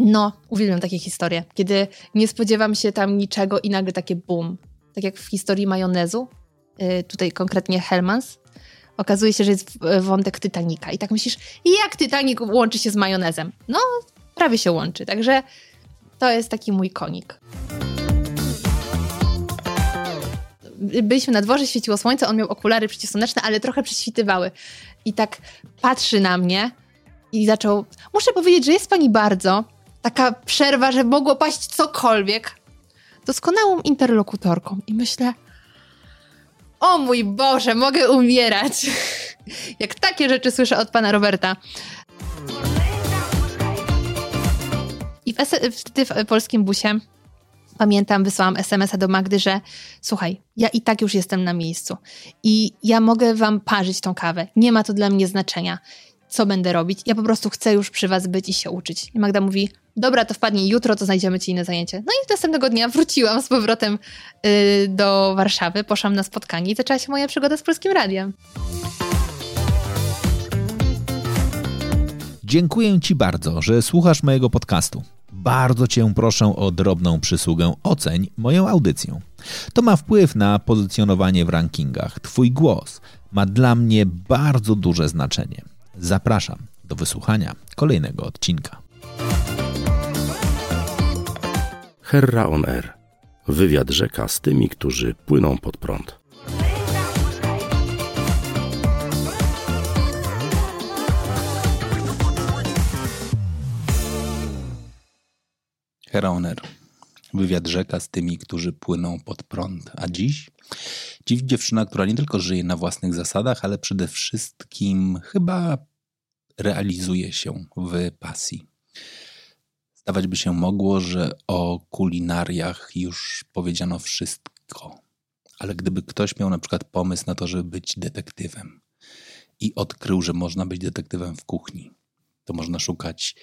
No, uwielbiam takie historie, kiedy nie spodziewam się tam niczego i nagle takie boom. Tak jak w historii majonezu, yy, tutaj konkretnie Hellmans, okazuje się, że jest wątek Titanica. I tak myślisz, jak Titanic łączy się z majonezem? No, prawie się łączy. Także to jest taki mój konik. Byliśmy na dworze, świeciło słońce, on miał okulary przeciwsłoneczne, ale trochę prześwitywały. I tak patrzy na mnie i zaczął, muszę powiedzieć, że jest pani bardzo taka przerwa, że mogło paść cokolwiek. Doskonałą interlokutorką. I myślę, o mój Boże, mogę umierać. Jak takie rzeczy słyszę od pana Roberta. I wtedy w polskim busie pamiętam, wysłałam SMS-a do Magdy, że słuchaj, ja i tak już jestem na miejscu i ja mogę wam parzyć tą kawę. Nie ma to dla mnie znaczenia, co będę robić. Ja po prostu chcę już przy was być i się uczyć. I Magda mówi, dobra, to wpadnij jutro, to znajdziemy ci inne zajęcie. No i następnego dnia wróciłam z powrotem yy, do Warszawy, poszłam na spotkanie i zaczęła się moja przygoda z Polskim Radiem. Dziękuję Ci bardzo, że słuchasz mojego podcastu. Bardzo Cię proszę o drobną przysługę oceń moją audycję. To ma wpływ na pozycjonowanie w rankingach. Twój głos ma dla mnie bardzo duże znaczenie. Zapraszam do wysłuchania kolejnego odcinka. Herra on Air. Wywiad rzeka z tymi, którzy płyną pod prąd. Herra on Air. Wywiad rzeka z tymi, którzy płyną pod prąd. A dziś? Dziś dziewczyna, która nie tylko żyje na własnych zasadach, ale przede wszystkim chyba realizuje się w pasji. Zdawać by się mogło, że o kulinariach już powiedziano wszystko. Ale gdyby ktoś miał na przykład pomysł na to, żeby być detektywem i odkrył, że można być detektywem w kuchni, to można szukać,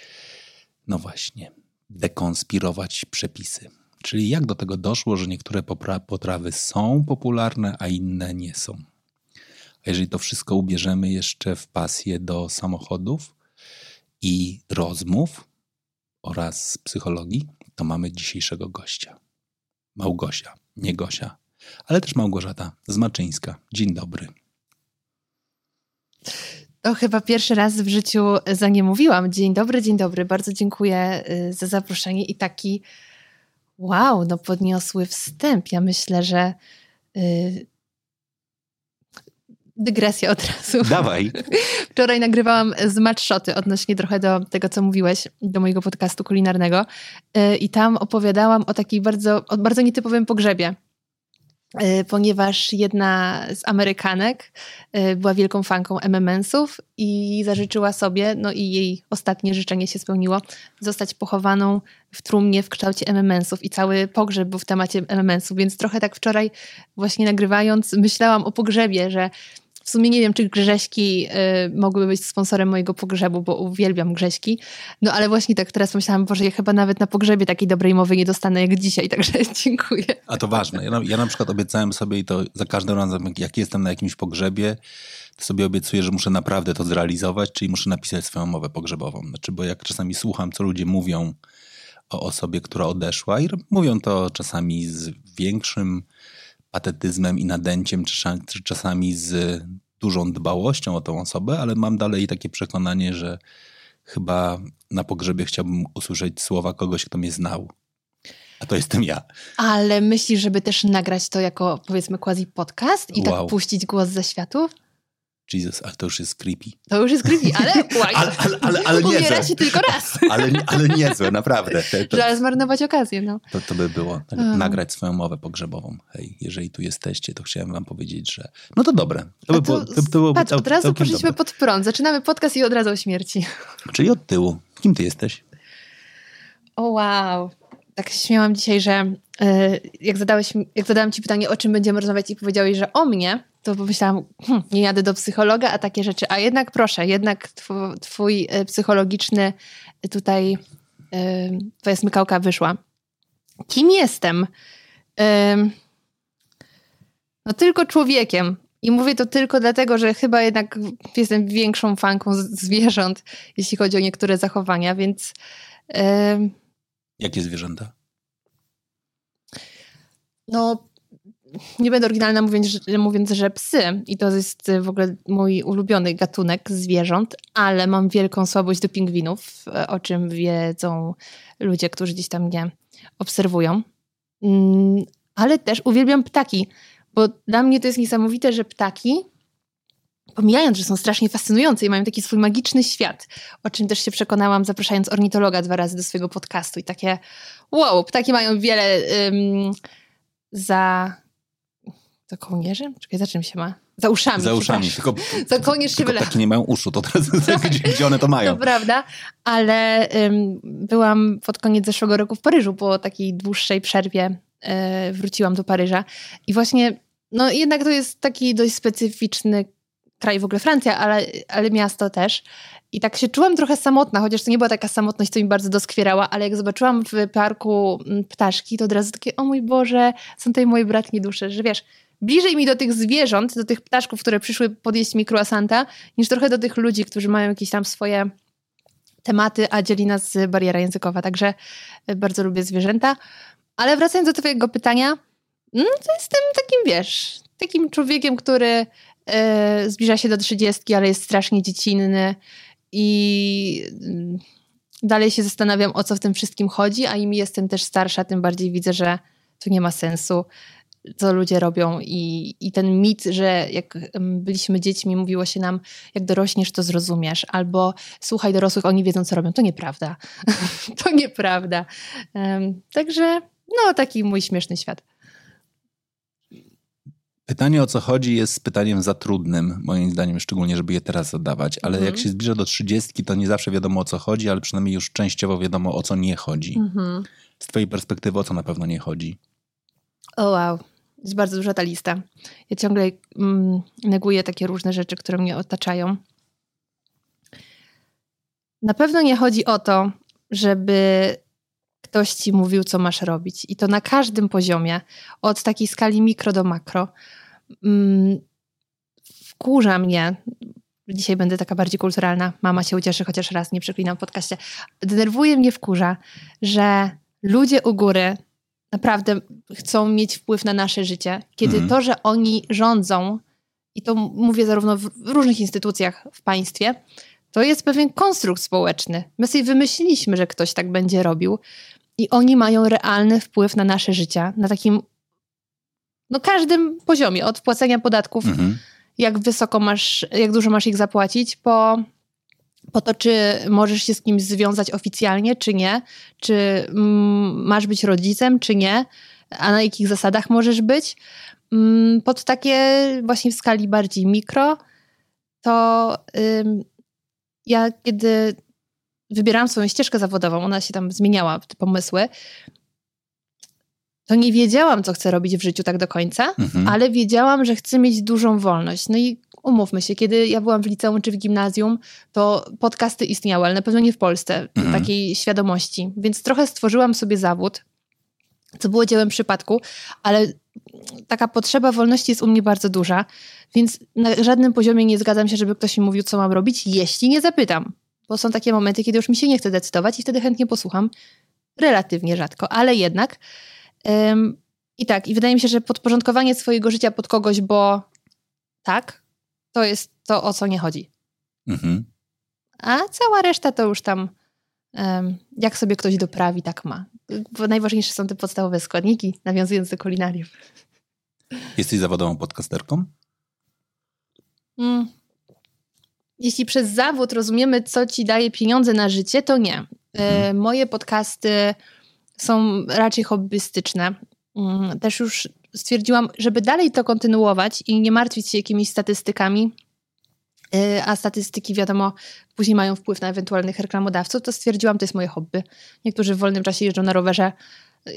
no właśnie, dekonspirować przepisy. Czyli jak do tego doszło, że niektóre potrawy są popularne, a inne nie są. A jeżeli to wszystko ubierzemy jeszcze w pasję do samochodów i rozmów, oraz psychologii, to mamy dzisiejszego gościa. Małgosia, nie Gosia, ale też Małgorzata Zmaczyńska. Dzień dobry. To chyba pierwszy raz w życiu za nie mówiłam. Dzień dobry, dzień dobry. Bardzo dziękuję y, za zaproszenie i taki wow, no podniosły wstęp. Ja myślę, że y, dygresja od razu. Dawaj. Wczoraj nagrywałam z Matshoty odnośnie trochę do tego, co mówiłeś, do mojego podcastu kulinarnego y, i tam opowiadałam o takiej bardzo, o bardzo nietypowym pogrzebie ponieważ jedna z Amerykanek y, była wielką fanką MMS-ów i zażyczyła sobie, no i jej ostatnie życzenie się spełniło, zostać pochowaną w trumnie w kształcie MMS-ów i cały pogrzeb był w temacie MMS-ów, więc trochę tak wczoraj właśnie nagrywając myślałam o pogrzebie, że w sumie nie wiem, czy Grześki y, mogłyby być sponsorem mojego pogrzebu, bo uwielbiam Grześki. No ale właśnie tak teraz pomyślałam, że ja chyba nawet na pogrzebie takiej dobrej mowy nie dostanę jak dzisiaj, także dziękuję. A to ważne. Ja na, ja na przykład obiecałem sobie i to za każdym razem, jak jestem na jakimś pogrzebie, sobie obiecuję, że muszę naprawdę to zrealizować, czyli muszę napisać swoją mowę pogrzebową. Znaczy, bo jak czasami słucham, co ludzie mówią o osobie, która odeszła i mówią to czasami z większym patetyzmem i nadęciem, czy czasami z dużą dbałością o tą osobę, ale mam dalej takie przekonanie, że chyba na pogrzebie chciałbym usłyszeć słowa kogoś, kto mnie znał. A to jestem ja. Ale myślisz, żeby też nagrać to jako powiedzmy quasi podcast i tak wow. tak puścić głos ze światów? Jesus, ale to już jest creepy. To już jest creepy, ale ale, ale, ale, ale Umiera się tylko raz. ale, ale niezłe, naprawdę. To, Żeby zmarnować okazję, no. To, to by było. Tak, nagrać swoją mowę pogrzebową. Hej, jeżeli tu jesteście, to chciałem wam powiedzieć, że no to dobre. To by było, to, to patrz, od razu poszliśmy pod prąd. Zaczynamy podcast i od razu o śmierci. Czyli od tyłu. Kim ty jesteś? O wow. Tak się śmiałam dzisiaj, że yy, jak, zadałeś, jak zadałam ci pytanie, o czym będziemy rozmawiać i powiedziałeś, że o mnie, to pomyślałam, hm, nie jadę do psychologa, a takie rzeczy. A jednak proszę, jednak twój, twój psychologiczny tutaj, yy, twoja smykałka wyszła. Kim jestem? Yy, no tylko człowiekiem. I mówię to tylko dlatego, że chyba jednak jestem większą fanką zwierząt, jeśli chodzi o niektóre zachowania, więc Ym, Jakie zwierzęta? No, nie będę oryginalna mówiąc że, mówiąc, że psy. I to jest w ogóle mój ulubiony gatunek zwierząt, ale mam wielką słabość do pingwinów, o czym wiedzą ludzie, którzy gdzieś tam mnie obserwują. Mm, ale też uwielbiam ptaki, bo dla mnie to jest niesamowite, że ptaki, pomijając, że są strasznie fascynujące i mają taki swój magiczny świat, o czym też się przekonałam, zapraszając ornitologa dwa razy do swojego podcastu. I takie, wow, ptaki mają wiele za. Za kołnierzem? Czekaj, za czym się ma? Za uszami. Za uszami, tylko, za kołnierz się tylko wyle... ptaki nie mają uszu, to teraz gdzie, gdzie one to mają? To prawda, ale um, byłam pod koniec zeszłego roku w Paryżu po takiej dłuższej przerwie. E, wróciłam do Paryża i właśnie, no jednak to jest taki dość specyficzny kraj, w ogóle Francja, ale, ale miasto też. I tak się czułam trochę samotna, chociaż to nie była taka samotność, co mi bardzo doskwierała, ale jak zobaczyłam w parku ptaszki, to od razu takie, o mój Boże, są tutaj moje bratnie dusze, że wiesz, bliżej mi do tych zwierząt, do tych ptaszków, które przyszły podjeść mi croissanta, niż trochę do tych ludzi, którzy mają jakieś tam swoje tematy, a dzieli nas bariera językowa. Także e, bardzo lubię zwierzęta. Ale wracając do twojego pytania, no to jestem takim, wiesz, takim człowiekiem, który e, zbliża się do trzydziestki, ale jest strasznie dziecinny i mm, dalej się zastanawiam, o co w tym wszystkim chodzi, a im jestem też starsza, tym bardziej widzę, że to nie ma sensu, co ludzie robią i, i ten mit, że jak byliśmy dziećmi, mówiło się nam, jak dorośniesz, to zrozumiesz, albo słuchaj dorosłych, oni wiedzą, co robią. To nieprawda. to nieprawda. Um, także no, taki mój śmieszny świat. Pytanie o co chodzi jest pytaniem za trudnym, moim zdaniem, szczególnie, żeby je teraz zadawać, ale jak się zbliża do trzydziestki, to nie zawsze wiadomo o co chodzi, ale przynajmniej już częściowo wiadomo o co nie chodzi. Z twojej perspektywy o co na pewno nie chodzi? O wow, jest bardzo duża ta lista. Ja ciągle mm, neguję takie różne rzeczy, które mnie otaczają. Na pewno nie chodzi o to, żeby ktoś ci mówił, co masz robić. I to na każdym poziomie, od takiej skali mikro do makro. Mm, wkurza mnie, dzisiaj będę taka bardziej kulturalna, mama się ucieszy, chociaż raz nie przeklinam w podcaście, denerwuje mnie, wkurza, że ludzie u góry naprawdę chcą mieć wpływ na nasze życie, kiedy mhm. to, że oni rządzą, i to mówię zarówno w różnych instytucjach w państwie, to jest pewien konstrukt społeczny. My sobie wymyśliliśmy, że ktoś tak będzie robił i oni mają realny wpływ na nasze życia, na takim no każdym poziomie, od płacenia podatków, mhm. jak wysoko masz, jak dużo masz ich zapłacić, po, po to, czy możesz się z kimś związać oficjalnie, czy nie, czy masz być rodzicem, czy nie, a na jakich zasadach możesz być. Mm, pod takie właśnie w skali bardziej mikro, to ja kiedy wybierałam swoją ścieżkę zawodową, ona się tam zmieniała, te pomysły, to nie wiedziałam, co chcę robić w życiu tak do końca, mhm. ale wiedziałam, że chcę mieć dużą wolność. No i umówmy się, kiedy ja byłam w liceum czy w gimnazjum, to podcasty istniały, ale na pewno nie w Polsce, mhm. takiej świadomości. Więc trochę stworzyłam sobie zawód, co było dziełem przypadku, ale taka potrzeba wolności jest u mnie bardzo duża, więc na żadnym poziomie nie zgadzam się, żeby ktoś mi mówił, co mam robić, jeśli nie zapytam. Bo są takie momenty, kiedy już mi się nie chce decydować i wtedy chętnie posłucham. Relatywnie rzadko, ale jednak. Ym, I tak, i wydaje mi się, że podporządkowanie swojego życia pod kogoś, bo tak, to jest to, o co nie chodzi. Mhm. A cała reszta to już tam, jak sobie ktoś doprawi, tak ma. Bo najważniejsze są te podstawowe składniki, nawiązując do kulinariów. Jesteś zawodową podcasterką? Mm, jeśli przez zawód rozumiemy, co ci daje pieniądze na życie, to nie. E, mhm. Moje podcasty są raczej hobbystyczne. Mm, też już stwierdziłam, żeby dalej to kontynuować i nie martwić się jakimiś statystykami, e, a statystyki, wiadomo, później mają wpływ na ewentualnych reklamodawców, to stwierdziłam, to jest moje hobby. Niektórzy w wolnym czasie jeżdżą na rowerze,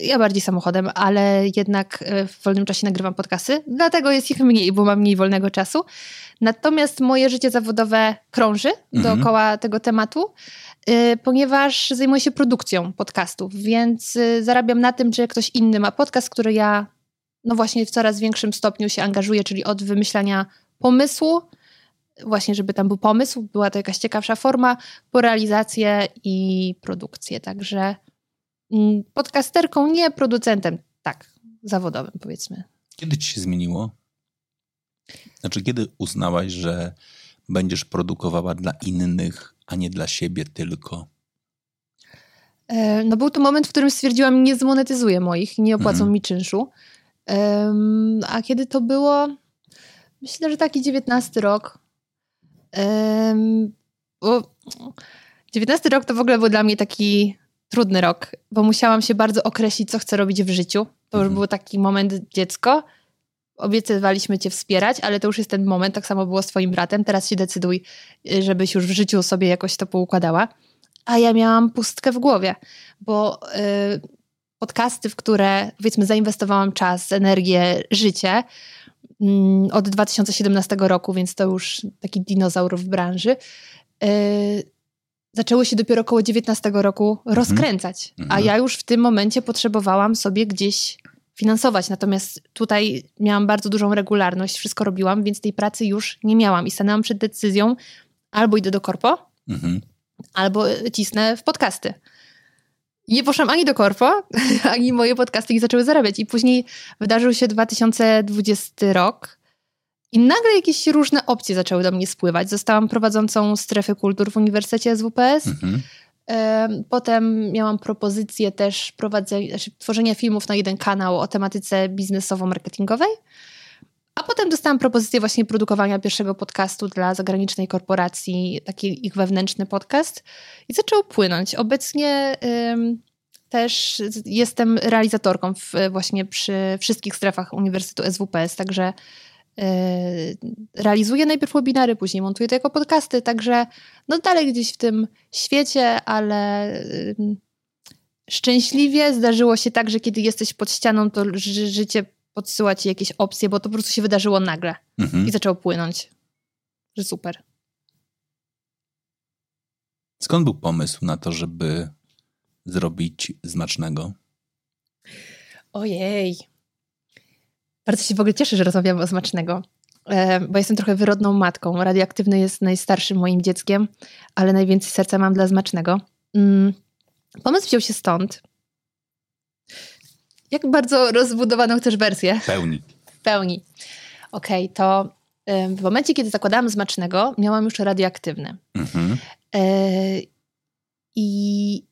ja bardziej samochodem, ale jednak e, w wolnym czasie nagrywam podcasty, dlatego jest ich mniej, bo mam mniej wolnego czasu. Natomiast moje życie zawodowe krąży mhm. dookoła tego tematu, y, ponieważ zajmuję się produkcją podcastów, więc zarabiam na tym, że ktoś inny ma podcast, który ja no właśnie w coraz większym stopniu się angażuję, czyli od wymyślania pomysłu właśnie, żeby tam był pomysł, była to jakaś ciekawsza forma, po realizację i produkcję. Także mm, podcasterką, nie producentem, tak, zawodowym powiedzmy. Kiedy ci się zmieniło? Znaczy, kiedy uznałaś, że będziesz produkowała dla innych, a nie dla siebie tylko? E, no był to moment, w którym stwierdziłam, nie zmonetyzuję moich, nie opłacą mhm. mi czynszu. A kiedy to było? Myślę, że taki 19 rok. Bo 19 rok to w ogóle był dla mnie taki trudny rok, bo musiałam się bardzo określić, co chcę robić w życiu. To już mhm. był taki moment dziecko. Obiecywaliśmy cię wspierać, ale to już jest ten moment. Tak samo było z twoim bratem. Teraz się decyduj, y, żebyś już w życiu sobie jakoś to poukładała. A ja miałam pustkę w głowie, bo y, podcasty, w które powiedzmy zainwestowałam czas, energię, życie y, od 2017 roku, więc to już taki dinozaur w branży, y, zaczęły się dopiero około 19 roku mhm. rozkręcać. Mhm. A ja już w tym momencie potrzebowałam sobie gdzieś finansować. Natomiast tutaj miałam bardzo dużą regularność, wszystko robiłam, więc tej pracy już nie miałam i stanęłam przed decyzją albo idę do korpo, mhm. albo cisnę w podcasty. Nie poszłam ani do korpo, ani moje podcasty nie zaczęły zarabiać. I później wydarzył się 2020 rok i nagle jakieś różne opcje zaczęły do mnie spływać. Zostałam prowadzącą strefy kultur w Uniwersytecie SWPS. Mhm. Potem miałam propozycję też prowadzenia, znaczy tworzenia filmów na jeden kanał o tematyce biznesowo-marketingowej. A potem dostałam propozycję właśnie produkowania pierwszego podcastu dla zagranicznej korporacji, taki ich wewnętrzny podcast i zaczął płynąć. Obecnie też jestem realizatorką w, właśnie przy wszystkich strefach Uniwersytetu SWPS, także E, realizuję najpierw webinary, później montuję to jako podcasty, także no dalej gdzieś w tym świecie, ale szczęśliwie zdarzyło się tak, że kiedy jesteś pod ścianą, to życie podsyła ci jakieś opcje, bo to po prostu się wydarzyło nagle mhm. i zaczęło płynąć. Że super. Skąd był pomysł na to, żeby zrobić zmacznego? Ojej. Bardzo się w ogóle cieszę, że rozmawiamy o smacznego, bo jestem trochę wyrodną matką. Radioaktywny jest najstarszym moim dzieckiem, ale najwięcej serca mam dla smacznego. Mm. Pomysł wziął się stąd. Jak bardzo rozbudowaną chcesz wersję? Pełni. Pełni. Okej, okay, to w momencie, kiedy zakładałam smacznego, miałam już radioaktywny. Mhm. E, I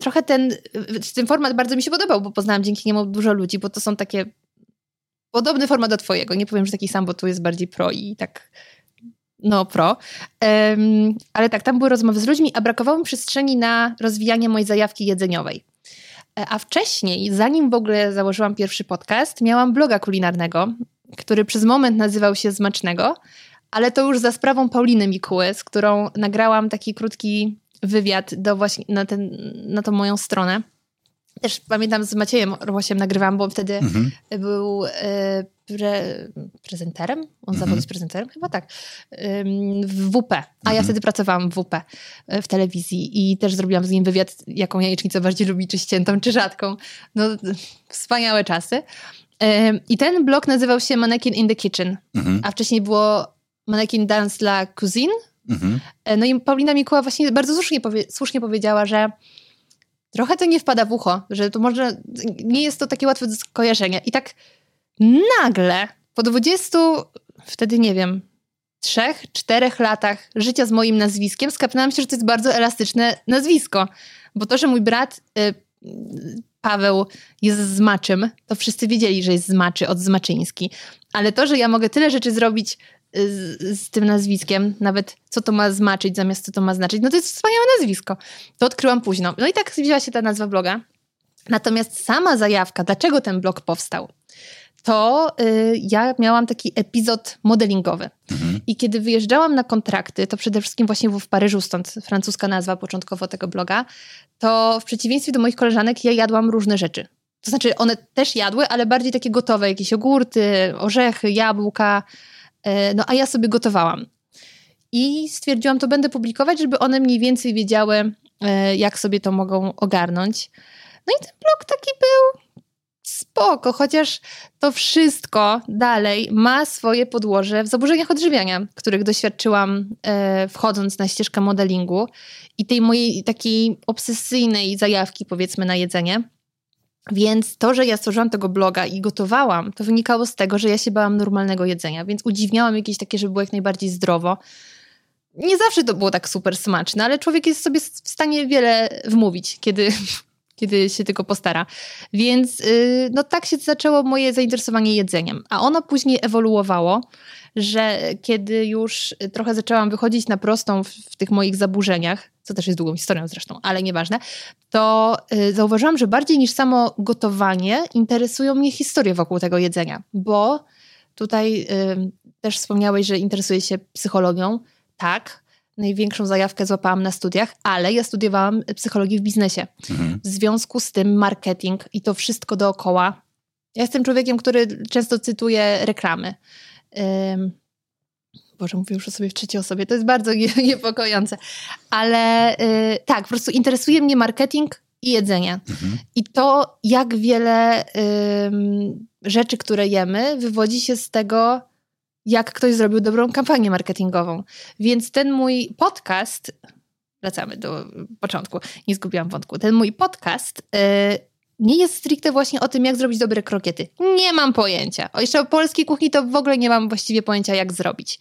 trochę ten, ten format bardzo mi się podobał, bo poznałam dzięki niemu dużo ludzi, bo to są takie podobny format do twojego. Nie powiem, że taki sam, bo tu jest bardziej pro i tak no pro. Um, ale tak, tam były rozmowy z ludźmi, a brakowało mi przestrzeni na rozwijanie mojej zajawki jedzeniowej. E, a wcześniej, zanim w ogóle założyłam pierwszy podcast, miałam bloga kulinarnego, który przez moment nazywał się Zmacznego, ale to już za sprawą Pauliny Mikuły, z którą nagrałam taki krótki wywiad do właśnie na, ten, na tą moją stronę też pamiętam z Maciejem Rłosiem nagrywałam, bo wtedy mhm. był e, pre, prezenterem, on mhm. zawodzi prezenterem, chyba tak, w WP, a mhm. ja wtedy pracowałam w WP e, w telewizji i też zrobiłam z nim wywiad, jaką jajecznicę bardziej lubi, czy ściętą, czy rzadką. No, wspaniałe czasy. I ten blog nazywał się Mannequin in the Kitchen, mhm. a wcześniej było Mannequin Dance dla Cuisine. Mhm. E, no i Paulina Mikuła właśnie bardzo słusznie, powie, słusznie powiedziała, że trochę to nie wpada w ucho, że to może nie jest to takie łatwe do skojarzenia. I tak nagle po 20, wtedy nie wiem, trzech, czterech latach życia z moim nazwiskiem skapnęłam się, że to jest bardzo elastyczne nazwisko. Bo to, że mój brat y, Paweł jest z Maczym, to wszyscy wiedzieli, że jest z Maczy od Zmaczyński. Ale to, że ja mogę tyle rzeczy zrobić z, z, tym nazwiskiem, nawet co to ma znaczyć, zamiast co to ma znaczyć. No to jest wspaniałe nazwisko. To odkryłam późno. No i tak wzięła się ta nazwa bloga. Natomiast sama zajawka, dlaczego ten blog powstał, to y, ja miałam taki epizod modelingowy. Mhm. I kiedy wyjeżdżałam na kontrakty, to przede wszystkim właśnie w Paryżu, stąd francuska nazwa początkowo tego bloga, to w przeciwieństwie do moich koleżanek ja jadłam różne rzeczy. To znaczy one też jadły, ale bardziej takie gotowe, jakieś jogurty, orzechy, jabłka, no a ja sobie gotowałam. I stwierdziłam, to będę publikować, żeby one mniej więcej wiedziały, e, jak sobie to mogą ogarnąć. No i ten blog taki był spoko, chociaż to wszystko dalej ma swoje podłoże w zaburzeniach odżywiania, których doświadczyłam e, wchodząc na ścieżkę modelingu i tej mojej takiej obsesyjnej zajawki, powiedzmy, na jedzenie. Więc to, że ja stworzyłam tego bloga i gotowałam, to wynikało z tego, że ja się bałam normalnego jedzenia, więc udziwniałam jakieś takie, żeby było jak najbardziej zdrowo. Nie zawsze to było tak super smaczne, ale człowiek jest sobie w stanie wiele wmówić, kiedy, kiedy się tylko postara. Więc yy, no tak się zaczęło moje zainteresowanie jedzeniem, a ono później ewoluowało, że kiedy już trochę zaczęłam wychodzić na prostą w, w tych moich zaburzeniach, co też jest długą historią zresztą, ale nieważne, to y, zauważyłam, że bardziej niż samo gotowanie interesują mnie historie wokół tego jedzenia, bo tutaj y, też wspomniałeś, że interesuje się psychologią. Tak, największą zajawkę złapałam na studiach, ale ja studiowałam psychologię w biznesie. Mhm. W związku z tym marketing i to wszystko dookoła. Ja jestem człowiekiem, który często cytuje reklamy. Boże, mówię już o sobie w trzeciej osobie, to jest bardzo niepokojące. Ale yy, tak, po prostu interesuje mnie marketing i jedzenie. Mhm. I to, jak wiele yy, rzeczy, które jemy, wywodzi się z tego, jak ktoś zrobił dobrą kampanię marketingową. Więc ten mój podcast, wracamy do początku, nie zgubiłam wątku, ten mój podcast yy, nie jest stricte właśnie o tym, jak zrobić dobre krokiety. Nie mam pojęcia. O jeszcze o polskiej kuchni to w ogóle nie mam właściwie pojęcia, jak zrobić.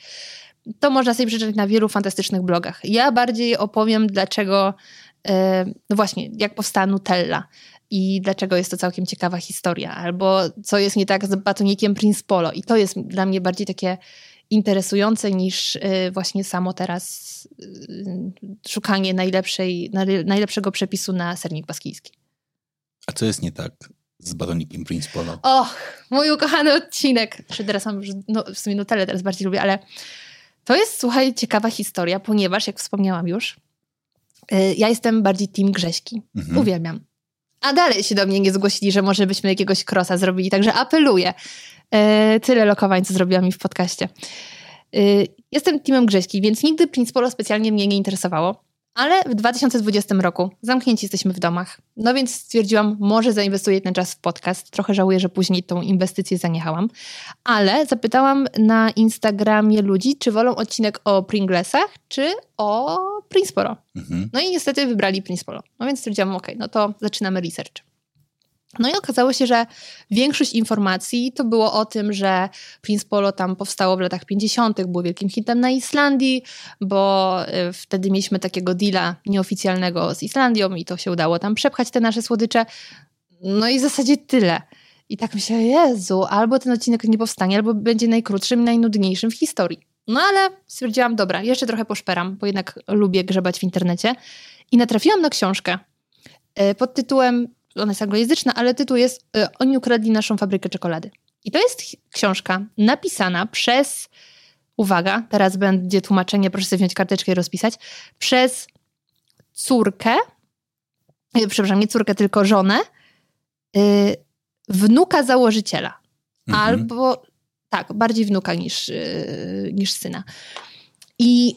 To można sobie przeczytać na wielu fantastycznych blogach. Ja bardziej opowiem, dlaczego, yy, no właśnie, jak powstała Nutella i dlaczego jest to całkiem ciekawa historia, albo co jest nie tak z batonikiem Prince Polo. I to jest dla mnie bardziej takie interesujące niż yy, właśnie samo teraz yy, szukanie najlepszej, najlepszego przepisu na sernik baskijski. A co jest nie tak z batonikiem Prince Polo? Och, mój ukochany odcinek. Czy teraz mam już, no w sumie Nutellę teraz bardziej lubię, ale to jest, słuchaj, ciekawa historia, ponieważ, jak wspomniałam już, yy, ja jestem bardziej team Grześki. Mhm. Uwielbiam. A dalej się do mnie nie zgłosili, że może byśmy jakiegoś krosa zrobili, także apeluję. Yy, tyle lokowań, co zrobiłam mi w podcaście. Yy, jestem teamem Grześki, więc nigdy Prince Polo specjalnie mnie nie interesowało. Ale w 2020 roku zamknięci jesteśmy w domach. No więc stwierdziłam, może zainwestuję ten czas w podcast. Trochę żałuję, że później tą inwestycję zaniechałam. Ale zapytałam na Instagramie ludzi, czy wolą odcinek o Pringlesach, czy o Prince Polo. Mhm. No i niestety wybrali Prince Polo. No więc stwierdziłam, ok, no to zaczynamy research. No i okazało się, że większość informacji to było o tym, że Prince Polo tam powstało w latach 50., było wielkim hitem na Islandii, bo y, wtedy mieliśmy takiego deala nieoficjalnego z Islandią i to się udało tam przepchać te nasze słodycze. No i w zasadzie tyle. I tak myślę, Jezu, albo ten odcinek nie powstanie, albo będzie najkrótszym i najnudniejszym w historii. No ale stwierdziłam, dobra, jeszcze trochę poszperam, bo jednak lubię grzebać w internecie. I natrafiłam na książkę y, pod tytułem ona jest anglojęzyczna, ale tytuł jest y, Oni ukradli naszą fabrykę czekolady. I to jest książka napisana przez, uwaga, teraz będzie tłumaczenie, proszę sobie wziąć karteczkę i rozpisać, przez córkę, y, przepraszam, nie córkę, tylko żonę, yy, wnuka założyciela. Mhm. Albo, tak, bardziej wnuka niż, yy, niż syna. I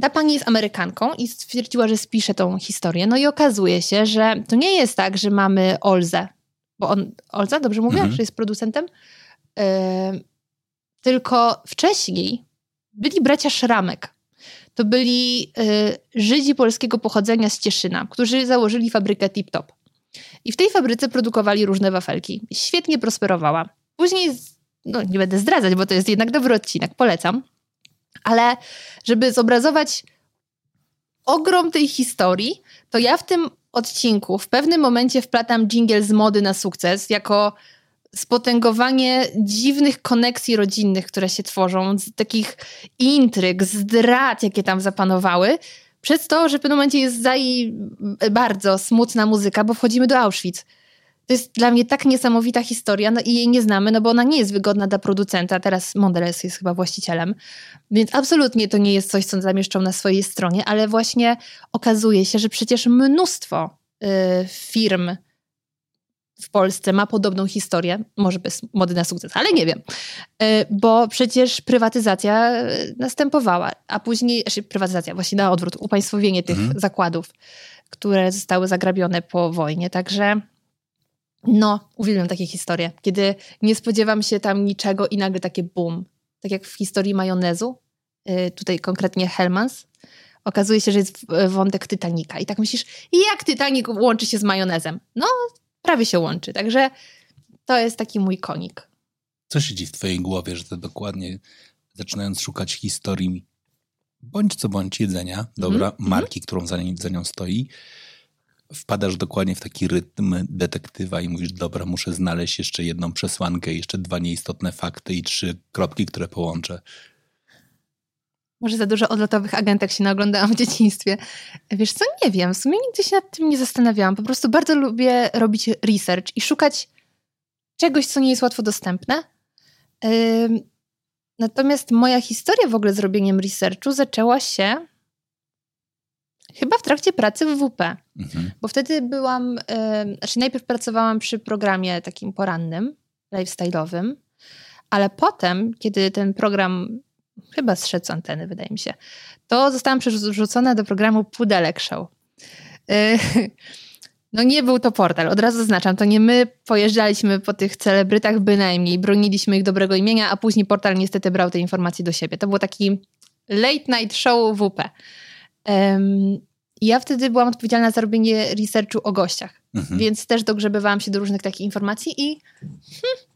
ta pani jest Amerykanką i stwierdziła, że spisze tą historię. No i okazuje się, że to nie jest tak, że mamy Olzę, bo on, Olza, dobrze mówię, mhm. że jest producentem? Yy, tylko wcześniej byli bracia Szramek. To byli yy, Żydzi polskiego pochodzenia z Cieszyna, którzy założyli fabrykę Tip Top. I w tej fabryce produkowali różne wafelki. Świetnie prosperowała. Później, no nie będę zdradzać, bo to jest jednak dobry odcinek, polecam ale żeby zobrazować ogrom tej historii, to ja w tym odcinku w pewnym momencie wplatam jingle z mody na sukces jako spotęgowanie dziwnych koneksji rodzinnych, które się tworzą, z takich intryg, zdrad, jakie tam zapanowały, przez to, że w pewnym momencie jest za bardzo smutna muzyka, bo wchodzimy do Auschwitz. To jest dla mnie tak niesamowita historia no i jej nie znamy, no bo ona nie jest wygodna dla producenta. Teraz Mondelez jest chyba właścicielem, więc absolutnie to nie jest coś, co zamieszczą na swojej stronie, ale właśnie okazuje się, że przecież mnóstwo y, firm w Polsce ma podobną historię, może bez mody na sukces, ale nie wiem, y, bo przecież prywatyzacja y, następowała, a później, znaczy prywatyzacja, właśnie na odwrót, upaństwowienie tych mhm. zakładów, które zostały zagrabione po wojnie, także No, uwielbiam takie historie, kiedy nie spodziewam się tam niczego i nagle takie boom. Tak jak w historii majonezu, y, tutaj konkretnie Hellmans, okazuje się, że jest wątek Titanica. I tak myślisz, jak Titanic łączy się z majonezem? No, prawie się łączy. Także to jest taki mój konik. Co siedzi w twojej głowie, że to dokładnie zaczynając szukać historii bądź co bądź jedzenia, dobra, mm -hmm. marki, którą za, za nią stoi, wpadasz dokładnie w taki rytm detektywa i mówisz, dobra, muszę znaleźć jeszcze jedną przesłankę, jeszcze dwa nieistotne fakty i trzy kropki, które połączę. Może za dużo odlotowych agentek się naoglądałam w dzieciństwie. Wiesz co, nie wiem, w sumie nigdy się nad tym nie zastanawiałam. Po prostu bardzo lubię robić research i szukać czegoś, co nie jest łatwo dostępne. Natomiast moja historia w ogóle z robieniem researchu zaczęła się chyba w trakcie pracy w WP. Mhm. Bo wtedy byłam, znaczy najpierw pracowałam przy programie takim porannym, lifestyle'owym, ale potem, kiedy ten program chyba zszedł z anteny, wydaje mi się, to zostałam przerzucona do programu Pudelek Show. E, no nie był to portal, od razu zaznaczam, to nie my pojeżdżaliśmy po tych celebrytach bynajmniej, broniliśmy ich dobrego imienia, a później portal niestety brał te informacje do siebie. To był taki late night show WP. Um, ja wtedy byłam odpowiedzialna za robienie researchu o gościach, mhm. więc też dogrzebywałam się do różnych takich informacji i hmm,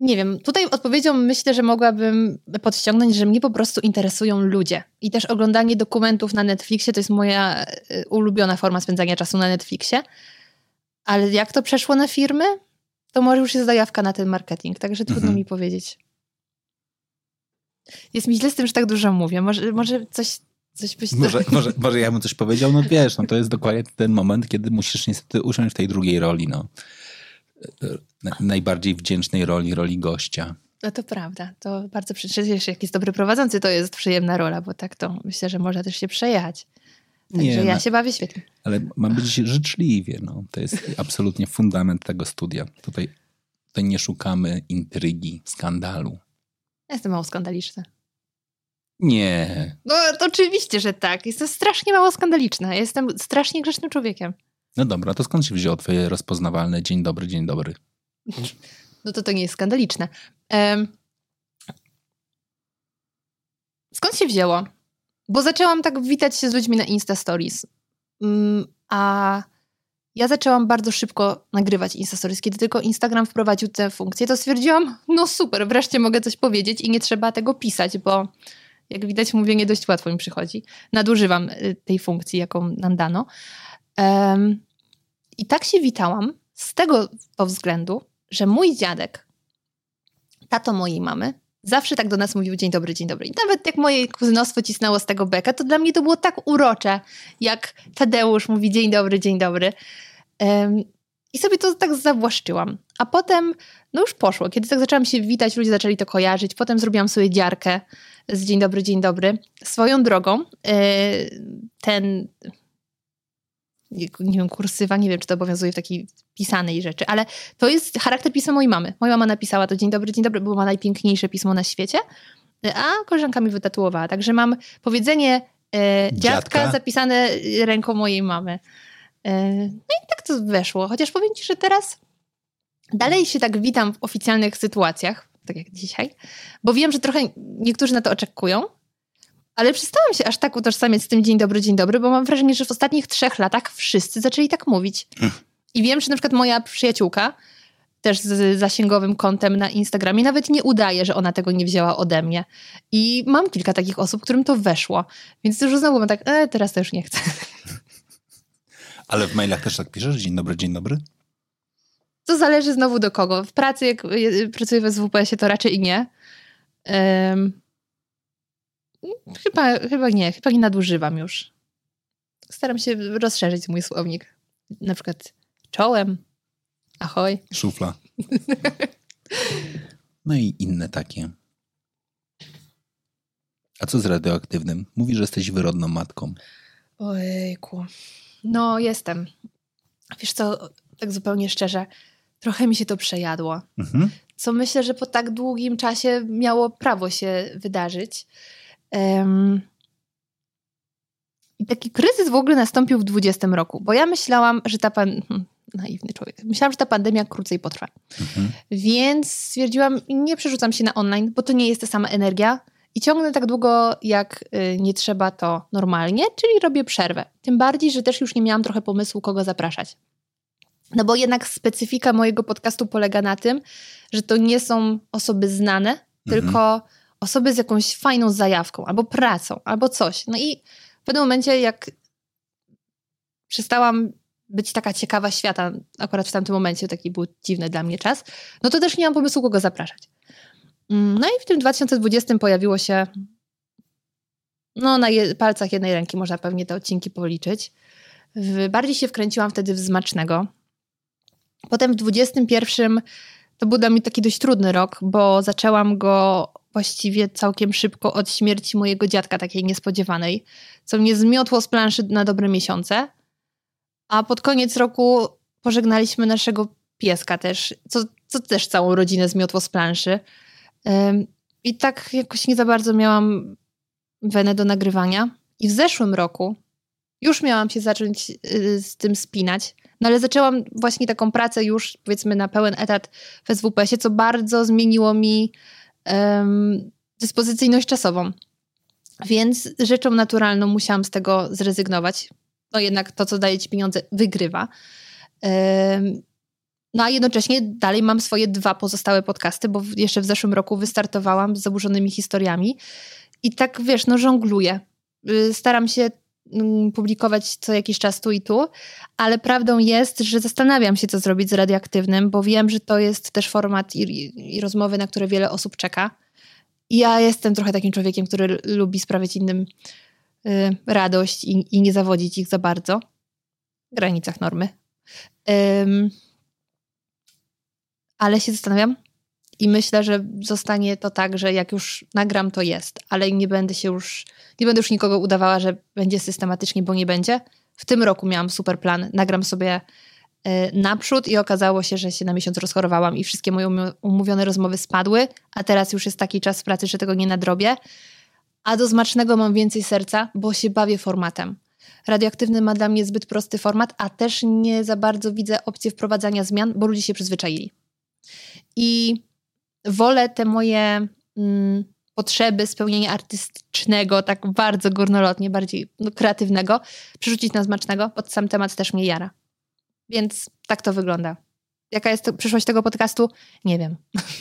nie wiem, tutaj odpowiedzią myślę, że mogłabym podciągnąć, że mnie po prostu interesują ludzie. I też oglądanie dokumentów na Netflixie to jest moja y, ulubiona forma spędzania czasu na Netflixie. Ale jak to przeszło na firmy, to może już jest zajawka na ten marketing, także trudno mhm. mi powiedzieć. Jest mi źle z tym, że tak dużo mówię. Może, może coś, coś byś... Może, może, może ja bym coś powiedział? No wiesz, no to jest dokładnie ten moment, kiedy musisz niestety usiąść w tej drugiej roli, no najbardziej wdzięcznej roli, roli gościa. No to prawda. To bardzo przecież jak jest dobry prowadzący, to jest przyjemna rola, bo tak to myślę, że można też się przejechać. Także nie, ja no, się bawię świetnie. Ale mam być życzliwie. No. To jest absolutnie fundament tego studia. Tutaj, tutaj nie szukamy intrygi, skandalu. Ja jestem mało skandaliczna. Nie. No to oczywiście, że tak. Jestem strasznie mało skandaliczna. Jestem strasznie grzecznym człowiekiem. No dobra, to skąd się wzięło twoje rozpoznawalne dzień dobry, dzień dobry? No to to nie jest skandaliczne. Um, skąd się wzięło? Bo zaczęłam tak witać się z ludźmi na Insta Stories. Um, a ja zaczęłam bardzo szybko nagrywać Insta Stories. Kiedy tylko Instagram wprowadził tę funkcję, to stwierdziłam, no super, wreszcie mogę coś powiedzieć i nie trzeba tego pisać, bo jak widać mówienie dość łatwo mi przychodzi. Nadużywam y, tej funkcji, jaką nam dano. Um, I tak się witałam z tego względu, że mój dziadek, tato mojej mamy, zawsze tak do nas mówił dzień dobry, dzień dobry. I nawet jak moje kuzynostwo cisnęło z tego beka, to dla mnie to było tak urocze, jak Tadeusz mówi dzień dobry, dzień dobry. Um, I sobie to tak zawłaszczyłam. A potem, no już poszło. Kiedy tak zaczęłam się witać, ludzie zaczęli to kojarzyć. Potem zrobiłam sobie dziarkę z dzień dobry, dzień dobry. Swoją drogą, e, ten nie wiem, kursywa, nie wiem, czy to obowiązuje w takiej pisanej rzeczy, ale to jest charakter pisma mojej mamy. Moja mama napisała to dzień dobry, dzień dobry, było ma najpiękniejsze pismo na świecie, a koleżanka mi wytatuowała. Także mam powiedzenie e, dziadka, dziadka, zapisane ręką mojej mamy. E, no i tak to weszło. Chociaż powiem ci, że teraz dalej się tak witam w oficjalnych sytuacjach, tak jak dzisiaj, bo wiem, że trochę niektórzy na to oczekują, ale przestałam się aż tak utożsamiać z tym dzień dobry, dzień dobry, bo mam wrażenie, że w ostatnich trzech latach wszyscy zaczęli tak mówić. I wiem, że na przykład moja przyjaciółka, też z zasięgowym kontem na Instagramie, nawet nie udaje, że ona tego nie wzięła ode mnie. I mam kilka takich osób, którym to weszło. Więc już znowu mam tak, e, teraz to już nie chcę. Ale w mailach też tak piszesz? Dzień dobry, dzień dobry? To zależy znowu do kogo. W pracy, jak pracuję w SWPS-ie, to raczej nie. Um, Chyba, chyba nie, chyba nie nadużywam już. Staram się rozszerzyć mój słownik. Na przykład czołem, ahoj. Szufla. No i inne takie. A co z radioaktywnym? Mówi, że jesteś wyrodną matką. Ojejku. No, jestem. Wiesz co, tak zupełnie szczerze, trochę mi się to przejadło. Mhm. Co myślę, że po tak długim czasie miało prawo się wydarzyć. Um, I taki kryzys w ogóle nastąpił w 20 roku, bo ja myślałam, że ta pan, hmm, naiwny człowiek. Myślałam, że ta pandemia krócej potrwa. Mhm. Więc stwierdziłam, nie przerzucam się na online, bo to nie jest ta sama energia i ciągnę tak długo, jak y, nie trzeba to normalnie, czyli robię przerwę. Tym bardziej, że też już nie miałam trochę pomysłu, kogo zapraszać. No bo jednak specyfika mojego podcastu polega na tym, że to nie są osoby znane, Mhm. tylko osoby z jakąś fajną zajawką, albo pracą, albo coś. No i w pewnym momencie, jak przestałam być taka ciekawa świata, akurat w tamtym momencie taki był dziwny dla mnie czas, no to też nie mam pomysłu, kogo zapraszać. Mm, No i w tym 2020 pojawiło się, no na je, palcach jednej ręki można pewnie te odcinki policzyć. W, bardziej się wkręciłam wtedy w Zmacznego. Potem w 21 to był dla mnie taki dość trudny rok, bo zaczęłam go właściwie całkiem szybko od śmierci mojego dziadka, takiej niespodziewanej, co mnie zmiotło z planszy na dobre miesiące. A pod koniec roku pożegnaliśmy naszego pieska też, co, co też całą rodzinę zmiotło z planszy. I tak jakoś nie za bardzo miałam wenę do nagrywania. I w zeszłym roku już miałam się zacząć y, z tym spinać, no ale zaczęłam właśnie taką pracę już powiedzmy na pełen etat w SWPS-ie, co bardzo zmieniło mi um, dyspozycyjność czasową. Więc rzeczą naturalną musiałam z tego zrezygnować. No jednak to, co daje ci pieniądze, wygrywa. Um, no a jednocześnie dalej mam swoje dwa pozostałe podcasty, bo jeszcze w zeszłym roku wystartowałam z zaburzonymi historiami. I tak wiesz, no żongluję. Y, Staram się publikować co jakiś czas tu i tu, ale prawdą jest, że zastanawiam się, co zrobić z radioaktywnym, bo wiem, że to jest też format i, i rozmowy, na które wiele osób czeka. I ja jestem trochę takim człowiekiem, który lubi sprawiać innym y, radość i, i nie zawodzić ich za bardzo. W granicach normy. Ym, ale się zastanawiam i myślę, że zostanie to tak, że jak już nagram, to jest, ale nie będę się już, nie będę już nikogo udawała, że będzie systematycznie, bo nie będzie. W tym roku miałam super plan, nagram sobie y, naprzód i okazało się, że się na miesiąc rozchorowałam i wszystkie moje umówione rozmowy spadły, a teraz już jest taki czas w pracy, że tego nie nadrobię. A do Zmacznego mam więcej serca, bo się bawię formatem. Radioaktywny ma dla mnie zbyt prosty format, a też nie za bardzo widzę opcji wprowadzania zmian, bo ludzie się przyzwyczaili. I wolę te moje mm, potrzeby spełnienia artystycznego, tak bardzo górnolotnie, bardziej no, kreatywnego, przerzucić na Zmacznego, bo sam temat też mnie jara. Więc tak to wygląda. Jaka jest przyszłość tego podcastu? Nie wiem.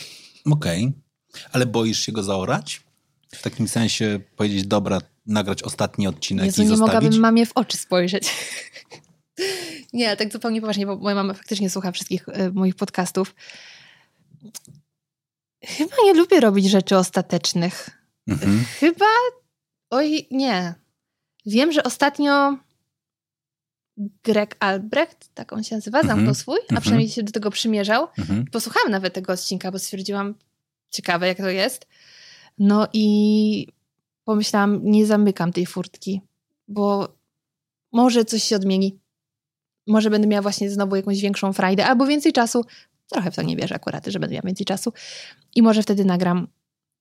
Okej. Ale boisz się go zaorać? W takim sensie powiedzieć, dobra, nagrać ostatni odcinek Jezu, i nie zostawić? mogłabym mamie w oczy spojrzeć. nie, tak zupełnie poważnie, bo moja mama faktycznie słucha wszystkich y, moich podcastów. Chyba nie lubię robić rzeczy ostatecznych. Mhm. Chyba. Oj, nie. Wiem, że ostatnio Greg Albrecht, tak on się nazywa, zamknął Mhm. swój, a Mhm. przynajmniej się do tego przymierzał. Mhm. Posłuchałam nawet tego odcinka, bo stwierdziłam, ciekawe jak to jest. No i pomyślałam, nie zamykam tej furtki, bo może coś się odmieni. Może będę miała właśnie znowu jakąś większą frajdę, albo więcej czasu. Trochę w to nie wierzę akurat, że będę miała więcej czasu. I może wtedy nagram.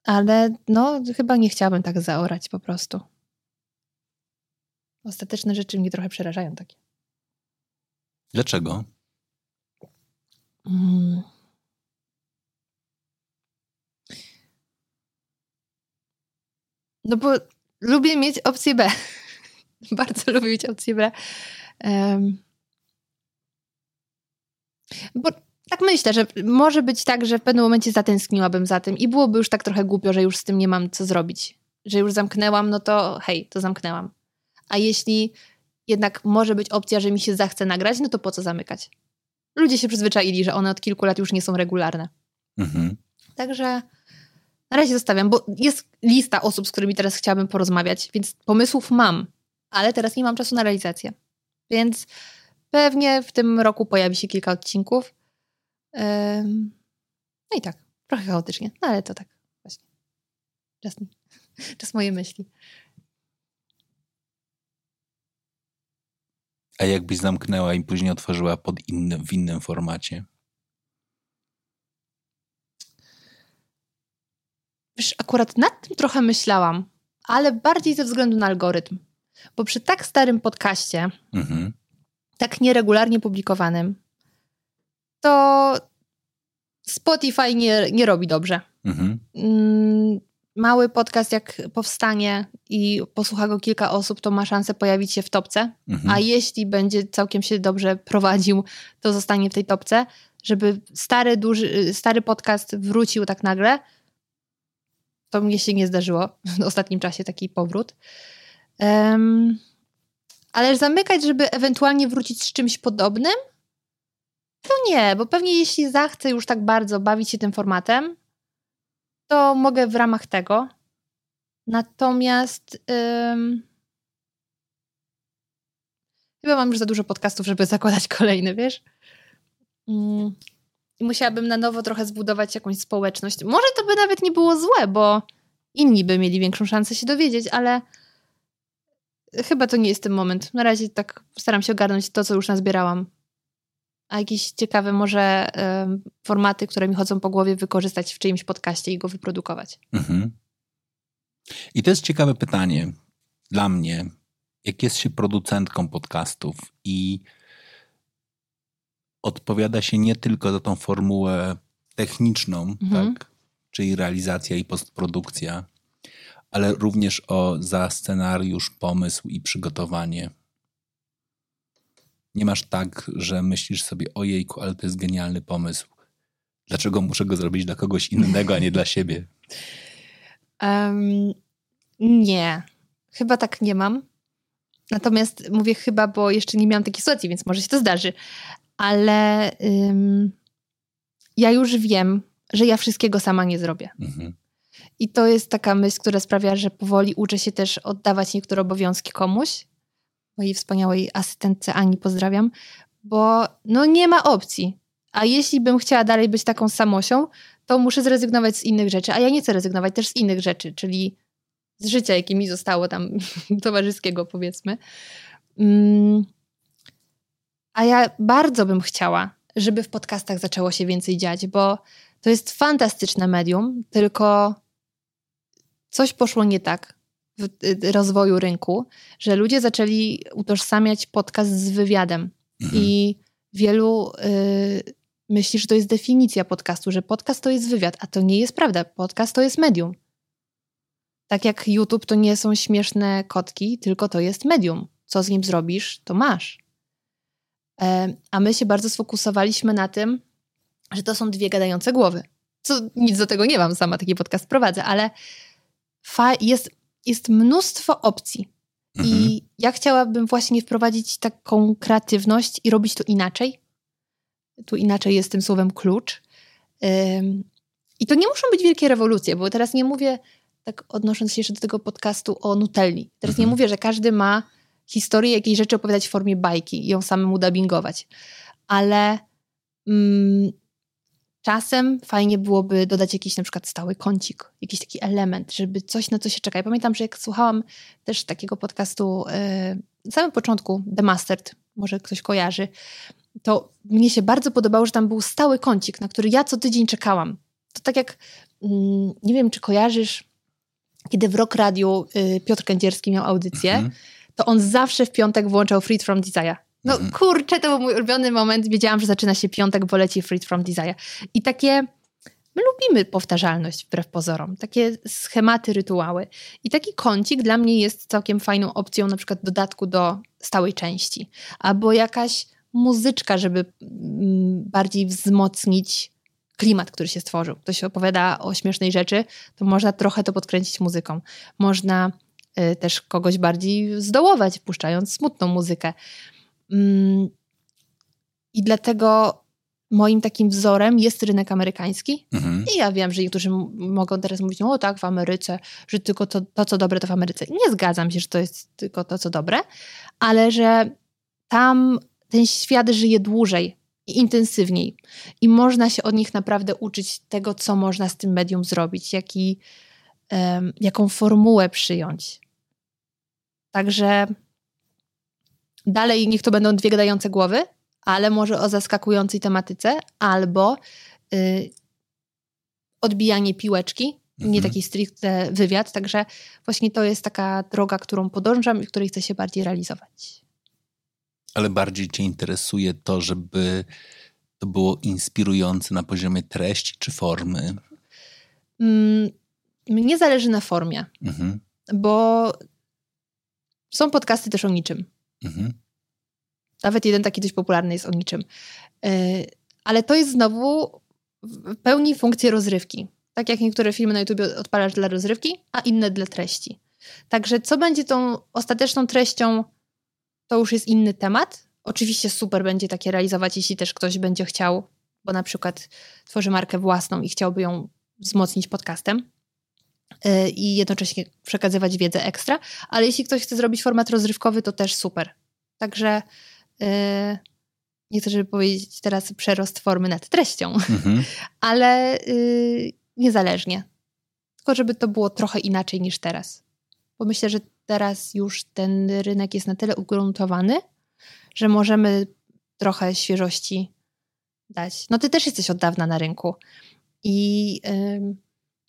Ale no, chyba nie chciałabym tak zaorać po prostu. Ostateczne rzeczy mnie trochę przerażają takie. Dlaczego? Mm. No bo lubię mieć opcję B. Bardzo lubię mieć opcję B. Em, bo tak myślę, że może być tak, że w pewnym momencie zatęskniłabym za tym i byłoby już tak trochę głupio, że już z tym nie mam co zrobić. Że już zamknęłam, no to hej, to zamknęłam. A jeśli jednak może być opcja, że mi się zachce nagrać, no to po co zamykać? ludzie się przyzwyczaili, że one od kilku lat już nie są regularne. Mhm. Także na razie zostawiam, bo jest lista osób, z którymi teraz chciałabym porozmawiać, więc pomysłów mam, ale teraz nie mam czasu na realizację. Więc pewnie w tym roku pojawi się kilka odcinków. No i tak, trochę chaotycznie, no ale to tak właśnie. Czas, czas moje myśli. A jakbyś zamknęła i później otworzyła pod innym, w innym formacie? Wiesz, akurat nad tym trochę myślałam, ale bardziej ze względu na algorytm. Bo przy tak starym podcaście, Mhm. tak nieregularnie publikowanym, to Spotify nie, nie robi dobrze. Mhm. Mm, Mały podcast, jak powstanie i posłucha go kilka osób, to ma szansę pojawić się w topce. Mhm. A jeśli będzie całkiem się dobrze prowadził, to zostanie w tej topce. Żeby stary, duży, stary podcast wrócił tak nagle, to mnie się nie zdarzyło w ostatnim czasie taki powrót. Um, ale zamykać, żeby ewentualnie wrócić z czymś podobnym, to nie, bo pewnie jeśli zachcę już tak bardzo bawić się tym formatem, to mogę w ramach tego. Natomiast ym, chyba mam już za dużo podcastów, żeby zakładać kolejny, wiesz? Mm, I musiałabym na nowo trochę zbudować jakąś społeczność. Może to by nawet nie było złe, bo inni by mieli większą szansę się dowiedzieć, ale chyba to nie jest ten moment. Na razie tak staram się ogarnąć to, co już nazbierałam. A jakieś ciekawe może ym, formaty, które mi chodzą po głowie, wykorzystać w czyimś podcaście i go wyprodukować. Mhm. I to jest ciekawe pytanie dla mnie. Jak jest się producentką podcastów i odpowiada się nie tylko za tą formułę techniczną, Mhm. tak? czyli realizacja i postprodukcja, ale również o, za scenariusz, pomysł i przygotowanie. Nie masz tak, że myślisz sobie, ojejku, ale to jest genialny pomysł. Dlaczego muszę go zrobić dla kogoś innego, a nie dla siebie? Em, nie, chyba tak nie mam. Natomiast mówię chyba, bo jeszcze nie miałam takiej sytuacji, więc może się to zdarzy. Ale ym, ja już wiem, że ja wszystkiego sama nie zrobię. Mhm. I to jest taka myśl, która sprawia, że powoli uczę się też oddawać niektóre obowiązki komuś. Mojej wspaniałej asystentce Ani pozdrawiam, bo no nie ma opcji. A jeśli bym chciała dalej być taką samosią, to muszę zrezygnować z innych rzeczy, a ja nie chcę rezygnować też z innych rzeczy, czyli z życia, jakie mi zostało tam towarzyskiego, powiedzmy. Mm. A ja bardzo bym chciała, żeby w podcastach zaczęło się więcej dziać, bo to jest fantastyczne medium, tylko coś poszło nie tak rozwoju rynku, że ludzie zaczęli utożsamiać podcast z wywiadem. Mhm. I wielu y, myśli, że to jest definicja podcastu, że podcast to jest wywiad, a to nie jest prawda. Podcast to jest medium. Tak jak YouTube to nie są śmieszne kotki, tylko to jest medium. Co z nim zrobisz, to masz. E, a my się bardzo sfokusowaliśmy na tym, że to są dwie gadające głowy. Co nic do tego nie mam, sama taki podcast prowadzę, ale jest, jest mnóstwo opcji. Mhm. I ja chciałabym właśnie wprowadzić taką kreatywność i robić to inaczej. Tu inaczej jest tym słowem klucz. Ym, I to nie muszą być wielkie rewolucje, bo teraz nie mówię, tak odnosząc się jeszcze do tego podcastu o Nutelli. Teraz nie Mhm. mówię, że każdy ma historię jakiejś rzeczy opowiadać w formie bajki i ją samemu dubbingować. Ale mm, czasem fajnie byłoby dodać jakiś na przykład stały kącik, jakiś taki element, żeby coś na co się czeka. Ja pamiętam, że jak słuchałam też takiego podcastu yy, na samym początku, The Mastered, może ktoś kojarzy, to mnie się bardzo podobało, że tam był stały kącik, na który ja co tydzień czekałam. To tak jak, mm, nie wiem czy kojarzysz, kiedy w Rock Radio y, Piotr Kędzierski miał audycję, Mhm. to on zawsze w piątek włączał Freed from Desire. No Mhm. kurczę, to był mój ulubiony moment. Wiedziałam, że zaczyna się piątek, bo leci Freed from Desire. I takie, my lubimy powtarzalność wbrew pozorom. Takie schematy, rytuały. I taki kącik dla mnie jest całkiem fajną opcją na przykład dodatku do stałej części. Albo jakaś muzyczka, żeby mm, bardziej wzmocnić klimat, który się stworzył. Ktoś opowiada o śmiesznej rzeczy, to można trochę to podkręcić muzyką. Można y, też kogoś bardziej zdołować, puszczając smutną muzykę. Mm, I dlatego moim takim wzorem jest rynek amerykański. Mhm. I ja wiem, że niektórzy mogą teraz mówić, o tak, w Ameryce, że tylko to, to, co dobre, to w Ameryce. Nie zgadzam się, że to jest tylko to, co dobre, ale że tam ten świat żyje dłużej i intensywniej. I można się od nich naprawdę uczyć tego, co można z tym medium zrobić, jaki, em, jaką formułę przyjąć. Także dalej niech to będą dwie gadające głowy, ale może o zaskakującej tematyce, albo y, odbijanie piłeczki, nie Mhm. taki stricte wywiad. Także właśnie to jest taka droga, którą podążam i której chcę się bardziej realizować. Ale bardziej Cię interesuje to, żeby to było inspirujące na poziomie treści czy formy? Mm, mnie zależy na formie, Mhm. bo są podcasty też o niczym. Mhm. Nawet jeden taki dość popularny jest o niczym. Yy, Ale to jest znowu pełni funkcję rozrywki. Tak jak niektóre filmy na YouTube odpalasz dla rozrywki, a inne dla treści. Także co będzie tą ostateczną treścią, to już jest inny temat. Oczywiście super będzie takie realizować, jeśli też ktoś będzie chciał, bo na przykład tworzy markę własną i chciałby ją wzmocnić podcastem i jednocześnie przekazywać wiedzę ekstra, ale jeśli ktoś chce zrobić format rozrywkowy, to też super. Także yy, nie chcę, żeby powiedzieć teraz przerost formy nad treścią, Mhm. ale yy, niezależnie. Tylko żeby to było trochę inaczej niż teraz. Bo myślę, że teraz już ten rynek jest na tyle ugruntowany, że możemy trochę świeżości dać. No ty też jesteś od dawna na rynku i ym,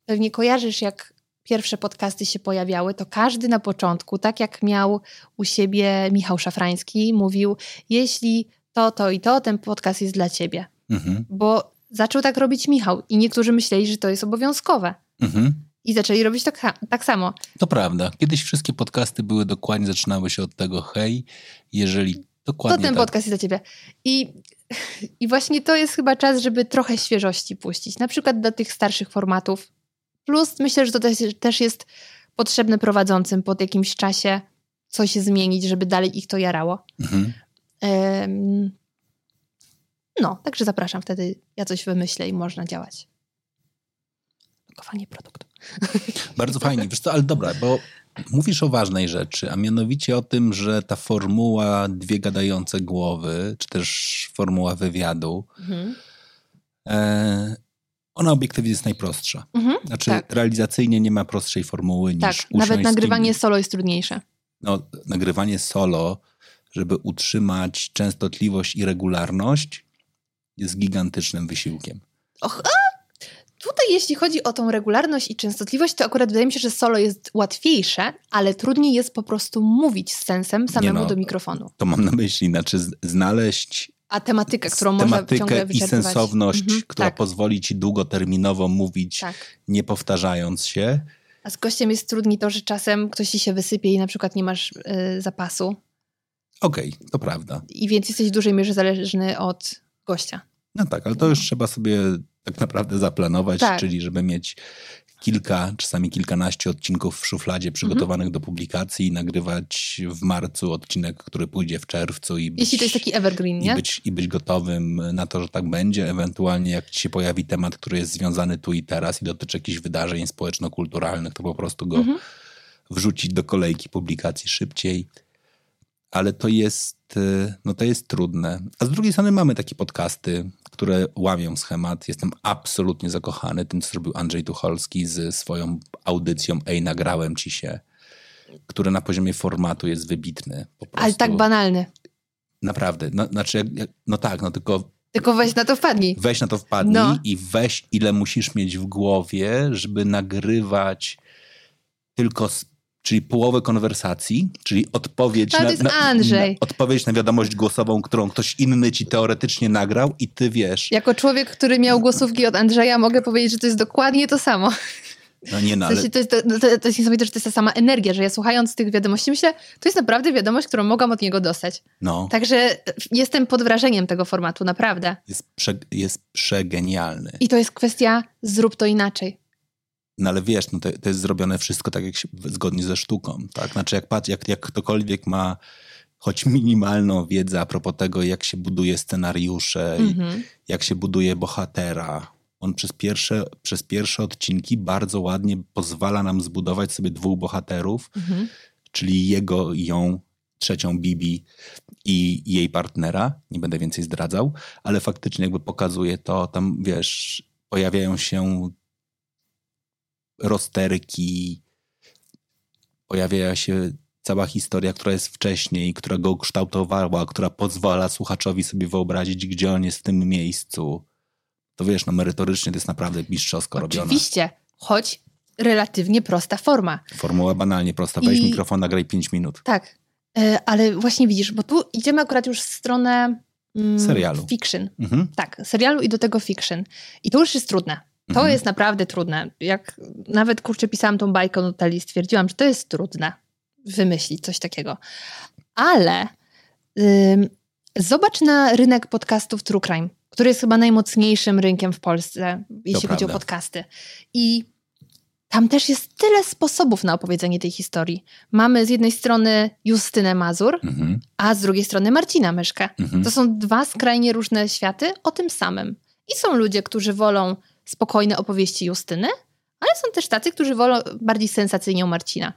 pewnie kojarzysz, jak pierwsze podcasty się pojawiały, to każdy na początku, tak jak miał u siebie Michał Szafrański, mówił, jeśli to, to i to, ten podcast jest dla ciebie. Mhm. Bo zaczął tak robić Michał i niektórzy myśleli, że to jest obowiązkowe. Mhm. I zaczęli robić to ka- tak samo. To prawda. Kiedyś wszystkie podcasty były dokładnie, zaczynały się od tego hej, jeżeli To dokładnie ten tak. podcast jest dla ciebie. I, I właśnie to jest chyba czas, żeby trochę świeżości puścić. Na przykład do tych starszych formatów. Plus myślę, że to też, jest potrzebne prowadzącym po jakimś czasie coś zmienić, żeby dalej ich to jarało. Mhm. No, także zapraszam. Wtedy ja coś wymyślę i można działać. Lokowanie produktu. Bardzo fajnie. Wiesz co, ale dobra, bo mówisz o ważnej rzeczy, a mianowicie o tym, że ta formuła dwie gadające głowy, czy też formuła wywiadu, Mhm. e, ona obiektywnie jest najprostsza. Mhm. Znaczy Tak. realizacyjnie nie ma prostszej formuły niż Tak, usiąść nawet nagrywanie solo jest trudniejsze. No, nagrywanie solo, żeby utrzymać częstotliwość i regularność, jest gigantycznym wysiłkiem. Och, a! Tutaj jeśli chodzi o tą regularność i częstotliwość, to akurat wydaje mi się, że solo jest łatwiejsze, ale trudniej jest po prostu mówić z sensem samemu no. do mikrofonu. To mam na myśli, znaczy znaleźć A tematykę, którą można ciągle tematykę i sensowność, Mhm, która tak, pozwoli ci długoterminowo mówić, tak. nie powtarzając się. A z gościem jest trudniej to, że czasem ktoś ci się wysypie i na przykład nie masz y, zapasu Okej, to prawda. i więc jesteś w dużej mierze zależny od gościa. No tak, ale to już trzeba sobie tak naprawdę zaplanować, Tak. czyli żeby mieć kilka, czasami kilkanaście odcinków w szufladzie przygotowanych do publikacji i nagrywać w marcu odcinek, który pójdzie w czerwcu i być, Jeśli to jest taki evergreen, i nie? być, i być gotowym na to, że tak będzie. Ewentualnie jak ci się pojawi temat, który jest związany tu i teraz i dotyczy jakichś wydarzeń społeczno-kulturalnych, to po prostu go Mhm. wrzucić do kolejki publikacji szybciej. Ale to jest, y, no to jest trudne. A z drugiej strony mamy takie podcasty, które łamią schemat. Jestem absolutnie zakochany tym, co zrobił Andrzej Tucholski z swoją audycją Ej, nagrałem ci się, który na poziomie formatu jest wybitny. Po prostu. Ale tak banalny. Naprawdę. No, znaczy, no tak, no tylko Tylko weź na to wpadnij. weź na to wpadnij No. i weź ile musisz mieć w głowie, żeby nagrywać tylko, z, czyli połowę konwersacji, czyli odpowiedź na, na, na, odpowiedź na wiadomość głosową, którą ktoś inny ci teoretycznie nagrał i ty wiesz. Jako człowiek, który miał głosówki od Andrzeja, mogę powiedzieć, że to jest dokładnie to samo. No nie no, W sensie to, jest, to, to, to jest niesamowite, że to jest ta sama energia, że ja słuchając tych wiadomości myślę, to jest naprawdę wiadomość, którą mogłam od niego dostać. no, Także jestem pod wrażeniem tego formatu, naprawdę. jest, prze, jest przegenialny. I to jest kwestia zrób to inaczej. No ale wiesz, no to, to jest zrobione wszystko tak jak się, zgodnie ze sztuką, tak? Znaczy jak, patrz, jak, jak ktokolwiek ma choć minimalną wiedzę a propos tego, jak się buduje scenariusze, i Mhm. jak się buduje bohatera. On przez pierwsze, przez pierwsze odcinki bardzo ładnie pozwala nam zbudować sobie dwóch bohaterów, Mhm. czyli jego i ją, trzecią Bibi i jej partnera. Nie będę więcej zdradzał, ale faktycznie jakby pokazuje to, tam wiesz, pojawiają się rozterki, pojawia się cała historia, która jest wcześniej, która go kształtowała, która pozwala słuchaczowi sobie wyobrazić, gdzie on jest w tym miejscu. To wiesz, no merytorycznie to jest naprawdę mistrzowsko robione. Oczywiście, choć relatywnie prosta forma. Formuła banalnie prosta. Weź I- mikrofon, nagraj 5 minut. Tak, E, ale właśnie widzisz, bo tu idziemy akurat już w stronę mm, Serialu. Fiction. Mhm. Tak, serialu i do tego fiction. I to już jest trudne. To Mhm. jest naprawdę trudne. Jak nawet kurczę pisałam tą bajkę o Nuteli, stwierdziłam, że to jest trudne wymyślić coś takiego. Ale ym, zobacz na rynek podcastów True Crime, który jest chyba najmocniejszym rynkiem w Polsce, jeśli chodzi o podcasty. I tam też jest tyle sposobów na opowiedzenie tej historii. Mamy z jednej strony Justynę Mazur, Mhm. a z drugiej strony Marcina Myszkę. Mhm. To są dwa skrajnie różne światy o tym samym. I są ludzie, którzy wolą spokojne opowieści Justyny, ale są też tacy, którzy wolą bardziej sensacyjnie Marcina.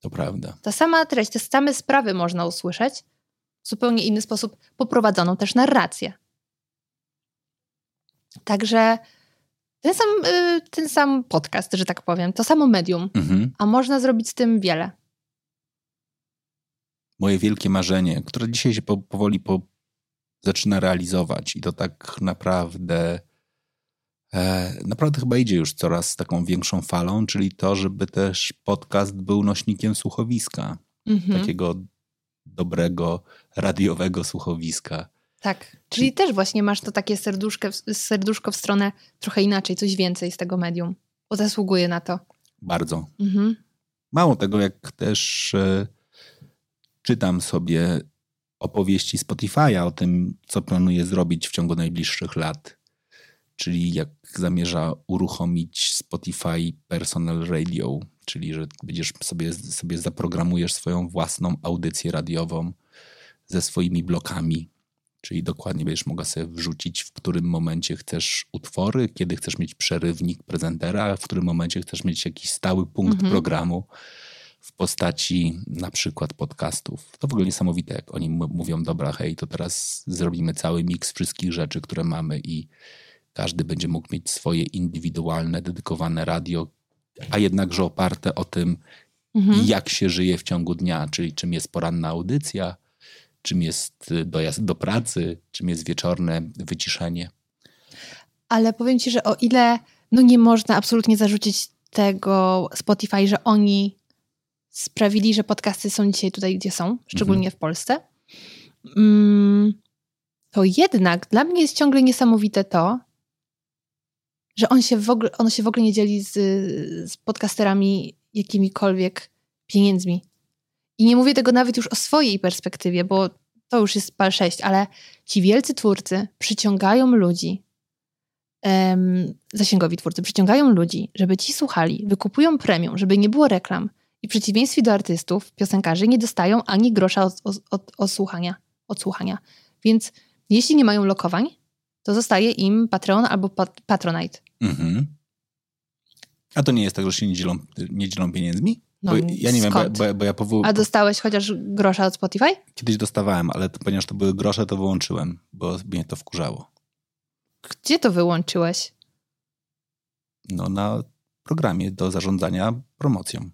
To prawda. Ta sama treść, te same sprawy można usłyszeć w zupełnie inny sposób, poprowadzoną też narrację. Także ten sam, y, ten sam podcast, że tak powiem, to samo medium, Mhm. a można zrobić z tym wiele. Moje wielkie marzenie, które dzisiaj się po, powoli po, zaczyna realizować i to tak naprawdę naprawdę chyba idzie już coraz z taką większą falą, czyli to, żeby też podcast był nośnikiem słuchowiska. Mhm. Takiego dobrego, radiowego słuchowiska. Tak. Czyli też właśnie masz to takie serduszko, serduszko w stronę trochę inaczej, coś więcej z tego medium, bo zasługuje na to. Bardzo. Mhm. Mało tego, jak też e, czytam sobie opowieści Spotify'a o tym, co planuje zrobić w ciągu najbliższych lat. Czyli jak zamierza uruchomić Spotify Personal Radio, czyli że będziesz sobie, sobie zaprogramujesz swoją własną audycję radiową ze swoimi blokami. Czyli dokładnie będziesz mogła sobie wrzucić, w którym momencie chcesz utwory, kiedy chcesz mieć przerywnik prezentera, w którym momencie chcesz mieć jakiś stały punkt Mhm. programu w postaci na przykład podcastów. To w ogóle niesamowite, jak oni mówią, dobra, hej, to teraz zrobimy cały miks wszystkich rzeczy, które mamy i każdy będzie mógł mieć swoje indywidualne, dedykowane radio, a jednakże oparte o tym, Mhm. jak się żyje w ciągu dnia, czyli czym jest poranna audycja, czym jest y, dojazd do pracy, czym jest wieczorne wyciszenie. Ale powiem ci, że o ile no nie można absolutnie zarzucić tego Spotify, że oni sprawili, że podcasty są dzisiaj tutaj, gdzie są, szczególnie w Polsce, mm, to jednak dla mnie jest ciągle niesamowite to, że on się w ogóle, on się w ogóle nie dzieli z, z podcasterami jakimikolwiek pieniędzmi. I nie mówię tego nawet już o swojej perspektywie, bo to już jest pal 6, ale ci wielcy twórcy przyciągają ludzi, zasięgowi twórcy przyciągają ludzi, żeby ci słuchali, wykupują premium, żeby nie było reklam. I w przeciwieństwie do artystów, piosenkarzy nie dostają ani grosza od, od, od, słuchania, od słuchania. Więc jeśli nie mają lokowań, to zostaje im Patreon albo pat, Patronite. Mhm. A to nie jest tak, że się nie dzielą, nie dzielą pieniędzmi? No, bo ja nie wiem, bo, skąd? bo, bo ja powo- A dostałeś chociaż grosza od Spotify? kiedyś dostawałem, ale to, ponieważ to były grosze, to wyłączyłem, bo mnie to wkurzało. Gdzie to wyłączyłeś? No, na programie do zarządzania promocją.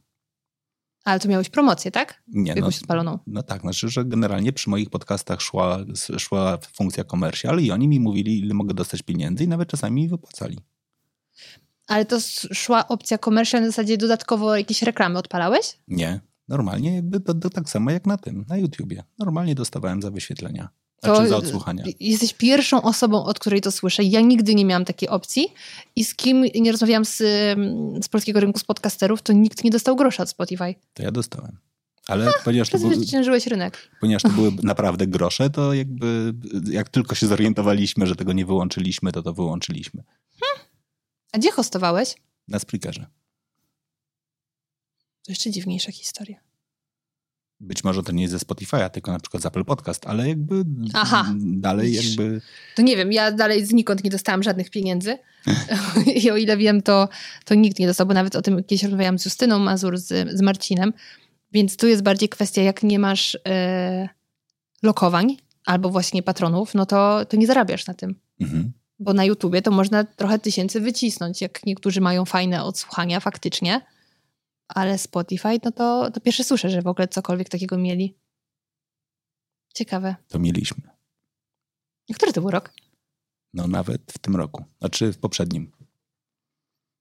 Ale to miałeś promocję, tak? Nie, no, Jakąś spaloną. no tak, znaczy, że generalnie przy moich podcastach szła, szła funkcja commercial i oni mi mówili, ile mogę dostać pieniędzy i nawet czasami mi wypłacali. Ale to szła opcja commercial na zasadzie dodatkowo jakieś reklamy odpalałeś? Nie, normalnie jakby to, to tak samo jak na tym, na YouTubie. Normalnie dostawałem za wyświetlenia, znaczy za odsłuchania. Jesteś pierwszą osobą, od której to słyszę. Ja nigdy nie miałam takiej opcji i z kim nie rozmawiałam z, ym, z polskiego rynku z podcasterów, to nikt nie dostał grosza od Spotify. To ja dostałem. Ale ponieważ to, był, rynek. ponieważ to były naprawdę grosze, to jakby jak tylko się zorientowaliśmy, że tego nie wyłączyliśmy, to to wyłączyliśmy. A gdzie hostowałeś? Na Spreakerze. To jeszcze dziwniejsza historia. Być może to nie jest ze Spotify'a, tylko na przykład z Apple Podcast, ale jakby Aha, dalej widzisz. jakby... To nie wiem, ja dalej znikąd nie dostałam żadnych pieniędzy. I o ile wiem, to, to nikt nie dostał, bo nawet o tym kiedyś rozmawiałam z Justyną Mazur, z, z Marcinem. Więc tu jest bardziej kwestia, jak nie masz e, lokowań albo właśnie patronów, no to, to nie zarabiasz na tym. Mhm. Bo na YouTubie to można trochę tysięcy wycisnąć, jak niektórzy mają fajne odsłuchania faktycznie. Ale Spotify, no to, to pierwsze słyszę, że w ogóle cokolwiek takiego mieli. Ciekawe. To mieliśmy. A Który to był rok? No nawet w tym roku. Znaczy w poprzednim.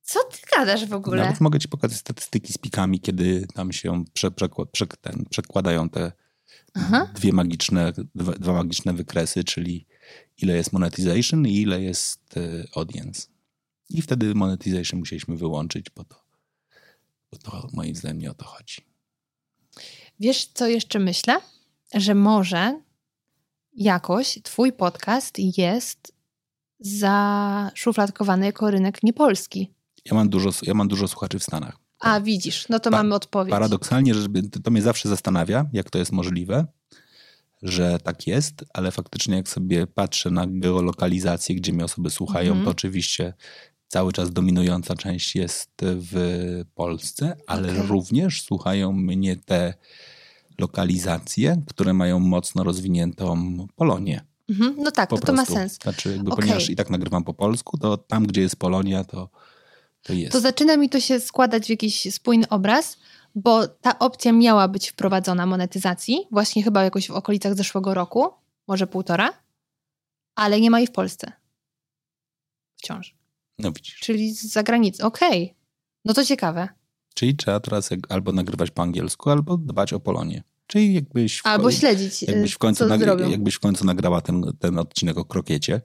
Co ty gadasz w ogóle? Nawet mogę ci pokazać statystyki z pikami, kiedy tam się prze, przekła- przek- ten, przekładają te Aha. dwie magiczne, dwa, dwa magiczne wykresy, czyli ile jest monetization i ile jest e, audience. I wtedy monetization musieliśmy wyłączyć, bo to, bo to moim zdaniem nie o to chodzi. Wiesz, co jeszcze myślę? Że może jakoś twój podcast jest zaszufladkowany jako rynek niepolski. Ja mam dużo, ja mam dużo słuchaczy w Stanach. A widzisz, no to Pa- mamy odpowiedź. Paradoksalnie, że to mnie zawsze zastanawia, jak to jest możliwe, że tak jest, ale faktycznie jak sobie patrzę na geolokalizację, gdzie mnie osoby słuchają, Mhm. to oczywiście cały czas dominująca część jest w Polsce, ale Okej. również słuchają mnie te lokalizacje, które mają mocno rozwiniętą Polonię. Mhm, no tak, Po to, to ma sens. Znaczy, jakby, Okej. ponieważ i tak nagrywam po polsku, to tam, gdzie jest Polonia, to, to jest. To zaczyna mi to się składać w jakiś spójny obraz, bo ta opcja miała być wprowadzona monetyzacji, właśnie chyba jakoś w okolicach zeszłego roku, może półtora, ale nie ma jej w Polsce. Wciąż. No widzisz. Czyli z zagranicy. Okej. No to ciekawe. Czyli trzeba teraz albo nagrywać po angielsku, albo dbać o Polonię. Czyli jakbyś w, Albo śledzić, jakbyś w y, końcu, co zrobią. jakbyś w końcu nagrała ten, ten odcinek o krokiecie,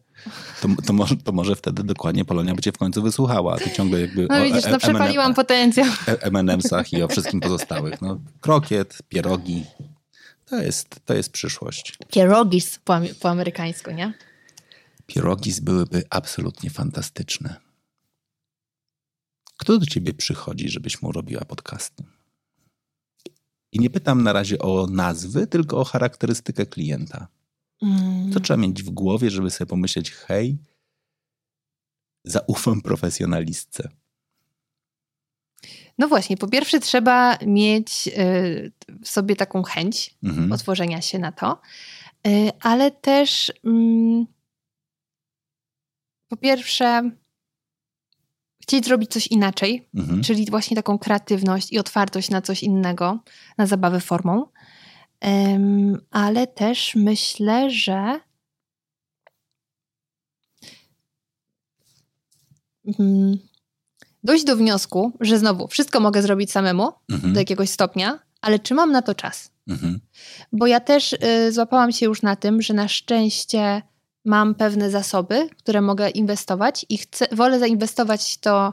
to, to, może, to może wtedy dokładnie Polonia by cię w końcu wysłuchała. Ty ciągle jakby No o widzisz, e- no przepaliłam potencjał. e- M&M'sach i o wszystkim pozostałych. No, krokiet, pierogi. To jest, to jest przyszłość. Pierogis po, po amerykańsku, nie? Pierogis byłyby absolutnie fantastyczne. Kto do ciebie przychodzi, żebyś mu robiła podcasty? I nie pytam na razie o nazwy, tylko o charakterystykę klienta. Mm. Co trzeba mieć w głowie, żeby sobie pomyśleć, hej, zaufam profesjonalistce. No właśnie, po pierwsze trzeba mieć y, w sobie taką chęć Mhm. otworzenia się na to, y, ale też mm, po pierwsze chcieć zrobić coś inaczej, Mhm. czyli właśnie taką kreatywność i otwartość na coś innego, na zabawę formą. Em, ale też myślę, że mm, dojść do wniosku, że znowu wszystko mogę zrobić samemu Mhm. do jakiegoś stopnia, ale czy mam na to czas? Mhm. Bo ja też y, złapałam się już na tym, że na szczęście mam pewne zasoby, które mogę inwestować i chcę, wolę zainwestować to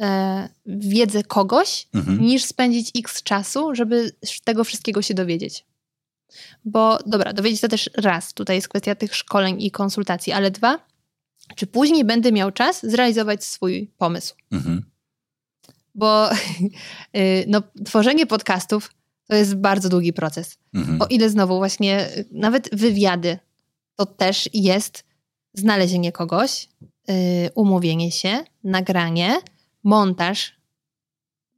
e, w wiedzę kogoś, Mhm. niż spędzić x czasu, żeby tego wszystkiego się dowiedzieć. Bo dobra, dowiedzieć to też raz, tutaj jest kwestia tych szkoleń i konsultacji, ale dwa, czy później będę miał czas zrealizować swój pomysł. Mhm. Bo y, no, tworzenie podcastów to jest bardzo długi proces. Mhm. O ile znowu właśnie y, nawet wywiady to też jest znalezienie kogoś, yy, umówienie się, nagranie, montaż.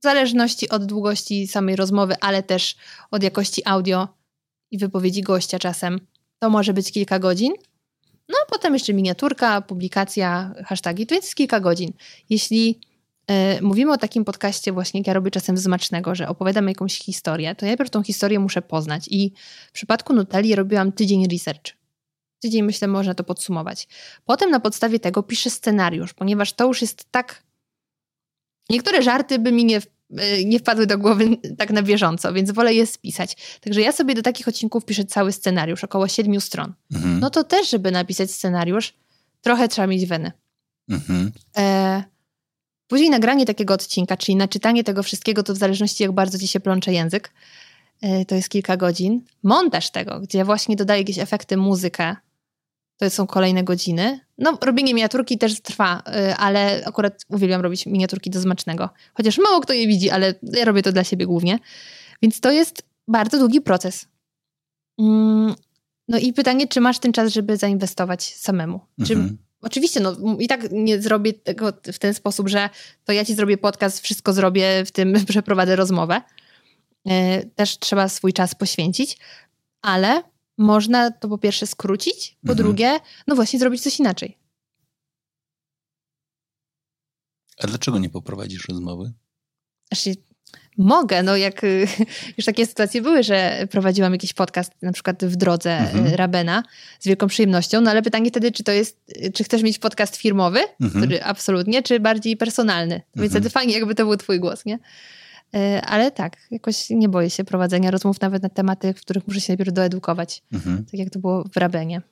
W zależności od długości samej rozmowy, ale też od jakości audio i wypowiedzi gościa czasem. To może być kilka godzin. No a potem jeszcze miniaturka, publikacja, hasztagi, to jest kilka godzin. Jeśli y, mówimy o takim podcaście właśnie, jak ja robię czasem z Macznego, że opowiadam jakąś historię, to najpierw tą historię muszę poznać i w przypadku Nutelli robiłam tydzień research. Tydzień, myślę, można to podsumować. Potem na podstawie tego piszę scenariusz, ponieważ to już jest tak... Niektóre żarty by mi nie, y, nie wpadły do głowy tak na bieżąco, więc wolę je spisać. Także ja sobie do takich odcinków piszę cały scenariusz, około siedmiu stron. Mhm. No to też, żeby napisać scenariusz, trochę trzeba mieć weny. Mhm. E, później nagranie takiego odcinka, czyli naczytanie tego wszystkiego, to w zależności jak bardzo ci się plącze język, e, to jest kilka godzin. Montaż tego, gdzie właśnie dodaję jakieś efekty, muzykę, to są kolejne godziny. No, robienie miniaturki też trwa, e, ale akurat uwielbiam robić miniaturki do zmacznego. Chociaż mało kto je widzi, ale ja robię to dla siebie głównie. Więc to jest bardzo długi proces. Mm, No i pytanie, czy masz ten czas, żeby zainwestować samemu? Czy Mhm. Oczywiście, no i tak nie zrobię tego w ten sposób, że to ja ci zrobię podcast, wszystko zrobię, w tym przeprowadzę rozmowę. E, Też trzeba swój czas poświęcić, ale można to po pierwsze skrócić, po Mhm. drugie, no właśnie zrobić coś inaczej. A dlaczego nie poprowadzisz rozmowy? Znaczy, mogę, no jak już takie sytuacje były, że prowadziłam jakiś podcast na przykład w drodze Mhm. mhm. Rabena z wielką przyjemnością, no ale pytanie wtedy, czy to jest, czy chcesz mieć podcast firmowy, Mhm. który absolutnie, czy bardziej personalny. Więc Mhm. wtedy fajnie, jakby to był twój głos, nie? E, Ale tak, jakoś nie boję się prowadzenia rozmów nawet na tematy, w których muszę się najpierw doedukować, Mhm. tak jak to było w Rabenie.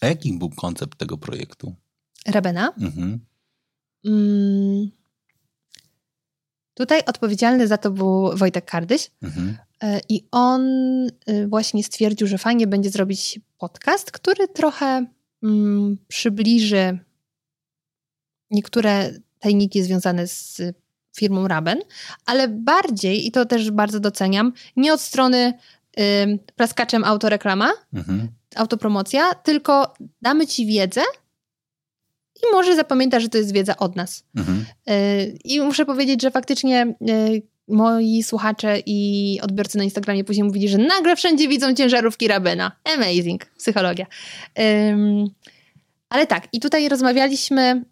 A jaki był koncept tego projektu? Rabena. Mhm. Mm. Tutaj odpowiedzialny za to był Wojtek Kardyś. Mhm. E, I on y, właśnie stwierdził, że fajnie będzie zrobić podcast, który trochę mm, przybliży niektóre tajniki związane z firmą Raben, ale bardziej, i to też bardzo doceniam, nie od strony y, praskaczem autoreklama, Mhm. autopromocja, tylko damy ci wiedzę i może zapamiętasz, że to jest wiedza od nas. Mhm. Y, I muszę powiedzieć, że faktycznie y, moi słuchacze i odbiorcy na Instagramie później mówili, że nagle wszędzie widzą ciężarówki Rabena. Amazing. Psychologia. Ale tak, i tutaj rozmawialiśmy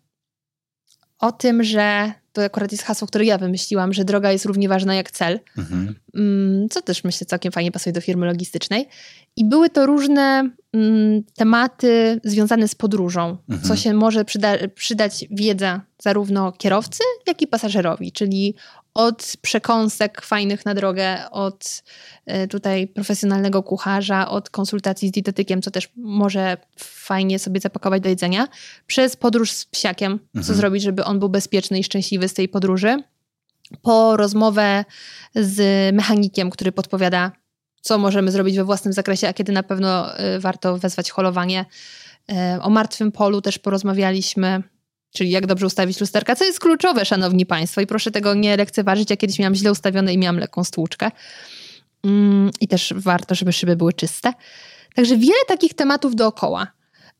o tym, że to akurat jest hasło, które ja wymyśliłam, że droga jest równie ważna jak cel. Mhm. Mm, co też myślę całkiem fajnie pasuje do firmy logistycznej. I były to różne mm, tematy związane z podróżą, Mhm. co się może przyda- przydać wiedza zarówno kierowcy, jak i pasażerowi, czyli od przekąsek fajnych na drogę, od e, tutaj profesjonalnego kucharza, od konsultacji z dietetykiem, co też może fajnie sobie zapakować do jedzenia, przez podróż z psiakiem, co Mhm. zrobić, żeby on był bezpieczny i szczęśliwy z tej podróży, po rozmowę z mechanikiem, który podpowiada, co możemy zrobić we własnym zakresie, a kiedy na pewno y, warto wezwać holowanie. Y, O martwym polu też porozmawialiśmy, czyli jak dobrze ustawić lusterka, co jest kluczowe, szanowni państwo, i proszę tego nie lekceważyć. Ja kiedyś miałam źle ustawione i miałam lekką stłuczkę. Mm, I też warto, żeby szyby były czyste. Także wiele takich tematów dookoła.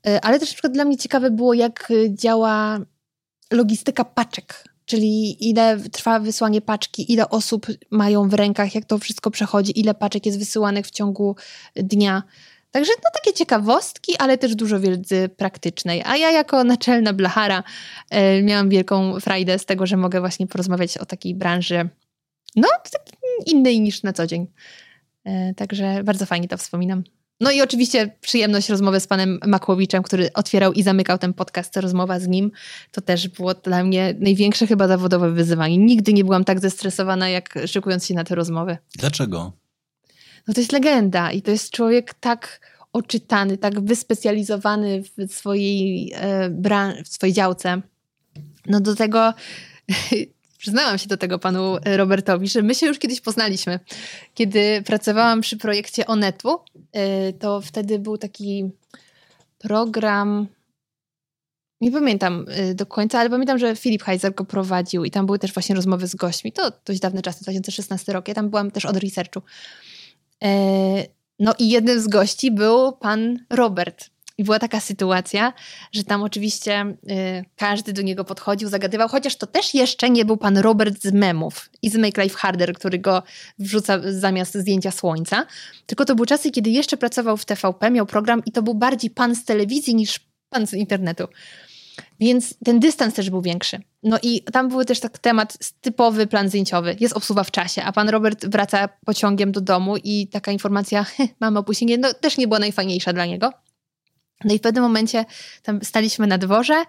Y, Ale też na przykład dla mnie ciekawe było, jak y, działa logistyka paczek, czyli ile trwa wysłanie paczki, ile osób mają w rękach, jak to wszystko przechodzi, ile paczek jest wysyłanych w ciągu dnia. Także no takie ciekawostki, ale też dużo wiedzy praktycznej. A ja jako naczelna blachara e, miałam wielką frajdę z tego, że mogę właśnie porozmawiać o takiej branży, no innej niż na co dzień. E, także bardzo fajnie to wspominam. No i oczywiście przyjemność rozmowy z panem Makłowiczem, który otwierał i zamykał ten podcast, rozmowa z nim. To też było dla mnie największe chyba zawodowe wyzwanie. Nigdy nie byłam tak zestresowana, jak szykując się na te rozmowy. Dlaczego? No to jest legenda i to jest człowiek tak oczytany, tak wyspecjalizowany w swojej, e, w swojej działce. No do tego przyznałam się do tego panu Robertowi, że my się już kiedyś poznaliśmy. Kiedy pracowałam przy projekcie Onetu, e, to wtedy był taki program. Nie pamiętam y, do końca, ale pamiętam, że Filip Heiser go prowadził i tam były też właśnie rozmowy z gośćmi. To dość dawne czasy, 2016 rok. Ja tam byłam też od researchu. E, No i jednym z gości był pan Robert. I była taka sytuacja, że tam oczywiście y, każdy do niego podchodził, zagadywał, chociaż to też jeszcze nie był pan Robert z memów i z Make Life Harder, który go wrzuca zamiast zdjęcia słońca. Tylko to były czasy, kiedy jeszcze pracował w TVP, miał program i to był bardziej pan z telewizji niż pan z internetu. Więc ten dystans też był większy. No i tam był też tak temat typowy plan zdjęciowy. Jest obsuwa w czasie, a pan Robert wraca pociągiem do domu i taka informacja, mamy opóźnienie, no też nie była najfajniejsza dla niego. No i w pewnym momencie tam staliśmy na dworze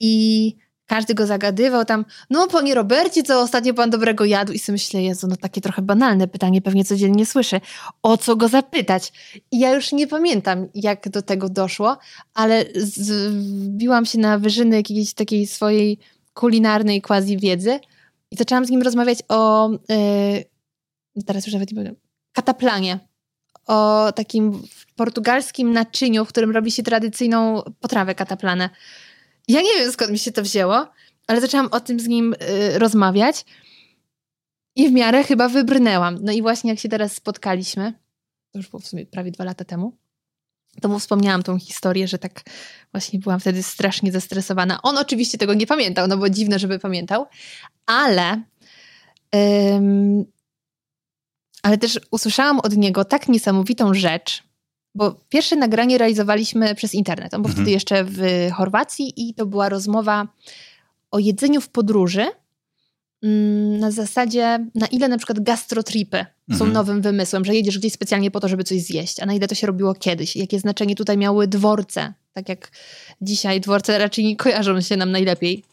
i każdy go zagadywał tam, no panie Robercie, co ostatnio pan dobrego jadł? I sobie myślę, Jezu, no takie trochę banalne pytanie, pewnie codziennie słyszę. O co go zapytać? I ja już nie pamiętam, jak do tego doszło, ale zbiłam się na wyżyny jakiejś takiej swojej kulinarnej quasi wiedzy i zaczęłam z nim rozmawiać o, yy, teraz już nawet nie powiem, kataplanie. O takim portugalskim naczyniu, w którym robi się tradycyjną potrawę kataplanę. Ja nie wiem, skąd mi się to wzięło, ale zaczęłam o tym z nim y, rozmawiać i w miarę chyba wybrnęłam. No i właśnie jak się teraz spotkaliśmy, to już było w sumie prawie dwa lata temu, to mu wspomniałam tą historię, że tak właśnie byłam wtedy strasznie zestresowana. On oczywiście tego nie pamiętał, no bo dziwne, żeby pamiętał, ale ym, ale też usłyszałam od niego tak niesamowitą rzecz, bo pierwsze nagranie realizowaliśmy przez internet. On był Mhm. wtedy jeszcze w Chorwacji i to była rozmowa o jedzeniu w podróży mm, na zasadzie, na ile na przykład gastrotripy są Mhm. nowym wymysłem, że jedziesz gdzieś specjalnie po to, żeby coś zjeść, a na ile to się robiło kiedyś, jakie znaczenie tutaj miały dworce, tak jak dzisiaj dworce raczej nie kojarzą się nam najlepiej.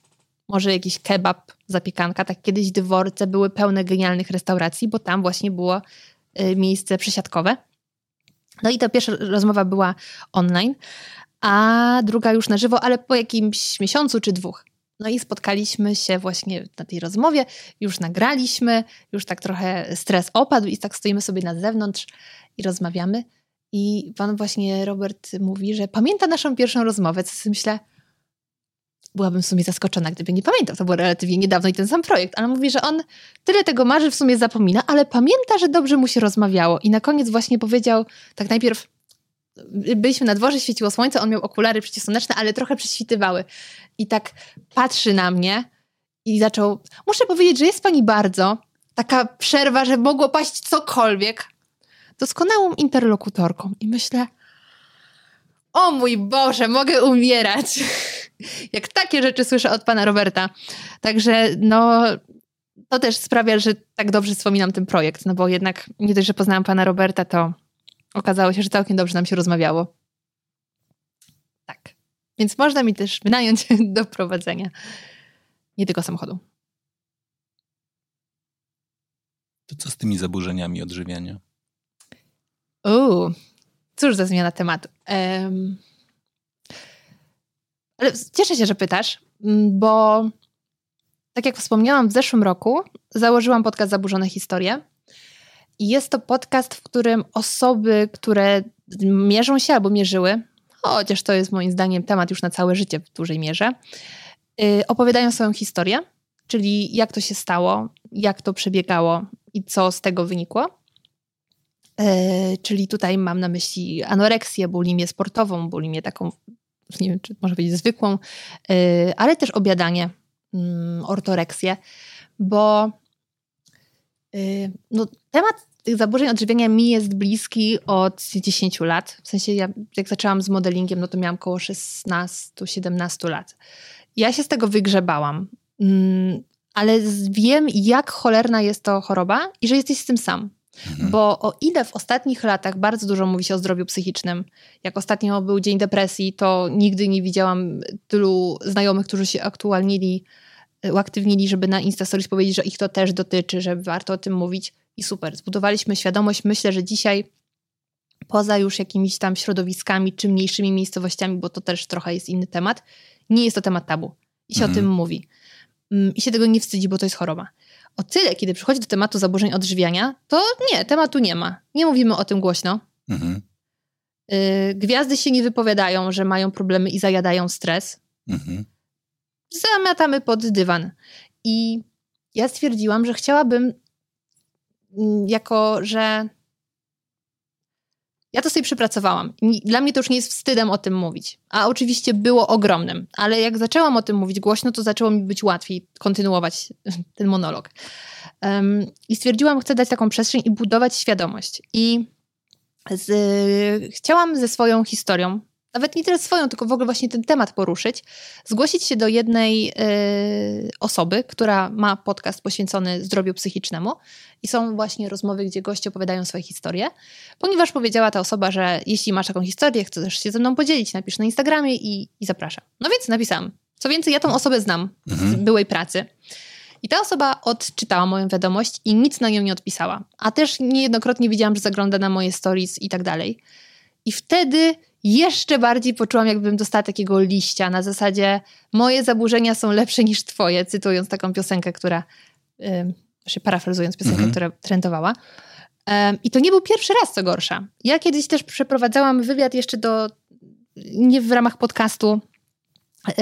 Może jakiś kebab, zapiekanka, tak kiedyś dworce były pełne genialnych restauracji, bo tam właśnie było y, miejsce przesiadkowe. No i ta pierwsza rozmowa była online, a druga już na żywo, ale po jakimś miesiącu czy dwóch. No i spotkaliśmy się właśnie na tej rozmowie, już nagraliśmy, już tak trochę stres opadł i tak stoimy sobie na zewnątrz i rozmawiamy. I pan właśnie Robert mówi, że pamięta naszą pierwszą rozmowę, co sobie myślę, byłabym w sumie zaskoczona, gdyby nie pamiętał. To było relatywnie niedawno i ten sam projekt, ale mówi, że on tyle tego marzy, w sumie zapomina, ale pamięta, że dobrze mu się rozmawiało. I na koniec właśnie powiedział, tak najpierw byliśmy na dworze, świeciło słońce, on miał okulary przeciwsłoneczne, ale trochę prześwitywały. I tak patrzy na mnie i zaczął, muszę powiedzieć, że jest pani bardzo taka przerwa, że mogło paść cokolwiek. Doskonałą interlokutorką. I myślę, o mój Boże, mogę umierać. Jak takie rzeczy słyszę od pana Roberta. Także no, to też sprawia, że tak dobrze wspominam ten projekt, no bo jednak nie dość, że poznałam pana Roberta, to okazało się, że całkiem dobrze nam się rozmawiało. Tak. Więc można mi też wynająć do prowadzenia nie tylko samochodu. To co z tymi zaburzeniami odżywiania? Uuu, cóż za zmiana tematu. Um, ale cieszę się, że pytasz, bo tak jak wspomniałam, w zeszłym roku założyłam podcast Zaburzone Historie. I jest to podcast, w którym osoby, które mierzą się albo mierzyły, chociaż to jest moim zdaniem temat już na całe życie w dużej mierze, yy, opowiadają swoją historię, czyli jak to się stało, jak to przebiegało i co z tego wynikło. Yy, czyli tutaj mam na myśli anoreksję, bulimię sportową, bulimię taką, nie wiem, czy może powiedzieć zwykłą, yy, ale też obiadanie, mm, ortoreksję, bo Y, no, temat tych zaburzeń odżywiania mi jest bliski od 10 lat. W sensie, ja, jak zaczęłam z modelingiem, no to miałam około 16-17 lat. Ja się z tego wygrzebałam, mm, ale wiem, jak cholerna jest to choroba i że jesteś z tym sam. Mhm. Bo o ile w ostatnich latach bardzo dużo mówi się o zdrowiu psychicznym, jak ostatnio był Dzień Depresji, to nigdy nie widziałam tylu znajomych, którzy się aktualnili uaktywnili, żeby na Insta Stories powiedzieć, że ich to też dotyczy, że warto o tym mówić i super. Zbudowaliśmy świadomość. Myślę, że dzisiaj poza już jakimiś tam środowiskami czy mniejszymi miejscowościami, bo to też trochę jest inny temat, nie jest to temat tabu i się mhm. o tym mówi. Mm, I się tego nie wstydzi, bo to jest choroba. O tyle, kiedy przychodzi do tematu zaburzeń odżywiania, to nie, tematu nie ma. Nie mówimy o tym głośno. Mhm. Y, gwiazdy się nie wypowiadają, że mają problemy i zajadają stres. Mhm zamiatamy pod dywan. I ja stwierdziłam, że chciałabym, mm, jako że ja to sobie przepracowałam. Dla mnie to już nie jest wstydem o tym mówić. A oczywiście było ogromnym, ale jak zaczęłam o tym mówić głośno, to zaczęło mi być łatwiej kontynuować ten monolog. Um, I stwierdziłam, chcę dać taką przestrzeń i budować świadomość. I z, chciałam ze swoją historią nawet nie tyle swoją, tylko w ogóle właśnie ten temat poruszyć, zgłosić się do jednej y, osoby, która ma podcast poświęcony zdrowiu psychicznemu i są właśnie rozmowy, gdzie goście opowiadają swoje historie, ponieważ powiedziała ta osoba, że jeśli masz taką historię, chcesz się ze mną podzielić, napisz na Instagramie i, i zapraszam. No więc napisałam. Co więcej, ja tą osobę znam mhm. z byłej pracy. I ta osoba odczytała moją wiadomość i nic na nią nie odpisała. A też niejednokrotnie widziałam, że zagląda na moje stories i tak dalej. I wtedy jeszcze bardziej poczułam, jakbym dostała takiego liścia na zasadzie moje zaburzenia są lepsze niż twoje, cytując taką piosenkę, która, yy, parafrazując piosenkę, mhm. która trendowała. I to nie był pierwszy raz, co gorsza. Ja kiedyś też przeprowadzałam wywiad jeszcze do, nie w ramach podcastu, yy,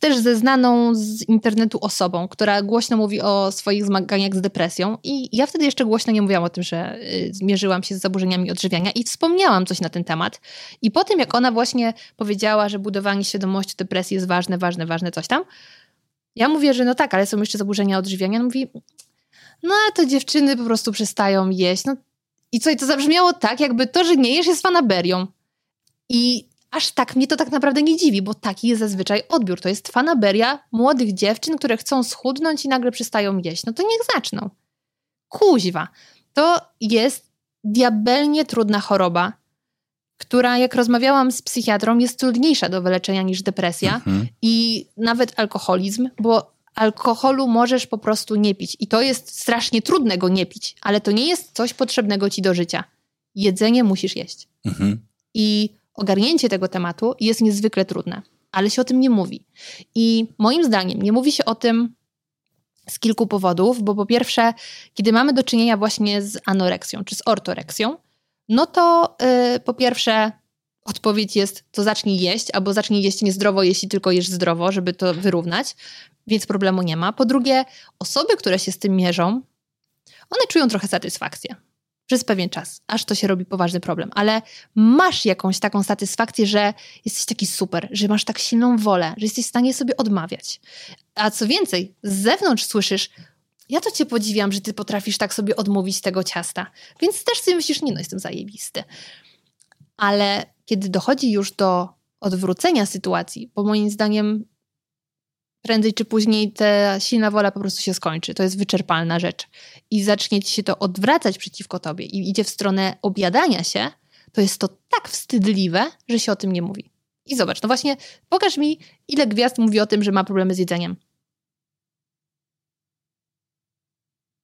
też ze znaną z internetu osobą, która głośno mówi o swoich zmaganiach z depresją. I ja wtedy jeszcze głośno nie mówiłam o tym, że y, zmierzyłam się z zaburzeniami odżywiania i wspomniałam coś na ten temat. I po tym, jak ona właśnie powiedziała, że budowanie świadomości depresji jest ważne, ważne, ważne, coś tam, ja mówię, że no tak, ale są jeszcze zaburzenia odżywiania. On mówi, no a to dziewczyny po prostu przestają jeść. No i co, i to zabrzmiało tak, jakby to, że nie jesz jest fanaberią. I aż tak mnie to tak naprawdę nie dziwi, bo taki jest zazwyczaj odbiór. To jest fanaberia młodych dziewczyn, które chcą schudnąć i nagle przestają jeść. No to niech zaczną. Kuźwa. To jest diabelnie trudna choroba, która, jak rozmawiałam z psychiatrą, jest trudniejsza do wyleczenia niż depresja mhm. i nawet alkoholizm, bo alkoholu możesz po prostu nie pić. I to jest strasznie trudne go nie pić, ale to nie jest coś potrzebnego ci do życia. Jedzenie musisz jeść. Mhm. I ogarnięcie tego tematu jest niezwykle trudne, ale się o tym nie mówi. I moim zdaniem nie mówi się o tym z kilku powodów, bo po pierwsze, kiedy mamy do czynienia właśnie z anoreksją czy z ortoreksją, no to yy, po pierwsze odpowiedź jest, to zacznij jeść, albo zacznij jeść niezdrowo, jeśli tylko jesz zdrowo, żeby to wyrównać, więc problemu nie ma. Po drugie, osoby, które się z tym mierzą, one czują trochę satysfakcję przez pewien czas, aż to się robi poważny problem, ale masz jakąś taką satysfakcję, że jesteś taki super, że masz tak silną wolę, że jesteś w stanie sobie odmawiać. A co więcej, z zewnątrz słyszysz, ja to cię podziwiam, że ty potrafisz tak sobie odmówić tego ciasta. Więc też sobie myślisz, nie no, jestem zajebisty. Ale kiedy dochodzi już do odwrócenia sytuacji, bo moim zdaniem prędzej czy później ta silna wola po prostu się skończy. To jest wyczerpalna rzecz. I zacznie ci się to odwracać przeciwko tobie i idzie w stronę objadania się, to jest to tak wstydliwe, że się o tym nie mówi. I zobacz, no właśnie, pokaż mi, ile gwiazd mówi o tym, że ma problemy z jedzeniem.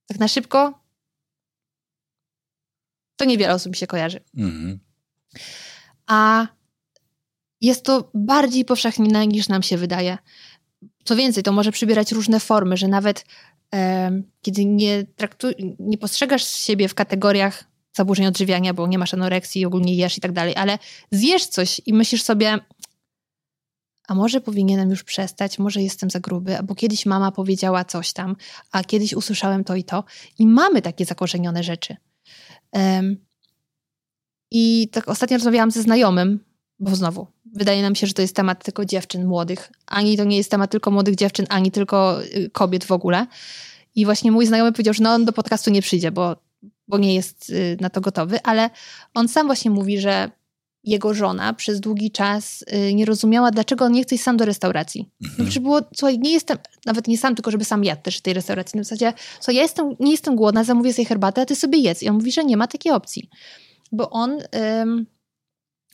Tak na szybko, to niewiele osób mi się kojarzy. Mhm. A jest to bardziej powszechne niż nam się wydaje. Co więcej, to może przybierać różne formy, że nawet e, kiedy nie, traktu- nie postrzegasz siebie w kategoriach zaburzeń odżywiania, bo nie masz anoreksji, ogólnie jesz i tak dalej, ale zjesz coś i myślisz sobie, a może powinienem już przestać, może jestem za gruby, bo kiedyś mama powiedziała coś tam, a kiedyś usłyszałem to i to. I mamy takie zakorzenione rzeczy. I tak ostatnio rozmawiałam ze znajomym, bo znowu, wydaje nam się, że to jest temat tylko dziewczyn młodych. Ani to nie jest temat tylko młodych dziewczyn, ani tylko y, kobiet w ogóle. I właśnie mój znajomy powiedział, że no on do podcastu nie przyjdzie, bo, bo nie jest y, na to gotowy, ale on sam właśnie mówi, że jego żona przez długi czas y, nie rozumiała, dlaczego on nie chce iść sam do restauracji. Mhm. No, było, słuchaj, nie jestem, nawet nie sam, tylko żeby sam jadł też w tej restauracji. Na zasadzie, co ja jestem, nie jestem głodna, zamówię sobie herbatę, a ty sobie jedz. I on mówi, że nie ma takiej opcji. Bo on ym,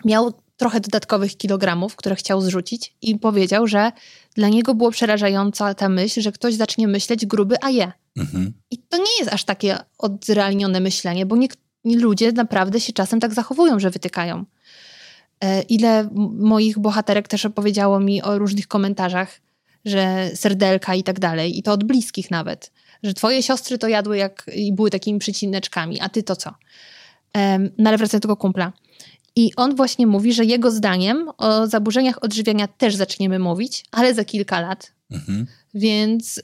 miał trochę dodatkowych kilogramów, które chciał zrzucić i powiedział, że dla niego było przerażająca ta myśl, że ktoś zacznie myśleć gruby, a je. Mhm. I to nie jest aż takie odrealnione myślenie, bo nie, ludzie naprawdę się czasem tak zachowują, że wytykają. E, ile moich bohaterek też opowiedziało mi o różnych komentarzach, że serdelka i tak dalej, i to od bliskich nawet, że twoje siostry to jadły jak i były takimi przycineczkami, a ty to co? No ale wracając do tego kumpla. I on właśnie mówi, że jego zdaniem o zaburzeniach odżywiania też zaczniemy mówić, ale za kilka lat. Mhm. Więc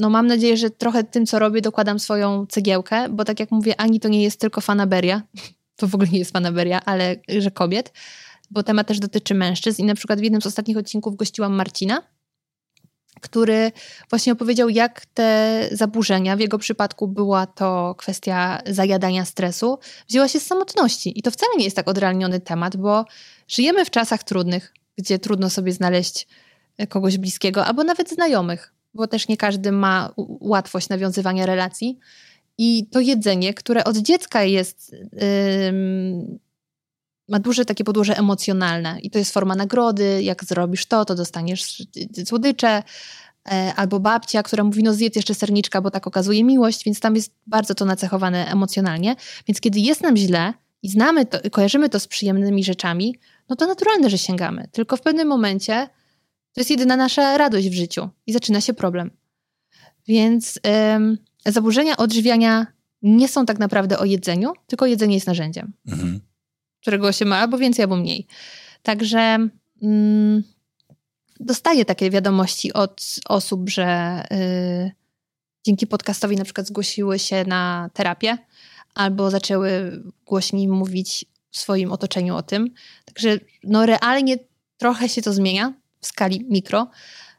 no mam nadzieję, że trochę tym, co robię, dokładam swoją cegiełkę, bo tak jak mówię, ani to nie jest tylko fanaberia, to w ogóle nie jest fanaberia, ale że kobiet, bo temat też dotyczy mężczyzn. I na przykład w jednym z ostatnich odcinków gościłam Marcina, który właśnie opowiedział, jak te zaburzenia, w jego przypadku była to kwestia zajadania stresu, wzięła się z samotności. I to wcale nie jest tak odrealniony temat, bo żyjemy w czasach trudnych, gdzie trudno sobie znaleźć kogoś bliskiego, albo nawet znajomych, bo też nie każdy ma łatwość nawiązywania relacji. I to jedzenie, które od dziecka jest. Yy, ma duże takie podłoże emocjonalne i to jest forma nagrody, jak zrobisz to, to dostaniesz słodycze, e, albo babcia, która mówi, no zjedz jeszcze serniczka, bo tak okazuje miłość, więc tam jest bardzo to nacechowane emocjonalnie. Więc kiedy jest nam źle i znamy to, kojarzymy to z przyjemnymi rzeczami, no to naturalne, że sięgamy. Tylko w pewnym momencie to jest jedyna nasza radość w życiu i zaczyna się problem. Więc ym, zaburzenia odżywiania nie są tak naprawdę o jedzeniu, tylko jedzenie jest narzędziem. Mhm którego się ma albo więcej, albo mniej. Także mm, dostaję takie wiadomości od osób, że y, dzięki podcastowi na przykład zgłosiły się na terapię albo zaczęły głośniej mówić w swoim otoczeniu o tym. Także no realnie trochę się to zmienia w skali mikro,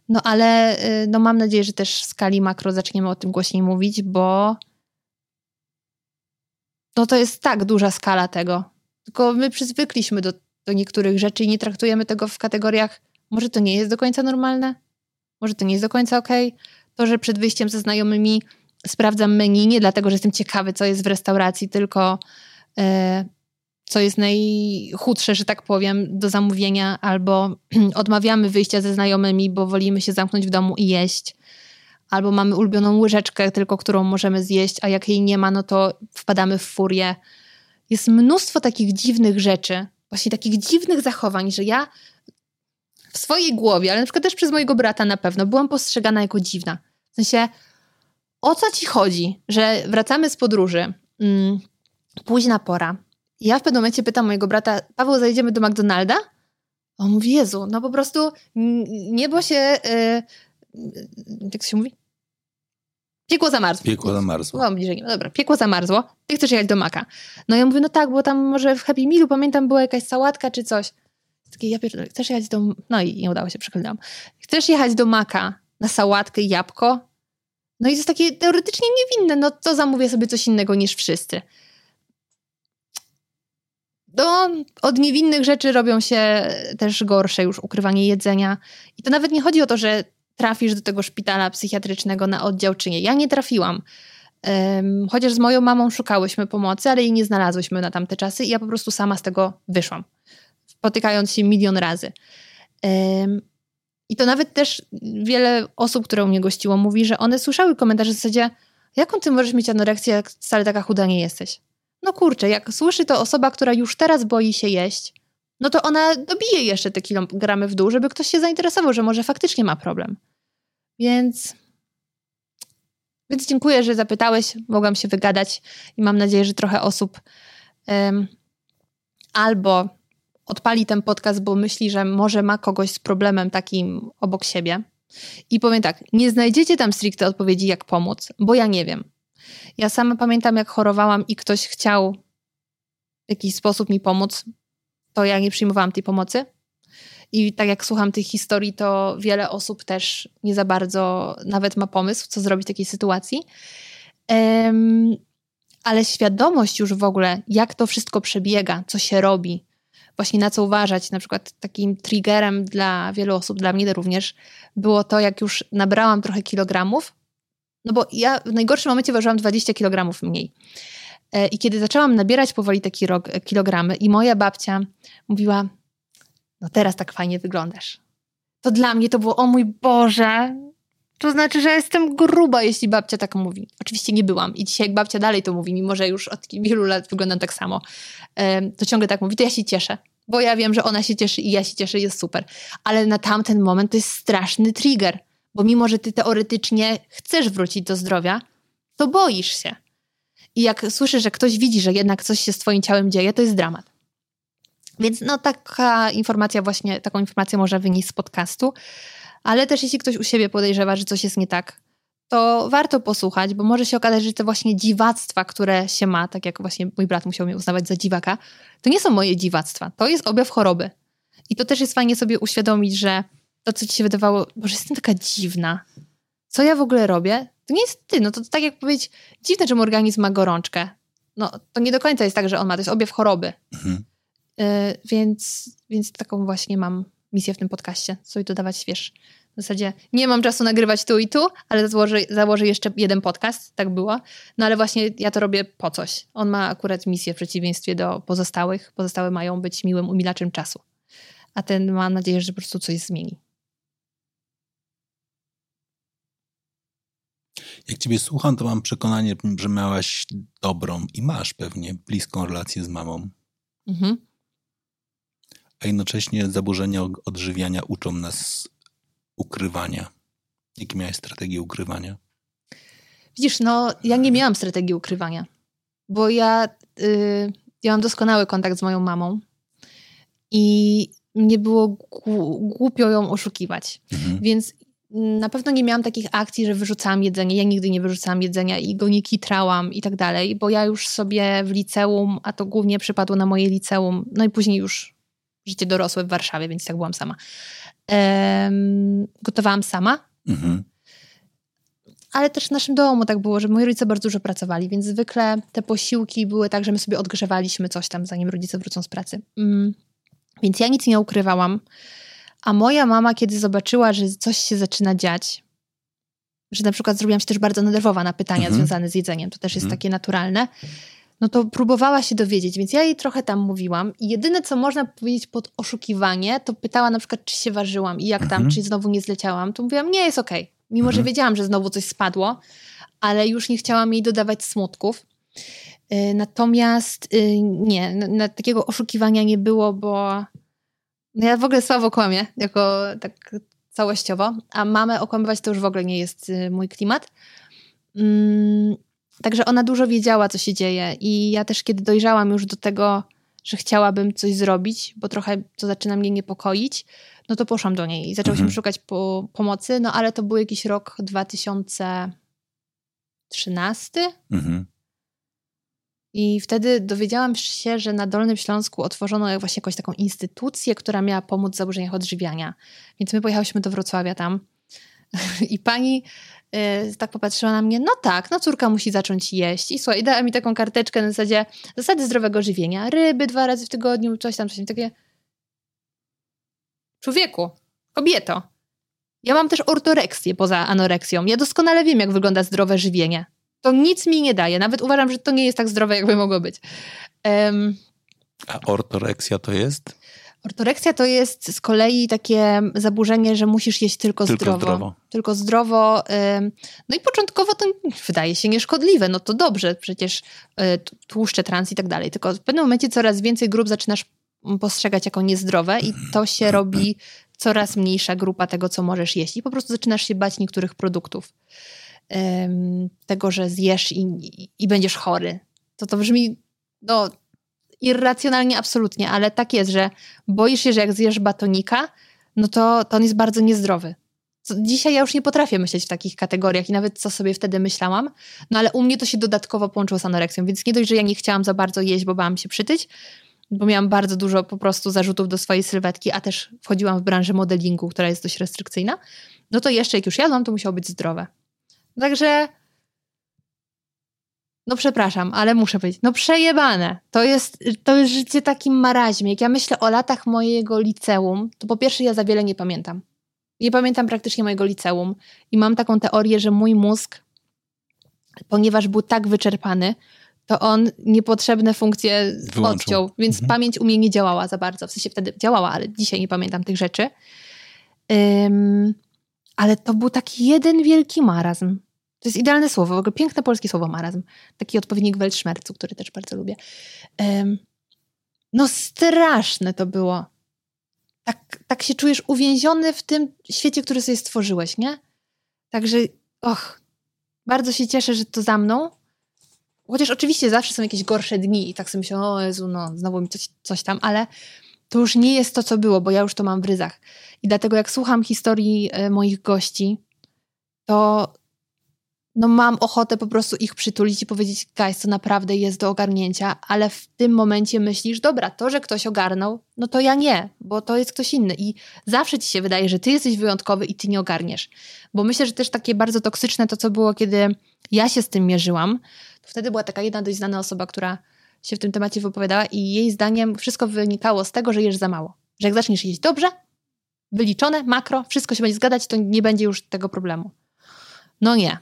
no ale y, no mam nadzieję, że też w skali makro zaczniemy o tym głośniej mówić, bo no to jest tak duża skala tego. Tylko my przyzwykliśmy do, do niektórych rzeczy i nie traktujemy tego w kategoriach, może to nie jest do końca normalne, może to nie jest do końca okej. Okay. To, że przed wyjściem ze znajomymi sprawdzam menu, nie dlatego, że jestem ciekawy, co jest w restauracji, tylko e, co jest najchudsze, że tak powiem, do zamówienia, albo odmawiamy wyjścia ze znajomymi, bo wolimy się zamknąć w domu i jeść, albo mamy ulubioną łyżeczkę, tylko którą możemy zjeść, a jak jej nie ma, no to wpadamy w furię jest mnóstwo takich dziwnych rzeczy, właśnie takich dziwnych zachowań, że ja w swojej głowie, ale na przykład też przez mojego brata na pewno, byłam postrzegana jako dziwna. W sensie, o co ci chodzi, że wracamy z podróży, mm, późna pora. I ja w pewnym momencie pytam mojego brata, Paweł, zajdziemy do McDonalda? On mówi, Jezu, no po prostu niebo się, yy, jak się mówi? Piekło zamarzło. Piekło zamarzło. No, bliżej, no dobra, piekło zamarzło. Ty chcesz jechać do Maka. No ja mówię, no tak, bo tam może w Happy Mealu, pamiętam, była jakaś sałatka czy coś. Takie, ja pierdolę, chcesz jechać do... No i nie udało się, przekonałam. Chcesz jechać do Maka na sałatkę jabłko? No i to jest takie teoretycznie niewinne, no to zamówię sobie coś innego niż wszyscy. No, od niewinnych rzeczy robią się też gorsze już ukrywanie jedzenia. I to nawet nie chodzi o to, że trafisz do tego szpitala psychiatrycznego na oddział, czy nie. Ja nie trafiłam. Um, chociaż z moją mamą szukałyśmy pomocy, ale jej nie znalazłyśmy na tamte czasy i ja po prostu sama z tego wyszłam, spotykając się milion razy. Um, I to nawet też wiele osób, które u mnie gościło, mówi, że one słyszały komentarze w zasadzie jaką ty możesz mieć anoreksję, jak wcale taka chuda nie jesteś? No kurczę, jak słyszy to osoba, która już teraz boi się jeść, no to ona dobije jeszcze te kilogramy w dół, żeby ktoś się zainteresował, że może faktycznie ma problem. Więc, więc dziękuję, że zapytałeś. Mogłam się wygadać i mam nadzieję, że trochę osób um, albo odpali ten podcast, bo myśli, że może ma kogoś z problemem takim obok siebie. I powiem tak, nie znajdziecie tam stricte odpowiedzi, jak pomóc, bo ja nie wiem. Ja sama pamiętam, jak chorowałam i ktoś chciał w jakiś sposób mi pomóc, to ja nie przyjmowałam tej pomocy. I tak jak słucham tych historii, to wiele osób też nie za bardzo nawet ma pomysł, co zrobić w takiej sytuacji. Um, ale świadomość już w ogóle, jak to wszystko przebiega, co się robi, właśnie na co uważać. Na przykład takim triggerem dla wielu osób, dla mnie również, było to, jak już nabrałam trochę kilogramów, no bo ja w najgorszym momencie ważyłam 20 kilogramów mniej. E, I kiedy zaczęłam nabierać powoli te kilogramy i moja babcia mówiła, no teraz tak fajnie wyglądasz. To dla mnie to było, o mój Boże, to znaczy, że jestem gruba, jeśli babcia tak mówi. Oczywiście nie byłam i dzisiaj jak babcia dalej to mówi, mimo że już od wielu lat wyglądam tak samo, to ciągle tak mówi, to ja się cieszę, bo ja wiem, że ona się cieszy i ja się cieszę, jest super. Ale na tamten moment to jest straszny trigger, bo mimo, że ty teoretycznie chcesz wrócić do zdrowia, to boisz się. I jak słyszysz, że ktoś widzi, że jednak coś się z twoim ciałem dzieje, to jest dramat. Więc no taka informacja właśnie, taką informację może wynieść z podcastu, ale też jeśli ktoś u siebie podejrzewa, że coś jest nie tak, to warto posłuchać, bo może się okazać, że te właśnie dziwactwa, które się ma, tak jak właśnie mój brat musiał mnie uznawać za dziwaka, to nie są moje dziwactwa, to jest objaw choroby. I to też jest fajnie sobie uświadomić, że to, co ci się wydawało, że jestem taka dziwna, co ja w ogóle robię, to nie jest ty. No to, to tak jak powiedzieć, dziwne, że mój organizm ma gorączkę. No to nie do końca jest tak, że on ma, to jest objaw choroby. Mhm. Y, więc, więc taką właśnie mam misję w tym podcaście, sobie dodawać wiesz. W zasadzie nie mam czasu nagrywać tu i tu, ale założę, założę jeszcze jeden podcast, tak było. No ale właśnie ja to robię po coś. On ma akurat misję w przeciwieństwie do pozostałych. Pozostałe mają być miłym umilaczem czasu. A ten ma nadzieję, że po prostu coś zmieni. Jak ciebie słucham, to mam przekonanie, że miałaś dobrą i masz pewnie bliską relację z mamą. Mhm a jednocześnie zaburzenia odżywiania uczą nas ukrywania. Jakie miałeś strategię ukrywania? Widzisz, no ja nie miałam strategii ukrywania, bo ja, yy, ja mam doskonały kontakt z moją mamą i mnie było głupio ją oszukiwać. Mhm. Więc na pewno nie miałam takich akcji, że wyrzucałam jedzenie. Ja nigdy nie wyrzucałam jedzenia i go nie kitrałam i tak dalej, bo ja już sobie w liceum, a to głównie przypadło na moje liceum, no i później już życie dorosłe w Warszawie, więc tak byłam sama. Um, gotowałam sama. Mhm. Ale też w naszym domu tak było, że moi rodzice bardzo dużo pracowali, więc zwykle te posiłki były tak, że my sobie odgrzewaliśmy coś tam, zanim rodzice wrócą z pracy. Um, więc ja nic nie ukrywałam. A moja mama, kiedy zobaczyła, że coś się zaczyna dziać, że na przykład zrobiłam się też bardzo nerwowa na pytania mhm. związane z jedzeniem, to też jest mhm. takie naturalne, no to próbowała się dowiedzieć, więc ja jej trochę tam mówiłam i jedyne, co można powiedzieć pod oszukiwanie, to pytała na przykład, czy się ważyłam i jak tam, mhm. czy znowu nie zleciałam, to mówiłam, nie, jest okej. Okay. Mimo, mhm. że wiedziałam, że znowu coś spadło, ale już nie chciałam jej dodawać smutków. Y, natomiast y, nie, na, na takiego oszukiwania nie było, bo no ja w ogóle słabo kłamię, jako tak całościowo, a mamę okłamywać to już w ogóle nie jest y, mój klimat. Mm, także ona dużo wiedziała, co się dzieje i ja też kiedy dojrzałam już do tego, że chciałabym coś zrobić, bo trochę to zaczyna mnie niepokoić, no to poszłam do niej i zaczęłyśmy mhm. szukać po, pomocy, no ale to był jakiś rok 2013. Mhm. I wtedy dowiedziałam się, że na Dolnym Śląsku otworzono właśnie jakąś taką instytucję, która miała pomóc w zaburzeniach odżywiania. Więc my pojechałyśmy do Wrocławia tam. I pani yy, tak popatrzyła na mnie, no tak, no córka musi zacząć jeść. I słuchaj, dała mi taką karteczkę na zasadzie zasady zdrowego żywienia. Ryby dwa razy w tygodniu, coś tam, coś tam. Takie... Człowieku, kobieto, ja mam też ortoreksję poza anoreksją. Ja doskonale wiem, jak wygląda zdrowe żywienie. To nic mi nie daje. Nawet uważam, że to nie jest tak zdrowe, jakby mogło być. Um, A ortoreksja to jest? Ortoreksja to jest z kolei takie zaburzenie, że musisz jeść tylko, tylko zdrowo. zdrowo. Tylko zdrowo. No i początkowo to wydaje się nieszkodliwe. No to dobrze, przecież e, tłuszcze trans i tak dalej. Tylko w pewnym momencie coraz więcej grup zaczynasz postrzegać jako niezdrowe i to się robi coraz mniejsza grupa tego, co możesz jeść. I po prostu zaczynasz się bać niektórych produktów tego, że zjesz i, i, będziesz chory. To to brzmi no, irracjonalnie absolutnie, ale tak jest, że boisz się, że jak zjesz batonika, no to, to on jest bardzo niezdrowy. Dzisiaj ja już nie potrafię myśleć w takich kategoriach i nawet co sobie wtedy myślałam, no ale u mnie to się dodatkowo połączyło z anoreksją, więc nie dość, że ja nie chciałam za bardzo jeść, bo bałam się przytyć, bo miałam bardzo dużo po prostu zarzutów do swojej sylwetki, a też wchodziłam w branżę modelingu, która jest dość restrykcyjna, no to jeszcze jak już jadłam, to musiało być zdrowe. Także no przepraszam, ale muszę powiedzieć, no przejebane. To jest, to jest życie takim maraźmie. Jak ja myślę o latach mojego liceum, to po pierwsze ja za wiele nie pamiętam. Nie pamiętam praktycznie mojego liceum i mam taką teorię, że mój mózg, ponieważ był tak wyczerpany, to on niepotrzebne funkcje Wyłączył. odciął, więc mhm. pamięć u mnie nie działała za bardzo. W sensie wtedy działała, ale dzisiaj nie pamiętam tych rzeczy. Um, ale to był taki jeden wielki marazm. To jest idealne słowo, w ogóle piękne polskie słowo marazm. Taki odpowiednik Weltschmerzu, który też bardzo lubię. No straszne to było. Tak, tak się czujesz uwięziony w tym świecie, który sobie stworzyłeś, nie? Także, och, bardzo się cieszę, że to za mną. Chociaż oczywiście zawsze są jakieś gorsze dni i tak sobie myślę, o Jezu, no znowu mi coś, coś tam, ale to już nie jest to, co było, bo ja już to mam w ryzach. I dlatego jak słucham historii e, moich gości, to no mam ochotę po prostu ich przytulić i powiedzieć, guys, to naprawdę jest do ogarnięcia, ale w tym momencie myślisz, dobra, to, że ktoś ogarnął, no to ja nie, bo to jest ktoś inny i zawsze ci się wydaje, że ty jesteś wyjątkowy i ty nie ogarniesz. Bo myślę, że też takie bardzo toksyczne to, co było, kiedy ja się z tym mierzyłam, to wtedy była taka jedna dość znana osoba, która się w tym temacie wypowiadała i jej zdaniem wszystko wynikało z tego, że jesz za mało. Że jak zaczniesz jeść dobrze, wyliczone, makro, wszystko się będzie zgadzać, to nie będzie już tego problemu. No nie.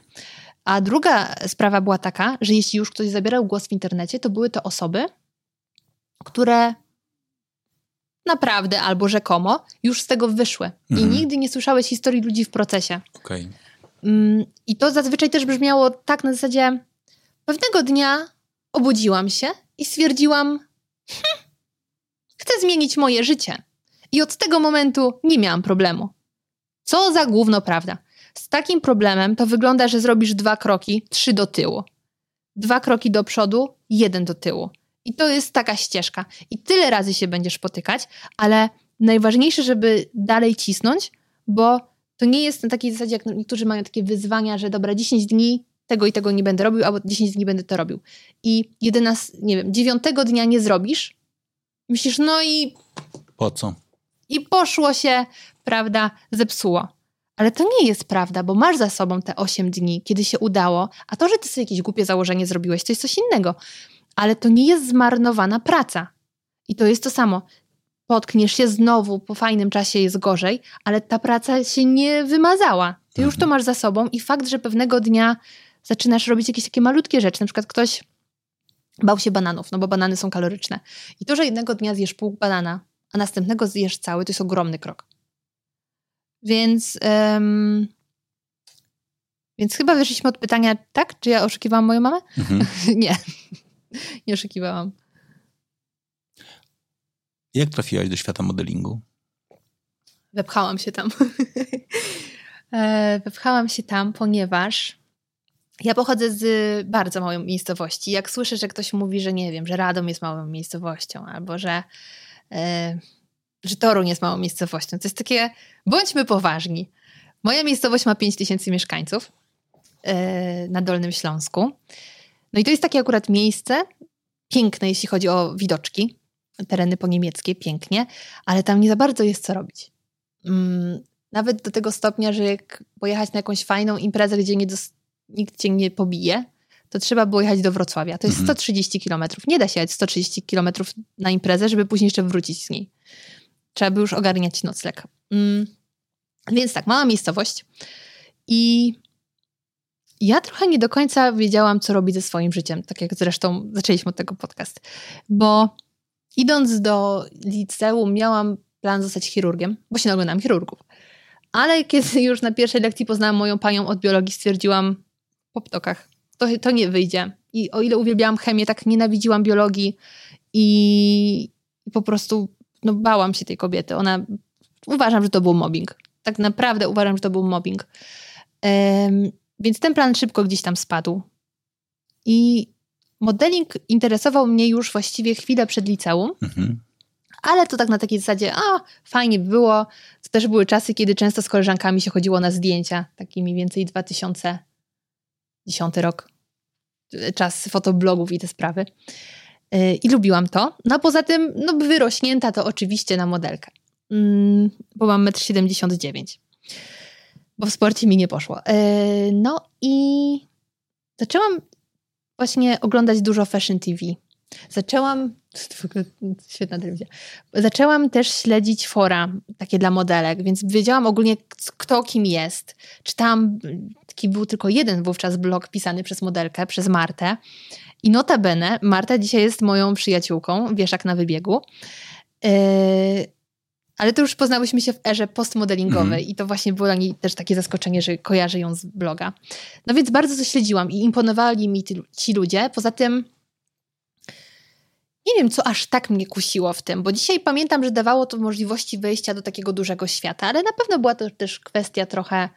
A druga sprawa była taka, że jeśli już ktoś zabierał głos w internecie, to były to osoby, które naprawdę albo rzekomo już z tego wyszły. Mhm. I nigdy nie słyszałeś historii ludzi w procesie. Okay. Mm, I to zazwyczaj też brzmiało tak na zasadzie pewnego dnia obudziłam się i stwierdziłam, hm, chcę zmienić moje życie. I od tego momentu nie miałam problemu. Co za główno prawda. Z takim problemem to wygląda, że zrobisz dwa kroki, trzy do tyłu. Dwa kroki do przodu, jeden do tyłu. I to jest taka ścieżka. I tyle razy się będziesz potykać, ale najważniejsze, żeby dalej cisnąć, bo to nie jest na takiej zasadzie, jak niektórzy mają takie wyzwania, że dobra, 10 dni tego i tego nie będę robił, albo 10 dni będę to robił. I 11, nie wiem, dziewiątego dnia nie zrobisz, myślisz, no i... Po co? I poszło się, prawda, zepsuło. Ale to nie jest prawda, bo masz za sobą te 8 dni, kiedy się udało, a to, że ty sobie jakieś głupie założenie zrobiłeś, to jest coś innego. Ale to nie jest zmarnowana praca. I to jest to samo. Potkniesz się znowu, po fajnym czasie jest gorzej, ale ta praca się nie wymazała. Ty już to mhm. masz za sobą i fakt, że pewnego dnia zaczynasz robić jakieś takie malutkie rzeczy. Na przykład ktoś bał się bananów, no bo banany są kaloryczne. I to, że jednego dnia zjesz pół banana, a następnego zjesz cały, to jest ogromny krok. Więc, um, więc chyba wyszliśmy od pytania, tak? Czy ja oszukiwałam moją mamę? Mhm. Nie. nie oszukiwałam. Jak trafiłaś do świata modelingu? Wepchałam się tam. E, wepchałam się tam, ponieważ ja pochodzę z bardzo małej miejscowości. Jak słyszę, że ktoś mówi, że nie wiem, że Radom jest małą miejscowością, albo że, e, że Toruń jest małą miejscowością, to jest takie, bądźmy poważni. Moja miejscowość ma 5 tysięcy mieszkańców e, na Dolnym Śląsku. No i to jest takie akurat miejsce, piękne, jeśli chodzi o widoczki, tereny poniemieckie, pięknie, ale tam nie za bardzo jest co robić. Mm, nawet do tego stopnia, że jak pojechać na jakąś fajną imprezę, gdzie nie nikt cię nie pobije, to trzeba było jechać do Wrocławia. To jest mhm. 130 kilometrów. Nie da się jechać 130 kilometrów na imprezę, żeby później jeszcze wrócić z niej. Trzeba by już ogarniać nocleg. Mm. Więc tak, mała miejscowość. I ja trochę nie do końca wiedziałam, co robić ze swoim życiem, tak jak zresztą zaczęliśmy od tego podcast. Bo idąc do liceum miałam plan zostać chirurgiem, bo się oglądam chirurgów. Ale kiedy już na pierwszej lekcji poznałam moją panią od biologii, stwierdziłam po ptokach, to, to nie wyjdzie. I o ile uwielbiałam chemię, tak nienawidziłam biologii i, i po prostu no, bałam się tej kobiety. Ona, uważam, że to był mobbing. Tak naprawdę uważam, że to był mobbing. Um, więc ten plan szybko gdzieś tam spadł. I modeling interesował mnie już właściwie chwilę przed liceum. Mhm ale to tak na takiej zasadzie, a fajnie było. To też były czasy, kiedy często z koleżankami się chodziło na zdjęcia, taki mniej więcej 2010 rok, czas fotoblogów i te sprawy. Y, I lubiłam to. No a poza tym, no wyrośnięta to oczywiście na modelkę, mm, bo mam 1,79 m. Bo w sporcie mi nie poszło. Y, no i zaczęłam właśnie oglądać dużo Fashion TV. Zaczęłam, świetna telewizja, zaczęłam też śledzić fora takie dla modelek, więc wiedziałam ogólnie kto kim jest. Czytałam, taki był tylko jeden wówczas blog pisany przez modelkę, przez Martę. I notabene, Marta dzisiaj jest moją przyjaciółką, wieszak na wybiegu. Yy, ale to już poznałyśmy się w erze postmodelingowej mm. i to właśnie było dla niej też takie zaskoczenie, że kojarzę ją z bloga. No więc bardzo to śledziłam i imponowali mi ci ludzie. Poza tym nie wiem, co aż tak mnie kusiło w tym, bo dzisiaj pamiętam, że dawało to możliwości wejścia do takiego dużego świata, ale na pewno była to też kwestia trochę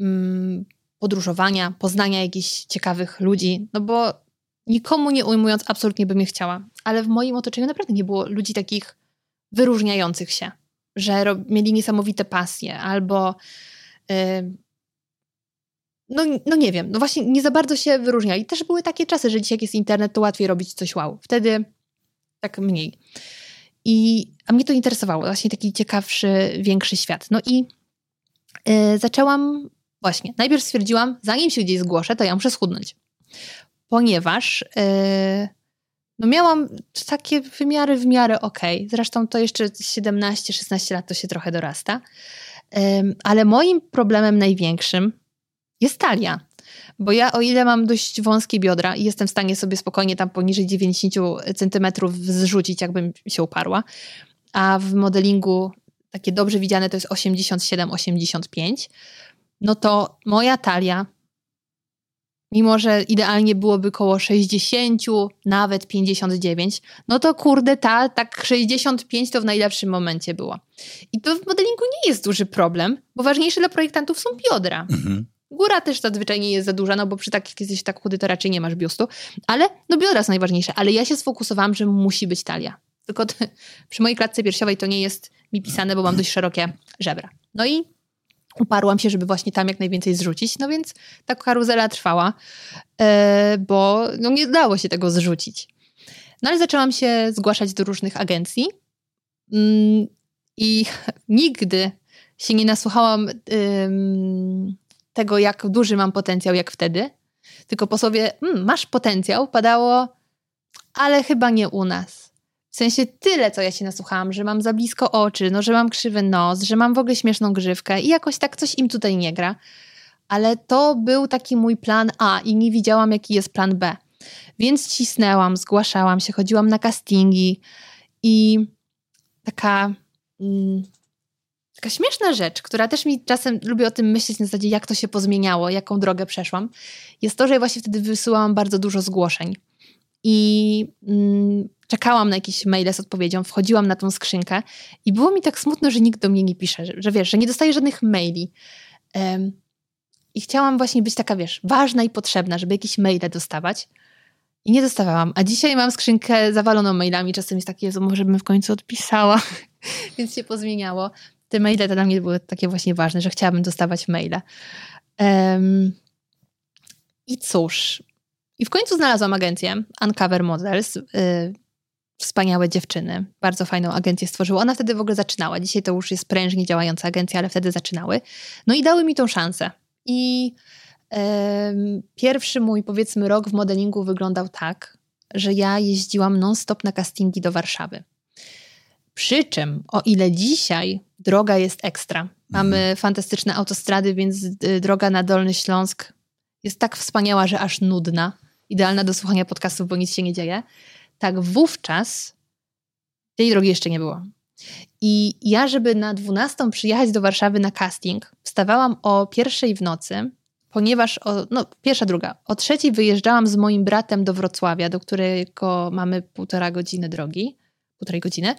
mm, podróżowania, poznania jakichś ciekawych ludzi, no bo nikomu nie ujmując, absolutnie bym je chciała, ale w moim otoczeniu naprawdę nie było ludzi takich wyróżniających się, że mieli niesamowite pasje albo. Yy, no, no nie wiem, no właśnie nie za bardzo się wyróżniali. Też były takie czasy, że dzisiaj jak jest internet, to łatwiej robić coś wow. Wtedy tak mniej. I, a mnie to interesowało, właśnie taki ciekawszy, większy świat. No i y, zaczęłam, właśnie, najpierw stwierdziłam, zanim się gdzieś zgłoszę, to ja muszę schudnąć. Ponieważ y, no miałam takie wymiary w miarę ok. Zresztą to jeszcze 17-16 lat to się trochę dorasta. Y, ale moim problemem największym jest talia. Bo ja, o ile mam dość wąskie biodra i jestem w stanie sobie spokojnie tam poniżej 90 centymetrów zrzucić, jakbym się uparła, a w modelingu takie dobrze widziane to jest 87-85, no to moja talia, mimo że idealnie byłoby koło 60, nawet 59, no to kurde, ta tak 65 to w najlepszym momencie było. I to w modelingu nie jest duży problem, bo ważniejsze dla projektantów są biodra. Mhm. Góra też zazwyczaj nie jest za duża, no bo przy takich, jak jesteś tak chudy, to raczej nie masz biustu. Ale no biodra są najważniejsze. Ale ja się sfokusowałam, że musi być talia. Tylko przy mojej klatce piersiowej to nie jest mi pisane, bo mam dość szerokie żebra. No i uparłam się, żeby właśnie tam jak najwięcej zrzucić. No więc ta karuzela trwała, yy, bo no nie dało się tego zrzucić. No ale zaczęłam się zgłaszać do różnych agencji yy, i nigdy się nie nasłuchałam tego, jak duży mam potencjał, jak wtedy. Tylko po sobie, mm, masz potencjał, padało, ale chyba nie u nas. W sensie tyle, co ja się nasłuchałam, że mam za blisko oczy, no, że mam krzywy nos, że mam w ogóle śmieszną grzywkę i jakoś tak coś im tutaj nie gra. Ale to był taki mój plan A i nie widziałam, jaki jest plan B. Więc cisnęłam, zgłaszałam się, chodziłam na castingi i taka. Mm, Taka śmieszna rzecz, która też mi czasem lubię o tym myśleć na zasadzie, jak to się pozmieniało, jaką drogę przeszłam, jest to, że właśnie wtedy wysyłałam bardzo dużo zgłoszeń. I mm, czekałam na jakieś maile z odpowiedzią, wchodziłam na tą skrzynkę i było mi tak smutno, że nikt do mnie nie pisze, że, że wiesz, że nie dostaję żadnych maili. Um, I chciałam właśnie być taka, wiesz, ważna i potrzebna, żeby jakieś maile dostawać. I nie dostawałam. A dzisiaj mam skrzynkę zawaloną mailami. Czasem jest takie, może bym w końcu odpisała, więc się pozmieniało. Te maile to dla mnie były takie właśnie ważne, że chciałabym dostawać maile. Um, I cóż. I w końcu znalazłam agencję Uncover Models. Y, wspaniałe dziewczyny. Bardzo fajną agencję stworzyły. Ona wtedy w ogóle zaczynała. Dzisiaj to już jest prężnie działająca agencja, ale wtedy zaczynały. No i dały mi tą szansę. I pierwszy mój, powiedzmy, rok w modelingu wyglądał tak, że ja jeździłam non-stop na castingi do Warszawy. Przy czym, o ile dzisiaj droga jest ekstra, mamy mhm. fantastyczne autostrady, więc y, droga na Dolny Śląsk jest tak wspaniała, że aż nudna. Idealna do słuchania podcastów, bo nic się nie dzieje. Tak wówczas tej drogi jeszcze nie było. I ja, żeby na 12 przyjechać do Warszawy na casting, wstawałam o pierwszej w nocy, ponieważ, o, no pierwsza, druga, o trzeciej wyjeżdżałam z moim bratem do Wrocławia, do którego mamy półtora godziny drogi, półtorej godziny.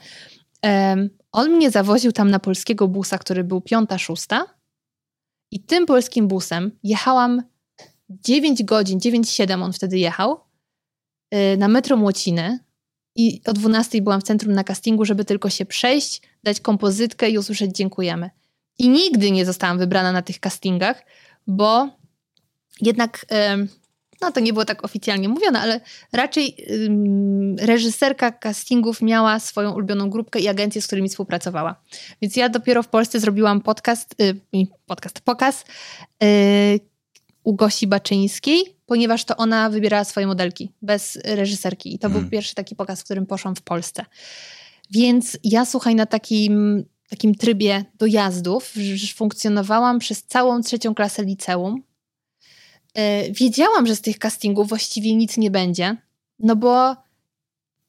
Um, on mnie zawoził tam na polskiego busa, który był piąta, szósta i tym polskim busem jechałam 9 godzin, 9-7 on wtedy jechał yy, na metro Młociny i o 12 byłam w centrum na castingu, żeby tylko się przejść, dać kompozytkę i usłyszeć dziękujemy. I nigdy nie zostałam wybrana na tych castingach, bo jednak, no to nie było tak oficjalnie mówione, ale raczej reżyserka castingów miała swoją ulubioną grupkę i agencję, z którymi współpracowała. Więc ja dopiero w Polsce zrobiłam podcast, y, podcast, pokaz y, u Gosi Baczyńskiej, ponieważ to ona wybierała swoje modelki bez reżyserki. I to był hmm. pierwszy taki pokaz, w którym poszłam w Polsce. Więc ja słuchaj na takim, takim trybie dojazdów, funkcjonowałam przez całą trzecią klasę liceum. E, wiedziałam, że z tych castingów właściwie nic nie będzie, no bo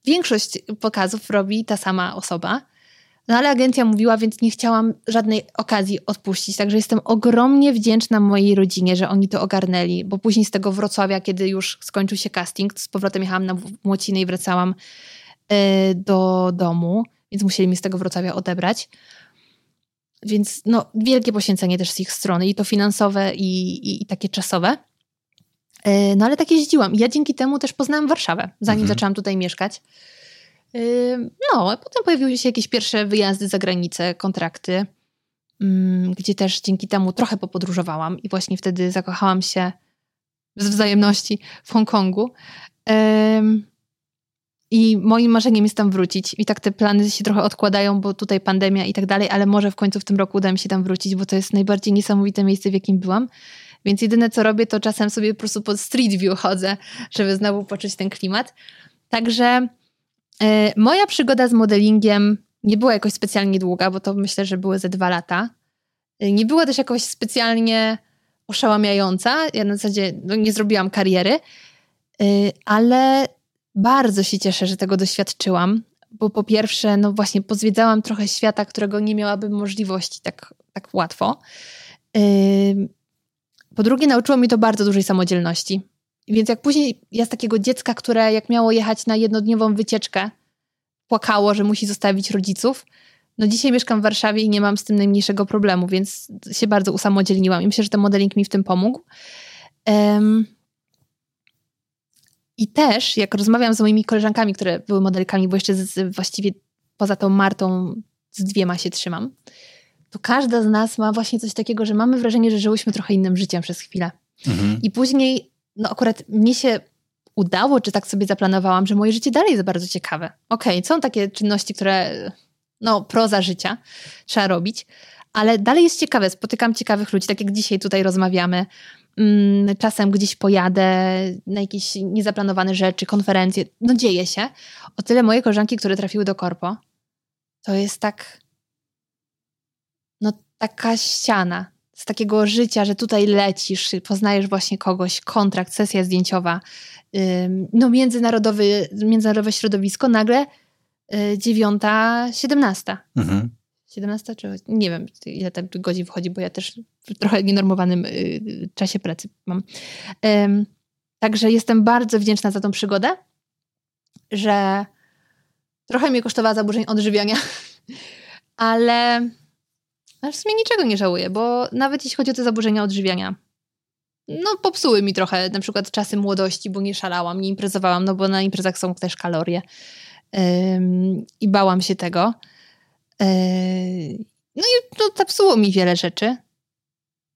większość pokazów robi ta sama osoba. No ale agencja mówiła, więc nie chciałam żadnej okazji odpuścić. Także jestem ogromnie wdzięczna mojej rodzinie, że oni to ogarnęli, bo później z tego Wrocławia, kiedy już skończył się casting, z powrotem jechałam na Młocinę i wracałam y, do domu, więc musieli mi z tego Wrocławia odebrać. Więc no, wielkie poświęcenie też z ich strony, i to finansowe, i, i, i takie czasowe. Y, no ale tak jeździłam. Ja dzięki temu też poznałam Warszawę, zanim mhm. zaczęłam tutaj mieszkać. No, a potem pojawiły się jakieś pierwsze wyjazdy za granicę, kontrakty, gdzie też dzięki temu trochę popodróżowałam i właśnie wtedy zakochałam się z wzajemności w Hongkongu. I moim marzeniem jest tam wrócić. I tak te plany się trochę odkładają, bo tutaj pandemia i tak dalej, ale może w końcu w tym roku uda mi się tam wrócić, bo to jest najbardziej niesamowite miejsce, w jakim byłam. Więc jedyne co robię, to czasem sobie po prostu pod Street View chodzę, żeby znowu poczuć ten klimat. Także moja przygoda z modelingiem nie była jakoś specjalnie długa, bo to myślę, że były ze dwa lata. E, nie była też jakoś specjalnie oszałamiająca. Ja na zasadzie no, nie zrobiłam kariery, e, ale bardzo się cieszę, że tego doświadczyłam, bo po pierwsze, no właśnie, pozwiedzałam trochę świata, którego nie miałabym możliwości tak, tak łatwo. Po drugie, nauczyło mi to bardzo dużej samodzielności. Więc jak później ja z takiego dziecka, które jak miało jechać na jednodniową wycieczkę, płakało, że musi zostawić rodziców, no dzisiaj mieszkam w Warszawie i nie mam z tym najmniejszego problemu, więc się bardzo usamodzielniłam i myślę, że ten modeling mi w tym pomógł. Um, I też, jak rozmawiam z moimi koleżankami, które były modelkami, bo jeszcze z, właściwie poza tą Martą z dwiema się trzymam, to każda z nas ma właśnie coś takiego, że mamy wrażenie, że żyłyśmy trochę innym życiem przez chwilę. Mhm. I później no akurat mnie się udało, czy tak sobie zaplanowałam, że moje życie dalej jest bardzo ciekawe. Okej, okay, są takie czynności, które, no, proza życia trzeba robić, ale dalej jest ciekawe. Spotykam ciekawych ludzi, tak jak dzisiaj tutaj rozmawiamy. Mm, czasem gdzieś pojadę na jakieś niezaplanowane rzeczy, konferencje. No dzieje się. O tyle moje koleżanki, które trafiły do korpo, to jest tak, no taka ściana z takiego życia, że tutaj lecisz, poznajesz właśnie kogoś, kontrakt, sesja zdjęciowa, no międzynarodowy, międzynarodowe środowisko, nagle y, dziewiąta, siedemnasta. Mhm. 17 czy nie wiem, ile tam godzin wchodzi, bo ja też w trochę nienormowanym y, czasie pracy mam. Także jestem bardzo wdzięczna za tą przygodę. że trochę mnie kosztowała zaburzeń odżywiania, ale, ale w sumie niczego nie żałuję, bo nawet jeśli chodzi o te zaburzenia odżywiania, no popsuły mi trochę na przykład czasy młodości, bo nie szalałam, nie imprezowałam, no bo na imprezach są też kalorie Ym, i bałam się tego. Yy, no i to zepsuło mi wiele rzeczy.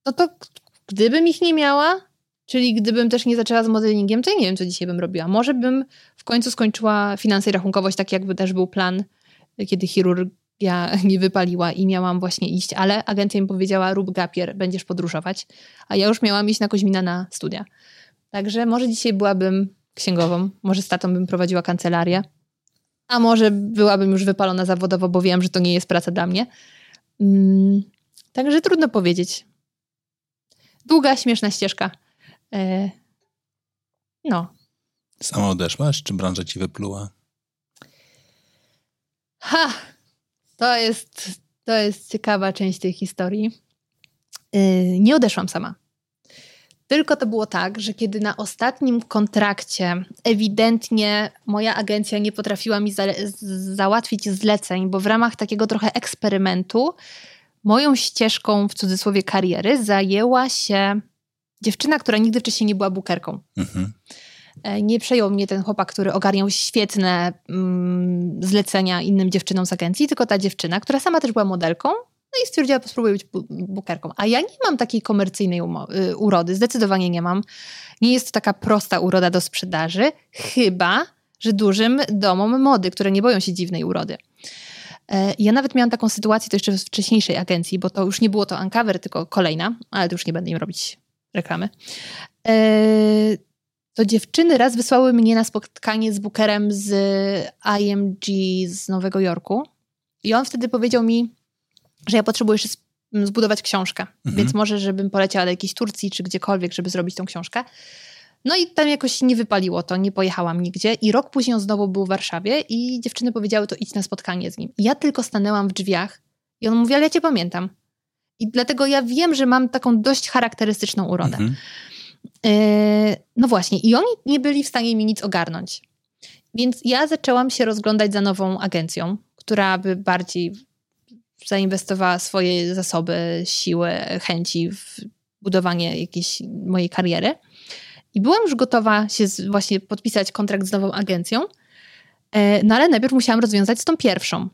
No to gdybym ich nie miała, czyli gdybym też nie zaczęła z modelingiem, to ja nie wiem, co dzisiaj bym robiła. Może bym w końcu skończyła finanse i rachunkowość, tak jakby też był plan, kiedy chirurgia nie wypaliła i miałam właśnie iść, ale agencja mi powiedziała, rób gapier, będziesz podróżować, a ja już miałam iść na Koźmina na studia. Także może dzisiaj byłabym księgową, może z tatą bym prowadziła kancelarię, a może byłabym już wypalona zawodowo, bo wiem, że to nie jest praca dla mnie. Mm, także trudno powiedzieć. Długa, śmieszna ścieżka. E, no. Sama odeszłaś, czy branża ci wypluła? Ha! To jest, to jest ciekawa część tej historii. E, nie odeszłam sama. Tylko to było tak, że kiedy na ostatnim kontrakcie ewidentnie moja agencja nie potrafiła mi za załatwić zleceń, bo w ramach takiego trochę eksperymentu moją ścieżką w cudzysłowie kariery zajęła się dziewczyna, która nigdy wcześniej nie była bukerką. Mhm. E, nie przejął mnie ten chłopak, który ogarniał świetne mm, zlecenia innym dziewczynom z agencji, tylko ta dziewczyna, która sama też była modelką, no i stwierdziła, spróbuję być bukerką. A ja nie mam takiej komercyjnej y, urody, zdecydowanie nie mam. Nie jest to taka prosta uroda do sprzedaży, chyba, że dużym domom mody, które nie boją się dziwnej urody. E, ja nawet miałam taką sytuację, to jeszcze w wcześniejszej agencji, bo to już nie było to Uncover, tylko kolejna, ale to już nie będę im robić reklamy. To dziewczyny raz wysłały mnie na spotkanie z bookerem z IMG z Nowego Jorku i on wtedy powiedział mi, że ja potrzebuję jeszcze zbudować książkę, mhm. więc może, żebym poleciała do jakiejś Turcji czy gdziekolwiek, żeby zrobić tą książkę. No i tam jakoś nie wypaliło to, nie pojechałam nigdzie. I rok później on znowu był w Warszawie i dziewczyny powiedziały, to idź na spotkanie z nim. I ja tylko stanęłam w drzwiach i on mówi, ale ja cię pamiętam. I dlatego ja wiem, że mam taką dość charakterystyczną urodę. Mhm. Yy, no właśnie, i oni nie byli w stanie mi nic ogarnąć. Więc ja zaczęłam się rozglądać za nową agencją, która by bardziej zainwestowała swoje zasoby, siły, chęci w budowanie jakiejś mojej kariery. I byłam już gotowa się właśnie podpisać kontrakt z nową agencją, e, no ale najpierw musiałam rozwiązać z tą pierwszą.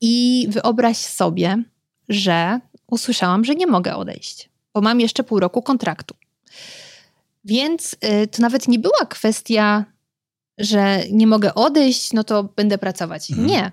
I wyobraź sobie, że usłyszałam, że nie mogę odejść, bo mam jeszcze pół roku kontraktu. Więc e, to nawet nie była kwestia, że nie mogę odejść, no to będę pracować. Mhm. Nie.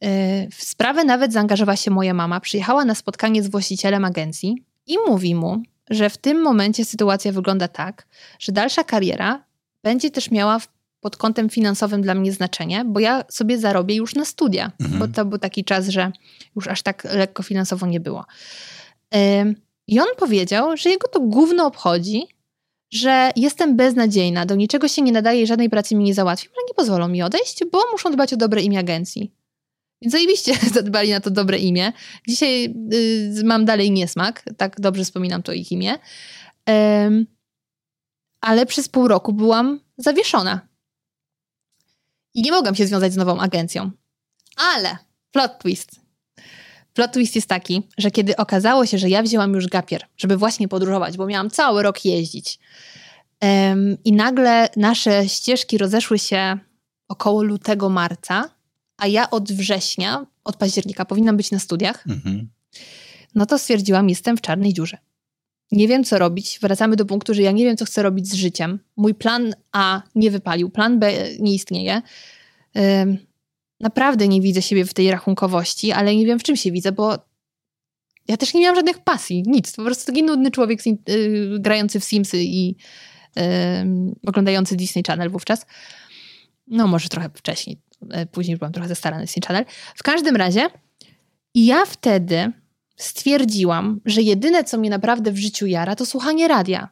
E, w sprawę nawet zaangażowała się moja mama. Przyjechała na spotkanie z właścicielem agencji i mówi mu, że w tym momencie sytuacja wygląda tak, że dalsza kariera będzie też miała pod kątem finansowym dla mnie znaczenie, bo ja sobie zarobię już na studia, mhm. bo to był taki czas, że już aż tak lekko finansowo nie było. I on powiedział, że jego to główno obchodzi, że jestem beznadziejna, do niczego się nie nadaje i żadnej pracy mi nie załatwi, ale nie pozwolą mi odejść, bo muszą dbać o dobre imię agencji. Więc zajebiście zadbali na to dobre imię. Dzisiaj y, mam dalej niesmak, tak dobrze wspominam to ich imię. Ale przez pół roku byłam zawieszona. I nie mogłam się związać z nową agencją. Ale plot twist. Plot twist jest taki, że kiedy okazało się, że ja wzięłam już gapier, żeby właśnie podróżować, bo miałam cały rok jeździć, um, i nagle nasze ścieżki rozeszły się około lutego, marca, a ja od września, od października powinnam być na studiach, mhm. no to stwierdziłam, jestem w czarnej dziurze. Nie wiem, co robić. Wracamy do punktu, że ja nie wiem, co chcę robić z życiem. Mój plan A nie wypalił, plan B nie istnieje. Naprawdę nie widzę siebie w tej rachunkowości, ale nie wiem, w czym się widzę, bo ja też nie miałam żadnych pasji, nic. Po prostu taki nudny człowiek yy, grający w Simsy i oglądający Disney Channel wówczas. No, może trochę wcześniej. E, później byłam trochę zastarana Disney Channel. W każdym razie ja wtedy stwierdziłam, że jedyne, co mnie naprawdę w życiu jara, to słuchanie radia.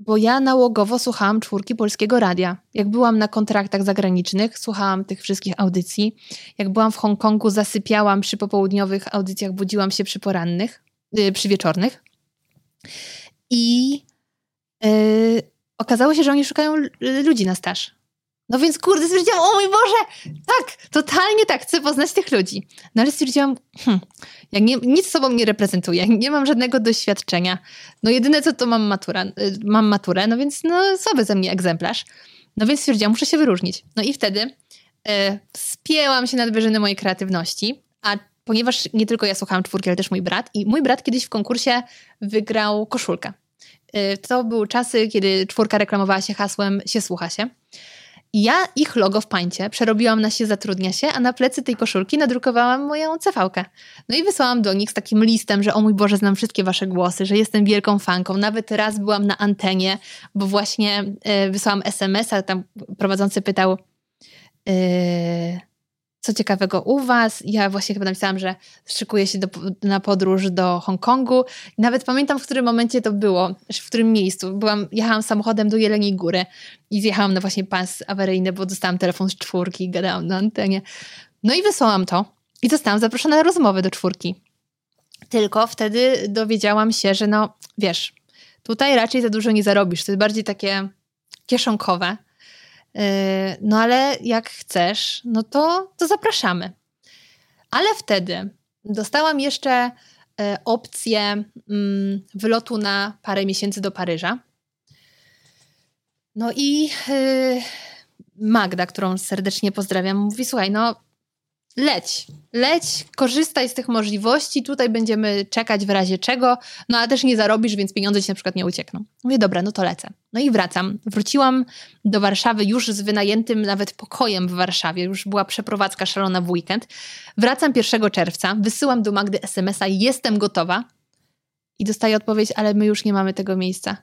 Bo ja nałogowo słuchałam czwórki polskiego radia. Jak byłam na kontraktach zagranicznych, słuchałam tych wszystkich audycji. Jak byłam w Hongkongu, zasypiałam przy popołudniowych audycjach, budziłam się przy porannych, yy, przy wieczornych. I yy, okazało się, że oni szukają ludzi na staż. No więc kurde, stwierdziłam, o mój Boże, tak, totalnie tak, chcę poznać tych ludzi. No ale stwierdziłam, hmm, jak nie, nic sobą nie reprezentuję, nie mam żadnego doświadczenia. No jedyne co to mam maturę, y, mam maturę, no więc no słaby ze mnie egzemplarz. No więc stwierdziłam, muszę się wyróżnić. No i wtedy y, spięłam się nad wyżyny mojej kreatywności, a ponieważ nie tylko ja słuchałam czwórki, ale też mój brat i mój brat kiedyś w konkursie wygrał koszulkę. Y, to były czasy, kiedy czwórka reklamowała się hasłem się słucha się. I ja ich logo w pańcie przerobiłam na się zatrudnia się, a na plecy tej koszulki nadrukowałam moją cv No i wysłałam do nich z takim listem, że o mój Boże, znam wszystkie wasze głosy, że jestem wielką fanką. Nawet raz byłam na antenie, bo właśnie y, wysłałam SMS-a, tam prowadzący pytał... Y, co ciekawego u Was. Ja właśnie chyba napisałam, że szykuję się do, na podróż do Hongkongu. Nawet pamiętam, w którym momencie to było, w którym miejscu. Byłam, jechałam samochodem do Jeleniej Góry i zjechałam na właśnie pas awaryjny, bo dostałam telefon z czwórki i gadałam na antenie. No i wysłałam to i zostałam zaproszona na rozmowę do czwórki. Tylko wtedy dowiedziałam się, że no, wiesz, tutaj raczej za dużo nie zarobisz. To jest bardziej takie kieszonkowe no ale jak chcesz, no to, to zapraszamy. Ale wtedy dostałam jeszcze e, opcję mm, wylotu na parę miesięcy do Paryża. No i yy, Magda, którą serdecznie pozdrawiam, mówi: Słuchaj, no leć, leć, korzystaj z tych możliwości, tutaj będziemy czekać w razie czego, no a też nie zarobisz, więc pieniądze ci na przykład nie uciekną. Mówię, dobra, no to lecę. No i wracam. Wróciłam do Warszawy już z wynajętym nawet pokojem w Warszawie, już była przeprowadzka szalona w weekend. Wracam 1 czerwca, wysyłam do Magdy SMS-a, jestem gotowa i dostaję odpowiedź, ale my już nie mamy tego miejsca.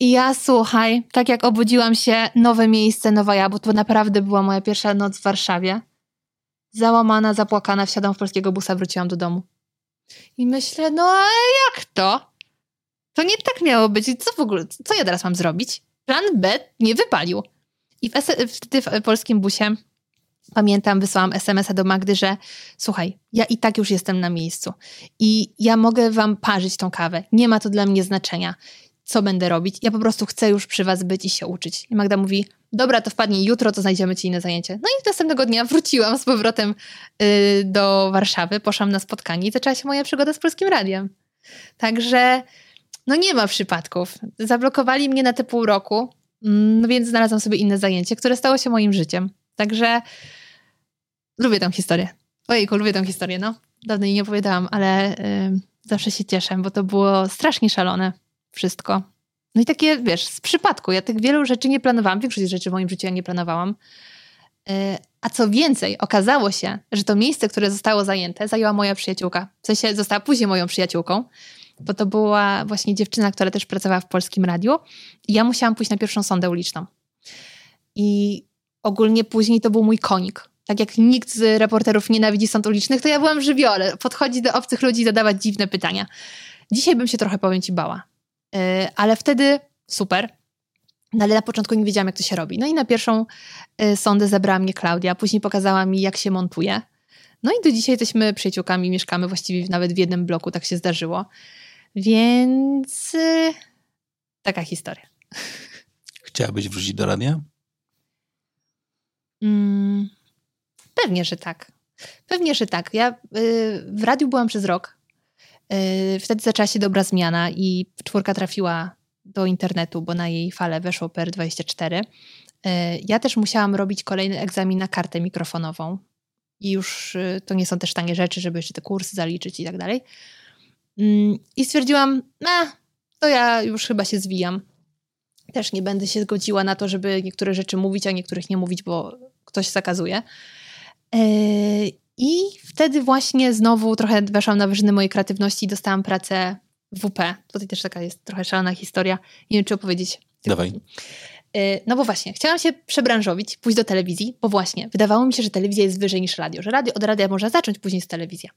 I ja słuchaj, tak jak obudziłam się, nowe miejsce, nowa ja, bo to naprawdę była moja pierwsza noc w Warszawie. Załamana, zapłakana, wsiadam w polskiego busa, wróciłam do domu. I myślę, no a jak to? To nie tak miało być. Co w ogóle, co ja teraz mam zrobić? Plan B nie wypalił. I wtedy w polskim busie pamiętam, wysłałam SMS-a do Magdy, że słuchaj, ja i tak już jestem na miejscu i ja mogę wam parzyć tą kawę. Nie ma to dla mnie znaczenia co będę robić. Ja po prostu chcę już przy was być i się uczyć. I Magda mówi, dobra, to wpadnij jutro, to znajdziemy ci inne zajęcie. No i następnego dnia wróciłam z powrotem yy, do Warszawy, poszłam na spotkanie i zaczęła się moja przygoda z Polskim Radiem. Także no nie ma przypadków. Zablokowali mnie na te pół roku, no więc znalazłam sobie inne zajęcie, które stało się moim życiem. Także lubię tę historię. Ojejku, lubię tę historię, no. Dawno jej nie opowiadałam, ale yy, zawsze się cieszę, bo to było strasznie szalone wszystko. No i takie, wiesz, z przypadku. Ja tych wielu rzeczy nie planowałam. Większość rzeczy w moim życiu ja nie planowałam. E, a co więcej, okazało się, że to miejsce, które zostało zajęte, zajęła moja przyjaciółka. W sensie została później moją przyjaciółką, bo to była właśnie dziewczyna, która też pracowała w polskim radiu. I ja musiałam pójść na pierwszą sondę uliczną. I ogólnie później to był mój konik. Tak jak nikt z reporterów nienawidzi sąd ulicznych, to ja byłam żywiole. Podchodzi do obcych ludzi i zadawać dziwne pytania. Dzisiaj bym się trochę, powiem ci, bała. E, ale wtedy super. No ale na początku nie wiedziałam, jak to się robi. No i na pierwszą e, sondę zabrała mnie Klaudia, później pokazała mi, jak się montuje. No i do dzisiaj jesteśmy przyjaciółkami, mieszkamy właściwie nawet w jednym bloku, tak się zdarzyło. Więc e, taka historia. Chciałabyś wrócić do radia? Mm, pewnie, że tak. Pewnie, że tak. Ja w radiu byłam przez rok. Yy, wtedy zaczęła się dobra zmiana i czwórka trafiła do internetu, bo na jej falę weszło PR24. Yy, ja też musiałam robić kolejny egzamin na kartę mikrofonową. I już yy, to nie są też tanie rzeczy, żeby jeszcze te kursy zaliczyć i tak dalej. I stwierdziłam, no, to ja już chyba się zwijam. Też nie będę się zgodziła na to, żeby niektóre rzeczy mówić, a niektórych nie mówić, bo ktoś zakazuje. I wtedy właśnie znowu trochę weszłam na wyżyny mojej kreatywności i dostałam pracę w WP. Tutaj też taka jest trochę szalona historia. Nie wiem, czy opowiedzieć. Dawaj. Y, no bo właśnie, chciałam się przebranżowić, pójść do telewizji, bo właśnie, wydawało mi się, że telewizja jest wyżej niż radio, że radio od radia można zacząć, później jest telewizja.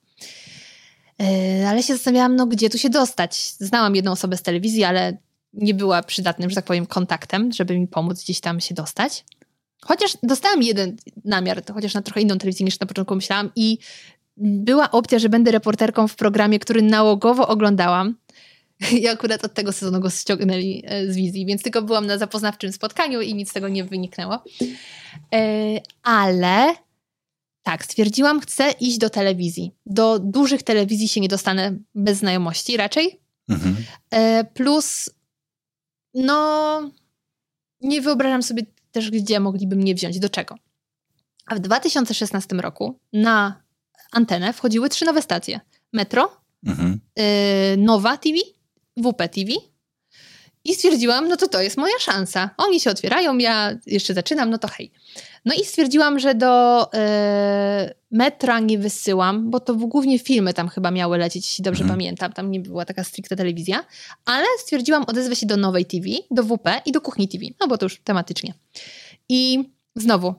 Y, ale się zastanawiałam, no gdzie tu się dostać. Znałam jedną osobę z telewizji, ale nie była przydatnym, że tak powiem, kontaktem, żeby mi pomóc gdzieś tam się dostać. Chociaż dostałam jeden namiar, to chociaż na trochę inną telewizję niż na początku myślałam i była opcja, że będę reporterką w programie, który nałogowo oglądałam, I akurat od tego sezonu go ściągnęli e, z wizji, więc tylko byłam na zapoznawczym spotkaniu i nic z tego nie wyniknęło. E, ale tak, stwierdziłam, chcę iść do telewizji. Do dużych telewizji się nie dostanę bez znajomości raczej. Mhm. E, plus, no, nie wyobrażam sobie też, gdzie mogliby mnie wziąć, do czego. A w 2016 roku na antenę wchodziły trzy nowe stacje. Metro, mhm. y, Nowa TV, WP TV i stwierdziłam, no to to jest moja szansa. Oni się otwierają, ja jeszcze zaczynam, no to hej. No i stwierdziłam, że do y, metra nie wysyłam, bo to głównie filmy tam chyba miały lecieć, jeśli dobrze mhm. pamiętam. Tam nie była taka stricte telewizja. Ale stwierdziłam, odezwę się do nowej TV, do WP i do kuchni TV. No bo to już tematycznie. I znowu,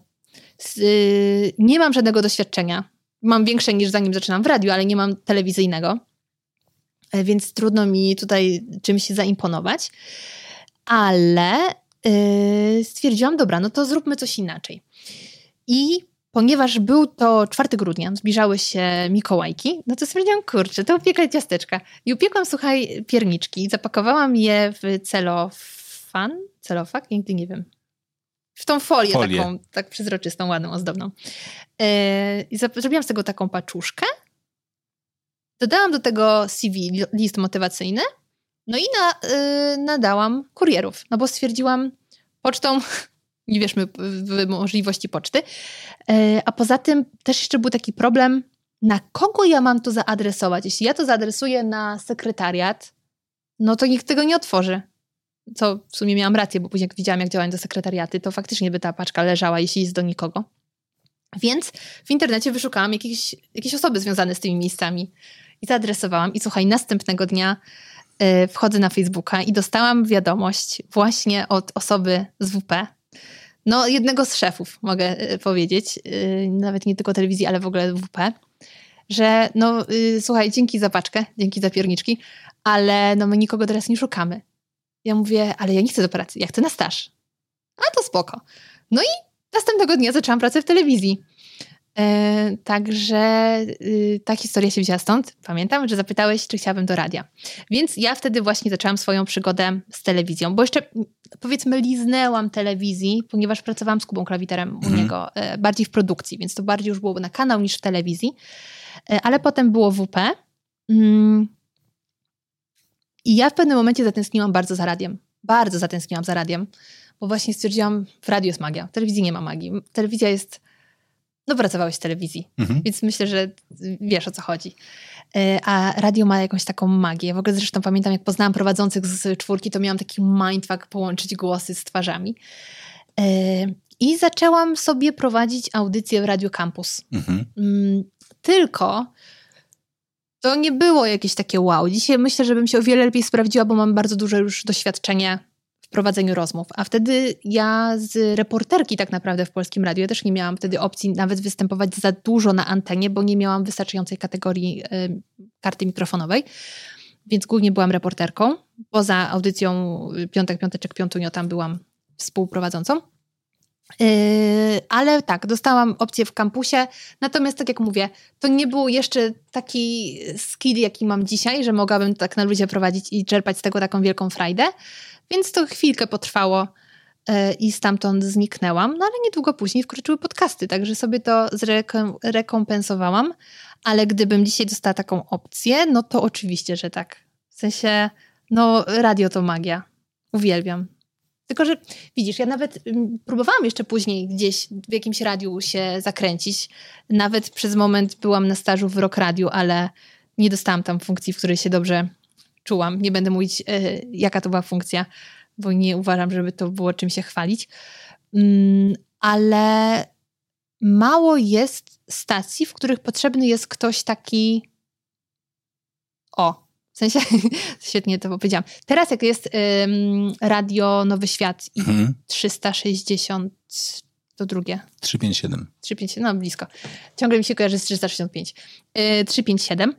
y, nie mam żadnego doświadczenia. Mam większe niż zanim zaczynam w radiu, ale nie mam telewizyjnego. E, więc trudno mi tutaj czymś zaimponować. Ale yy, stwierdziłam, dobra, no to zróbmy coś inaczej. I ponieważ był to 4 grudnia, zbliżały się Mikołajki, no to stwierdziłam, kurczę, to upiekaj ciasteczka. I upiekłam, słuchaj, pierniczki. Zapakowałam je w celofan, celofak, nigdy nie wiem. W tą folię, folię. taką, tak przezroczystą, ładną, ozdobną. Yy, I zrobiłam z tego taką paczuszkę. Dodałam do tego CV, list motywacyjny. No i na, yy, nadałam kurierów, no bo stwierdziłam, pocztą nie wierzmy w możliwości poczty. E, a poza tym też jeszcze był taki problem, na kogo ja mam to zaadresować. Jeśli ja to zaadresuję na sekretariat, no to nikt tego nie otworzy. Co w sumie miałam rację, bo później jak widziałam, jak działają do sekretariaty, to faktycznie by ta paczka leżała, jeśli jest do nikogo. Więc w internecie wyszukałam jakieś, jakieś osoby związane z tymi miejscami i zaadresowałam. I słuchaj, następnego dnia y, wchodzę na Facebooka i dostałam wiadomość właśnie od osoby z WP, no, jednego z szefów, mogę e, powiedzieć, e, nawet nie tylko telewizji, ale w ogóle WP, że no, y, słuchaj, dzięki za paczkę, dzięki za pierniczki, ale no my nikogo teraz nie szukamy. Ja mówię, ale ja nie chcę do pracy, ja chcę na staż. A to spoko. No i następnego dnia zaczęłam pracę w telewizji. E, także y, ta historia się wzięła stąd. Pamiętam, że zapytałeś, czy chciałabym do radia. Więc ja wtedy właśnie zaczęłam swoją przygodę z telewizją, bo jeszcze powiedzmy liznęłam telewizji, ponieważ pracowałam z Kubą Klawiterem u mhm. niego e, bardziej w produkcji, więc to bardziej już było na kanał niż w telewizji. E, ale potem było WP. Mm. I ja w pewnym momencie zatęskniłam bardzo za radiem. Bardzo zatęskniłam za radiem, bo właśnie stwierdziłam, w radiu jest magia, w telewizji nie ma magii. Telewizja jest no, pracowałeś w telewizji, mhm. więc myślę, że wiesz o co chodzi. E, a radio ma jakąś taką magię. W ogóle zresztą pamiętam, jak poznałam prowadzących z czwórki, to miałam taki mindfuck połączyć głosy z twarzami. E, I zaczęłam sobie prowadzić audycję w Radio Campus. Mhm. Mm, tylko to nie było jakieś takie wow. Dzisiaj myślę, że bym się o wiele lepiej sprawdziła, bo mam bardzo duże już doświadczenie prowadzeniu rozmów. A wtedy ja z reporterki tak naprawdę w Polskim Radiu, ja też nie miałam wtedy opcji nawet występować za dużo na antenie, bo nie miałam wystarczającej kategorii y, karty mikrofonowej. Więc głównie byłam reporterką. Poza audycją Piątek, Piąteczek, Piątunio tam byłam współprowadzącą. Yy, ale tak, dostałam opcję w kampusie. Natomiast, tak jak mówię, to nie był jeszcze taki skill, jaki mam dzisiaj, że mogłabym tak na ludzie prowadzić i czerpać z tego taką wielką frajdę. Więc to chwilkę potrwało e, i stamtąd zniknęłam. No ale niedługo później wkroczyły podcasty, także sobie to zrekompensowałam. Ale gdybym dzisiaj dostała taką opcję, no to oczywiście, że tak. W sensie, no radio to magia. Uwielbiam. Tylko, że widzisz, ja nawet mm, próbowałam jeszcze później gdzieś w jakimś radiu się zakręcić. Nawet przez moment byłam na stażu w Rock Radio, ale nie dostałam tam funkcji, w której się dobrze czułam. Nie będę mówić, e, jaka to była funkcja, bo nie uważam, żeby to było czym się chwalić. Mm, ale mało jest stacji, w których potrzebny jest ktoś taki. O, w sensie, świetnie to powiedziałam. Teraz jak jest ym, Radio Nowy Świat i mhm. 360, to drugie. 357. 357, no blisko. Ciągle mi się kojarzy z 365. Yy, 357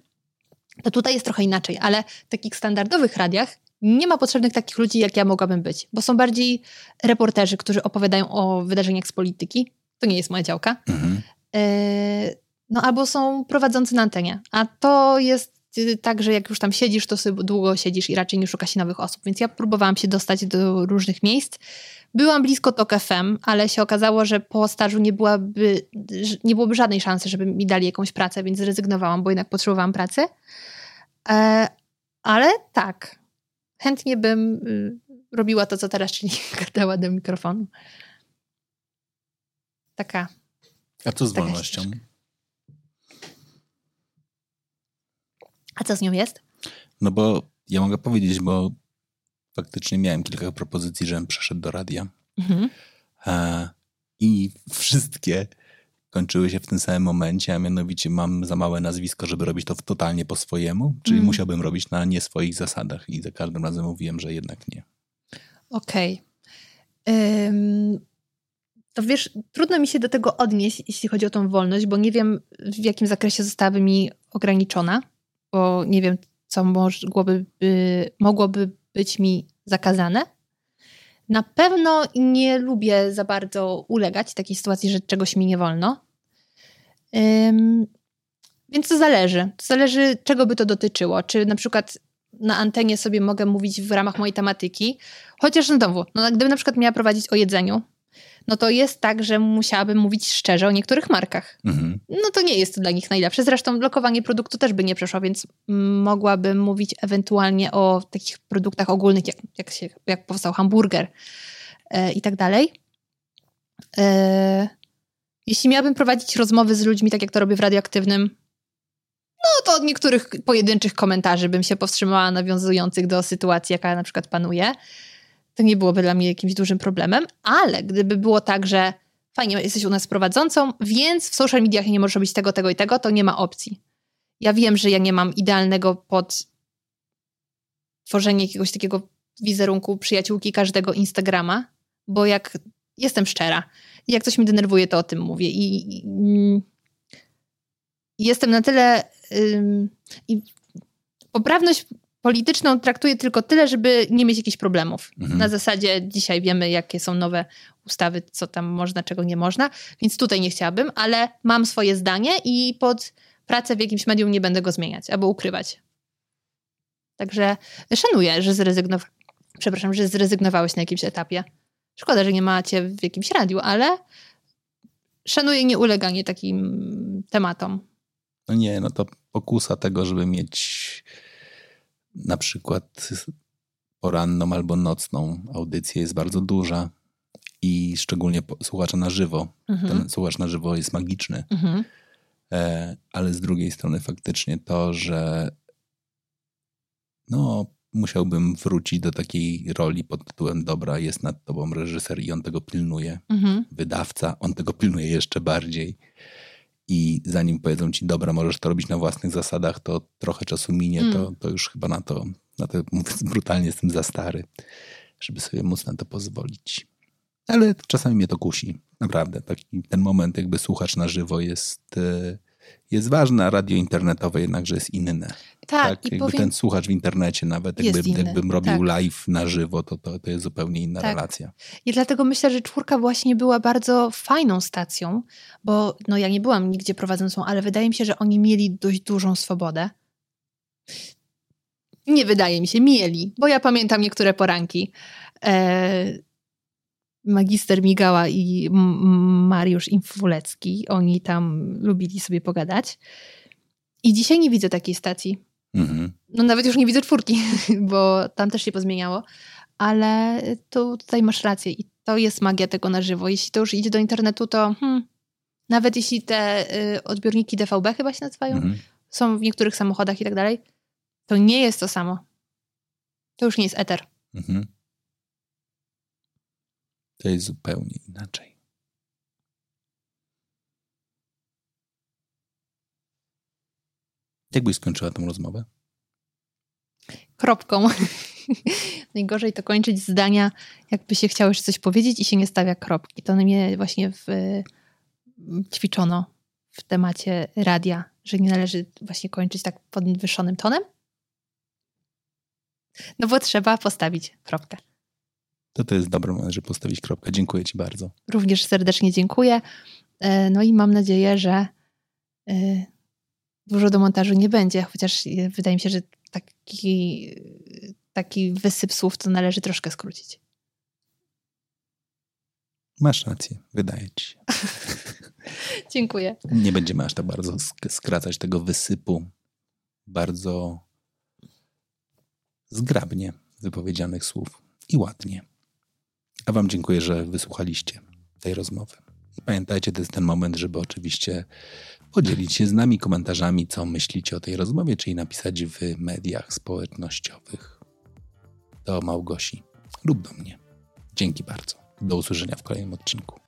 to tutaj jest trochę inaczej, ale w takich standardowych radiach nie ma potrzebnych takich ludzi, jak ja mogłabym być, bo są bardziej reporterzy, którzy opowiadają o wydarzeniach z polityki. To nie jest moja działka. Mhm. E, no albo są prowadzący na antenie, a to jest tak, że jak już tam siedzisz, to sobie długo siedzisz i raczej nie szuka się nowych osób. Więc ja próbowałam się dostać do różnych miejsc. Byłam blisko TOK FM, ale się okazało, że po stażu nie, byłaby, nie byłoby żadnej szansy, żeby mi dali jakąś pracę, więc zrezygnowałam, bo jednak potrzebowałam pracy. E, ale tak, chętnie bym y, robiła to, co teraz, czyli gadała do mikrofonu. Taka. A co z wolnością? A co z nią jest? No bo ja mogę powiedzieć, bo faktycznie miałem kilka propozycji, żebym przeszedł do radia. Mhm. E, I wszystkie kończyły się w tym samym momencie, a mianowicie mam za małe nazwisko, żeby robić to totalnie po swojemu, czyli mm. musiałbym robić na nie swoich zasadach i za każdym razem mówiłem, że jednak nie. Okej. Okay. Um, to wiesz, trudno mi się do tego odnieść, jeśli chodzi o tą wolność, bo nie wiem, w jakim zakresie zostałaby mi ograniczona, bo nie wiem, co mogłoby, by, mogłoby być mi zakazane. Na pewno nie lubię za bardzo ulegać takiej sytuacji, że czegoś mi nie wolno. Więc to zależy. To zależy, czego by to dotyczyło. Czy na przykład na antenie sobie mogę mówić w ramach mojej tematyki, chociaż no znowu, no, gdybym na przykład miała prowadzić o jedzeniu, no to jest tak, że musiałabym mówić szczerze o niektórych markach. Mhm. No to nie jest to dla nich najlepsze. Zresztą blokowanie produktu też by nie przeszło, więc mogłabym mówić ewentualnie o takich produktach ogólnych, jak, jak, się, jak powstał hamburger e, i tak dalej. E, jeśli miałabym prowadzić rozmowy z ludźmi, tak jak to robię w radioaktywnym, no to od niektórych pojedynczych komentarzy bym się powstrzymała nawiązujących do sytuacji, jaka na przykład panuje to nie byłoby dla mnie jakimś dużym problemem, ale gdyby było tak, że fajnie, jesteś u nas prowadzącą, więc w social mediach nie możesz robić tego, tego i tego, to nie ma opcji. Ja wiem, że ja nie mam idealnego pod tworzenie jakiegoś takiego wizerunku przyjaciółki każdego Instagrama, bo jak jestem szczera, jak coś mi denerwuje, to o tym mówię. I, i, jestem na tyle. I poprawność polityczną traktuję tylko tyle, żeby nie mieć jakichś problemów. Mhm. Na zasadzie dzisiaj wiemy, jakie są nowe ustawy, co tam można, czego nie można, więc tutaj nie chciałabym, ale mam swoje zdanie i pod pracę w jakimś medium nie będę go zmieniać albo ukrywać. Także szanuję, że zrezygnowałeś, przepraszam, że zrezygnowałeś na jakimś etapie. Szkoda, że nie macie w jakimś radiu, ale szanuję nieuleganie takim tematom. No nie, no to pokusa tego, żeby mieć na przykład poranną albo nocną audycję jest bardzo duża i szczególnie słuchacza na żywo. Mhm. Ten słuchacz na żywo jest magiczny. Mhm. E, ale z drugiej strony faktycznie to, że no, musiałbym wrócić do takiej roli pod tytułem dobra, jest nad tobą reżyser i on tego pilnuje. Mhm. Wydawca, on tego pilnuje jeszcze bardziej i zanim powiedzą ci, dobra, możesz to robić na własnych zasadach, to trochę czasu minie, mm. to, to już chyba na to, na to mówiąc brutalnie, jestem za stary, żeby sobie móc na to pozwolić. Ale czasami mnie to kusi. Naprawdę. Taki, ten moment, jakby słuchacz na żywo jest, e, jest ważny, a radio internetowe jednakże jest inne. Tak, tak jakby powiem, ten słuchacz w internecie nawet, jakby, jakbym robił tak. live na żywo, to, to, to jest zupełnie inna tak. relacja. I dlatego myślę, że czwórka właśnie była bardzo fajną stacją, bo no ja nie byłam nigdzie prowadzącą, ale wydaje mi się, że oni mieli dość dużą swobodę. Nie wydaje mi się, mieli, bo ja pamiętam niektóre poranki. E, magister Migała i Mariusz Infulecki, oni tam lubili sobie pogadać. I dzisiaj nie widzę takiej stacji. Mhm. No nawet już nie widzę czwórki, bo tam też się pozmieniało. Ale to tutaj masz rację i to jest magia tego na żywo. Jeśli to już idzie do internetu, to hmm, nawet jeśli te y, odbiorniki DVB chyba się nazywają, mhm. są w niektórych samochodach i tak dalej, to nie jest to samo. To już nie jest eter. Mhm. To jest zupełnie inaczej. Jak byś skończyła tę rozmowę? Kropką. Najgorzej to kończyć zdania, jakby się chciało coś powiedzieć i się nie stawia kropki. To mnie właśnie w, ćwiczono w temacie radia, że nie należy właśnie kończyć tak podwyższonym tonem. No bo trzeba postawić kropkę. To to jest dobry moment, żeby postawić kropkę. Dziękuję Ci bardzo. Również serdecznie dziękuję. E, no i mam nadzieję, że e, dużo do montażu nie będzie, chociaż wydaje mi się, że taki, taki wysyp słów to należy troszkę skrócić. Masz rację, wydaje ci się. Dziękuję. Nie będziemy aż tak bardzo skracać tego wysypu bardzo zgrabnie wypowiedzianych słów i ładnie. A Wam dziękuję, że wysłuchaliście tej rozmowy. Pamiętajcie, to jest ten moment, żeby oczywiście podzielić się z nami komentarzami, co myślicie o tej rozmowie, czyli napisać w mediach społecznościowych do Małgosi lub do mnie. Dzięki bardzo. Do usłyszenia w kolejnym odcinku.